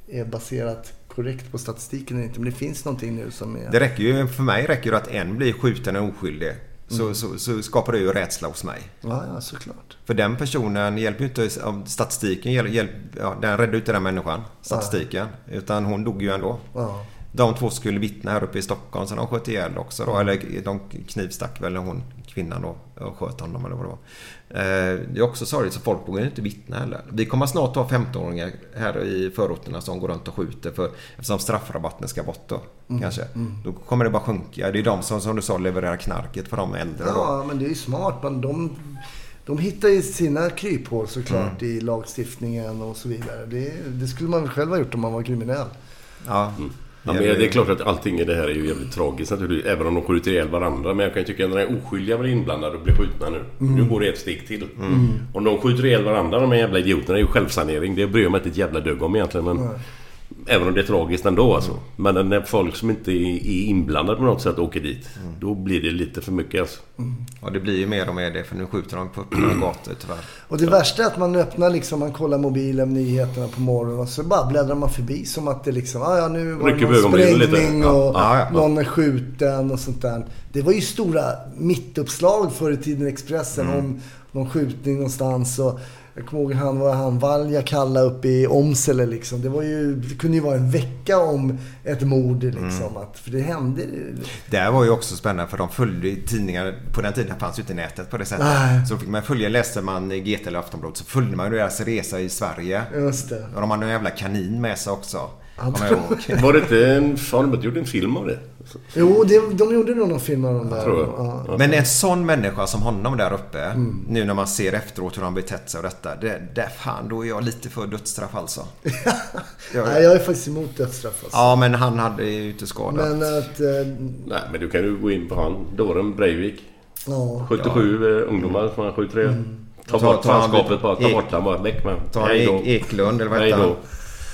är baserat korrekt på statistiken eller inte. Men det finns någonting nu som är... Det räcker ju, för mig räcker det att en blir skjuten och oskyldig. Så, Mm. så, så skapar det ju rädsla hos mig. Ja, ja, såklart. För den personen hjälper ju inte, om statistiken hjälp, hjälp, ja, den räddar ju inte den människan, statistiken. Utan hon dog ju ändå. Ja. De två skulle vittna här uppe i Stockholm så de sköt ihjäl också då. Eller de knivstack väl hon, kvinnan då, och sköt honom eller vad det var. Eh, Det är också sorgligt så folk vågar inte vittna heller. Vi kommer snart ha 15-åringar här i förorterna som går runt och skjuter för eftersom straffrabatten ska bort då. Mm, Kanske. mm. Då kommer det bara sjunka. Det är de som, som du sa, levererar knarket för de äldre då. Ja, men det är ju smart. Men de, de hittar ju sina kryphål såklart Mm. i lagstiftningen och så vidare. Det, det skulle man väl själv ha gjort om man var kriminell. Ja. Ja, men det är klart att allting i det här är ju jävligt tragiskt naturligtvis. Även om de skjuter ihjäl varandra. Men jag kan ju tycka att när oskyldiga blir inblandade och blir skjutna nu. Mm. Nu går det ett steg till. Mm. Om de skjuter ihjäl varandra, de här jävla idioterna, det är ju självsanering. Det bryr jag mig inte ett jävla dugg om egentligen. Men, Nej. Även om det är tragiskt ändå alltså. Men när folk som inte är inblandade på något sätt åker dit. Då blir det lite för mycket alltså. Ja, det blir ju mer och mer det för nu skjuter de på öppna gator tyvärr. Och det värsta är att man öppnar liksom, man kollar mobilen, nyheterna på morgonen och så bara bläddrar man förbi som att det liksom, ah, ja nu var det någon lite. sprängning Ja. och Ja, ja. någon är skjuten och sånt där. Det var ju stora mittuppslag förr i tiden i Expressen Mm. om någon skjutning någonstans. Och jag kommer ihåg han var han Valja kalla uppe i Åmsele liksom. Det, var ju, det kunde ju vara en vecka om ett mord liksom. Mm. Att, för det hände. Det här var ju också spännande för de följde tidningar. På den tiden fanns ju inte nätet på det sättet. Nej. Så fick man följa, läste man i GT eller Aftonbladet så följde man ju deras resa i Sverige. Just det. Och de hade en jävla kanin med sig också. Var det inte en... Har de inte gjort en film av det? Jo, det, de gjorde nog någon film av de där. Tror jag. Ja. Men en sån människa som honom där uppe. Mm. Nu när man ser efteråt hur han betett sig och detta. Det, det, fan, då är jag lite för dödsstraff alltså. Jag- Nej, jag är faktiskt emot dödsstraff alltså. Ja, men han hade ju inte skadat. Men att... Eh, Nej, men du kan ju gå in på han. Dåren Breivik. ja. 77 eh, ungdomar han skjuter ihjäl. Ta bort fanskapet bara. Ta bort han bara. Väck med Ta Eklund eller vad då. han?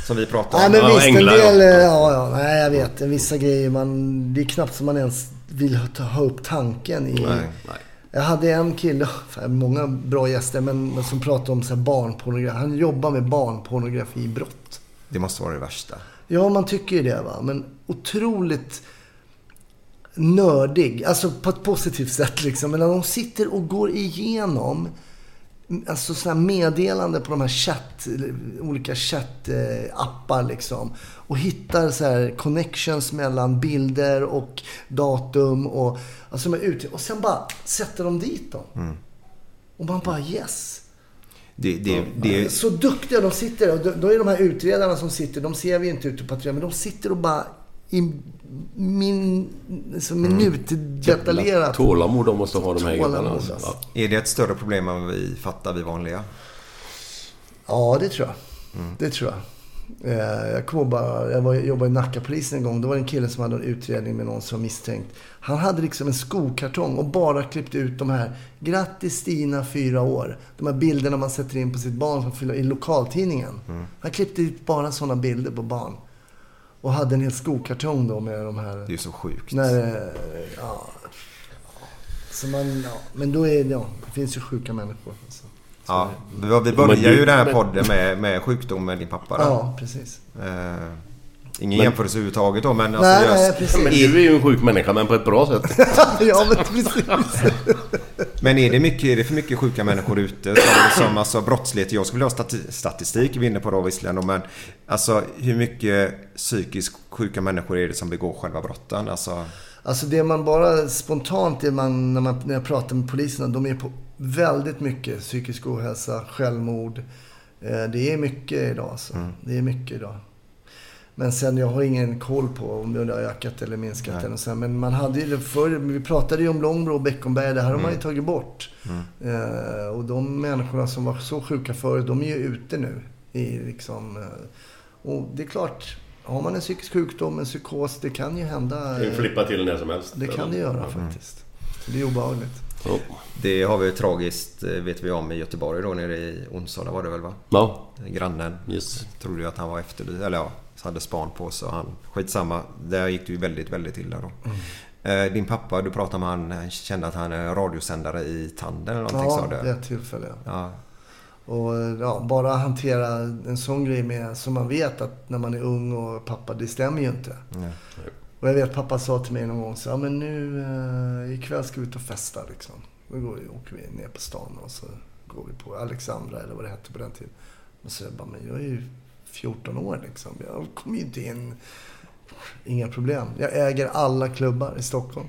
Som vi pratade Nej om. men Ja, visst, änglar, en del... ja. eh, Ja, ja. Nej, jag vet. Vissa grejer man... Det är knappt som man ens vill ta, ha upp tanken i... Nej. Nej. Jag hade en kille, många bra gäster, men, men som pratade om så här barnpornografi. Han jobbar med barnpornografibrott. Det måste vara det värsta. Ja, man tycker ju det va. Men otroligt nördig. Alltså på ett positivt sätt liksom. Men när de sitter och går igenom alltså såna här meddelanden på de här chatt, olika chattappar liksom. Och hittar så här connections mellan bilder och datum och, alltså de är ute, och sen bara sätter de dit dem. Mm. Och man bara yes. Det, det, det, Så duktiga de sitter. Och då, då är de här utredarna som sitter, de ser vi inte ute på patrullen, men de sitter och bara i min, så minutdetaljerat. Tålamod de måste ha de här Tålamod, gubbarna. alltså. Ja. är det ett större problem än vi fattar, vi vanliga? Ja, det tror jag. Det tror jag. Eh, Jag kommer bara, jag var, jobbade i Nackapolisen en gång. Då var det en kille som hade en utredning med någon som var misstänkt. Han hade liksom en skokartong och bara klippt ut de här. Grattis Stina, fyra år. De här bilderna man sätter in på sitt barn som fyller, i lokaltidningen. Han klippte ut bara sådana bilder på barn. Och hade en hel skokartong då med de här... Det är så sjukt. När, eh, ja, så man, ja, men då är det, ja, det finns ju sjuka människor. Alltså. Ja, vi börjar ju den här podden med, med sjukdom med din pappa. Då. Ja, precis. Eh, ingen Men- jämförelse överhuvudtaget då, men... Nej, alltså, nej, just- precis. Men du är ju en sjuk människa, men på ett bra sätt. ja, men precis. Men är det, mycket, är det för mycket sjuka människor ute? Som, som alltså brottslighet? Jag skulle vilja ha stati- statistik, vi är inne på då visserligen. Men alltså hur mycket psykiskt sjuka människor är det som begår själva brotten? Alltså, Alltså det man bara spontant, det man, när, man, när jag pratar med poliserna, de är på väldigt mycket psykisk ohälsa, självmord. Eh, det är mycket idag alltså. Det är mycket idag. Men sen, jag har ingen koll på om det har ökat eller minskat. Nej. Eller så. Men man hade ju det förr, vi pratade ju om Långbro och Beckomberga, det här har man ju tagit bort. Eh, och de människorna som var så sjuka förut, de är ju ute nu. I liksom, eh, och det är klart, har man en psykisk sjukdom, en psykos, det kan ju hända. Det kan ju flippa till när som helst. Det kan det göra faktiskt. Så det är obehagligt. Ja. det har vi ju tragiskt, eh, vet vi om, i Göteborg då nere i Onsala var det väl va? Ja. Grannen Yes. trodde ju att han var efterlyst, eller ja, hade span på sig. Han, skitsamma, där gick det ju väldigt, väldigt illa då. Eh, Din pappa, du pratade med han, kände att han är radiosändare i tanden eller någonting Ja, sa du? är ett tillfälle. Ja. Och ja, bara hantera en sån grej med, som man vet att när man är ung och pappa, det stämmer ju inte. Nej. Och jag vet pappa sa till mig någon gång så ja men nu eh, ikväll ska vi ut och festa liksom. Då går vi, åker vi ner på stan och så går vi på Alexandra eller vad det hette på den tiden. Och så jag bara, men jag är ju 14 år liksom. Jag kommer ju inte in. Inga problem. Jag äger alla klubbar i Stockholm.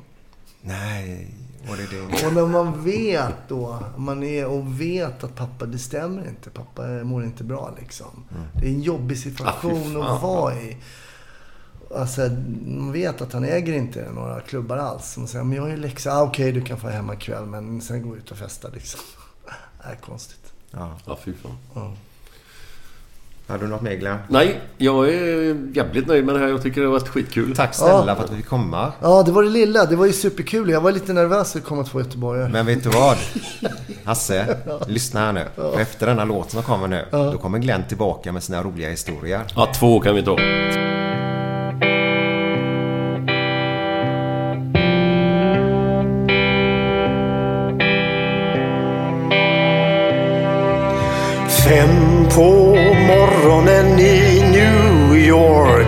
Nej, var det det? Och när man vet då, man är och vet att pappa, det stämmer inte. Pappa mår inte bra liksom. Det är en jobbig situation Ah, att vara i. Alltså, man vet att han äger inte några klubbar alls. Man säger, men jag har ju läxa. Ah, Okej, du kan få hemma ikväll, men sen gå ut och festa liksom. Det är konstigt. Ja. Ja, fy fan. Ja. Hade du något mer Glenn? Nej, jag är jävligt nöjd med det här. Jag tycker det har varit skitkul. Tack snälla Ja. för att vi fick komma. ja, det var det lilla. Det var ju superkul. Jag var lite nervös att komma två göteborgare. Men vet du vad? Hasse, lyssna här nu. För efter denna låt som kommer nu, då kommer Glenn tillbaka med sina roliga historier. Ja, två kan vi ta. Fem på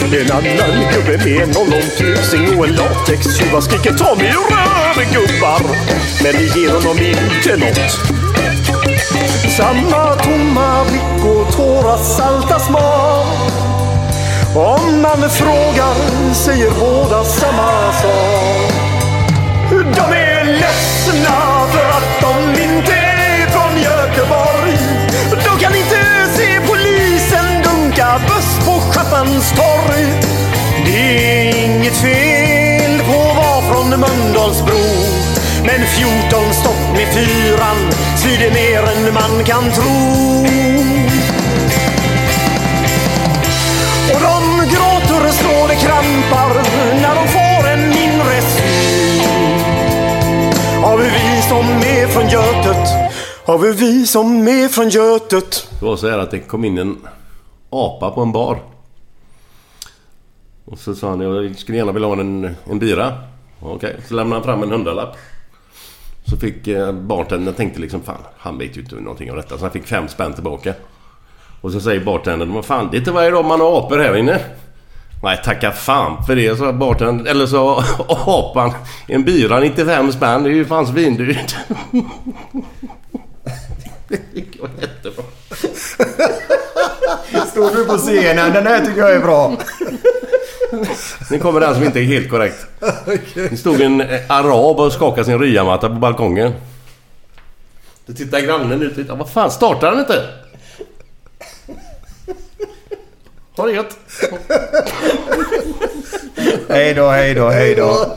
En annan gubbe med en ollont lusing och en latextjuva skriker ta mig ur gubbar. Men det ger honom inte nåt. Samma tomma blick och tårar salta smak. Om man frågar säger båda samma sak. De är ledsna för att de buss torg. Det är inget fel på att vara från Mölndalsbro. Men 14 stopp med fyran svider mer än man kan tro. Och de gråter och slår det krampar när de får en mindre syn. Har vi vi som är från Götet? Har vi vi som är från Götet? Det var så här att det kom in en apa på en bar. Och så sa han jag skulle gärna vilja ha en, en bira. Okej, så lämnade han fram en hundralapp. Så fick eh, bartendern, tänkte liksom fan han vet ju inte någonting om detta. Så han fick fem spänn tillbaka. Och så säger bartendern, vad fan det är inte varje dag man har apor här inne. Nej tacka fan för det sa bartendern, eller så apan. En bira 95 spänn, det är ju fan svindyrt. Det var jättebra. Stod du på scenen? Den här tycker jag är bra. Nu kommer den som inte är helt korrekt. Det stod en arab och skakade sin ryamatta på balkongen. Då tittar grannen ut lite. Vad fan, startar han inte? Ha det gött. Hej då, hej då, hej då.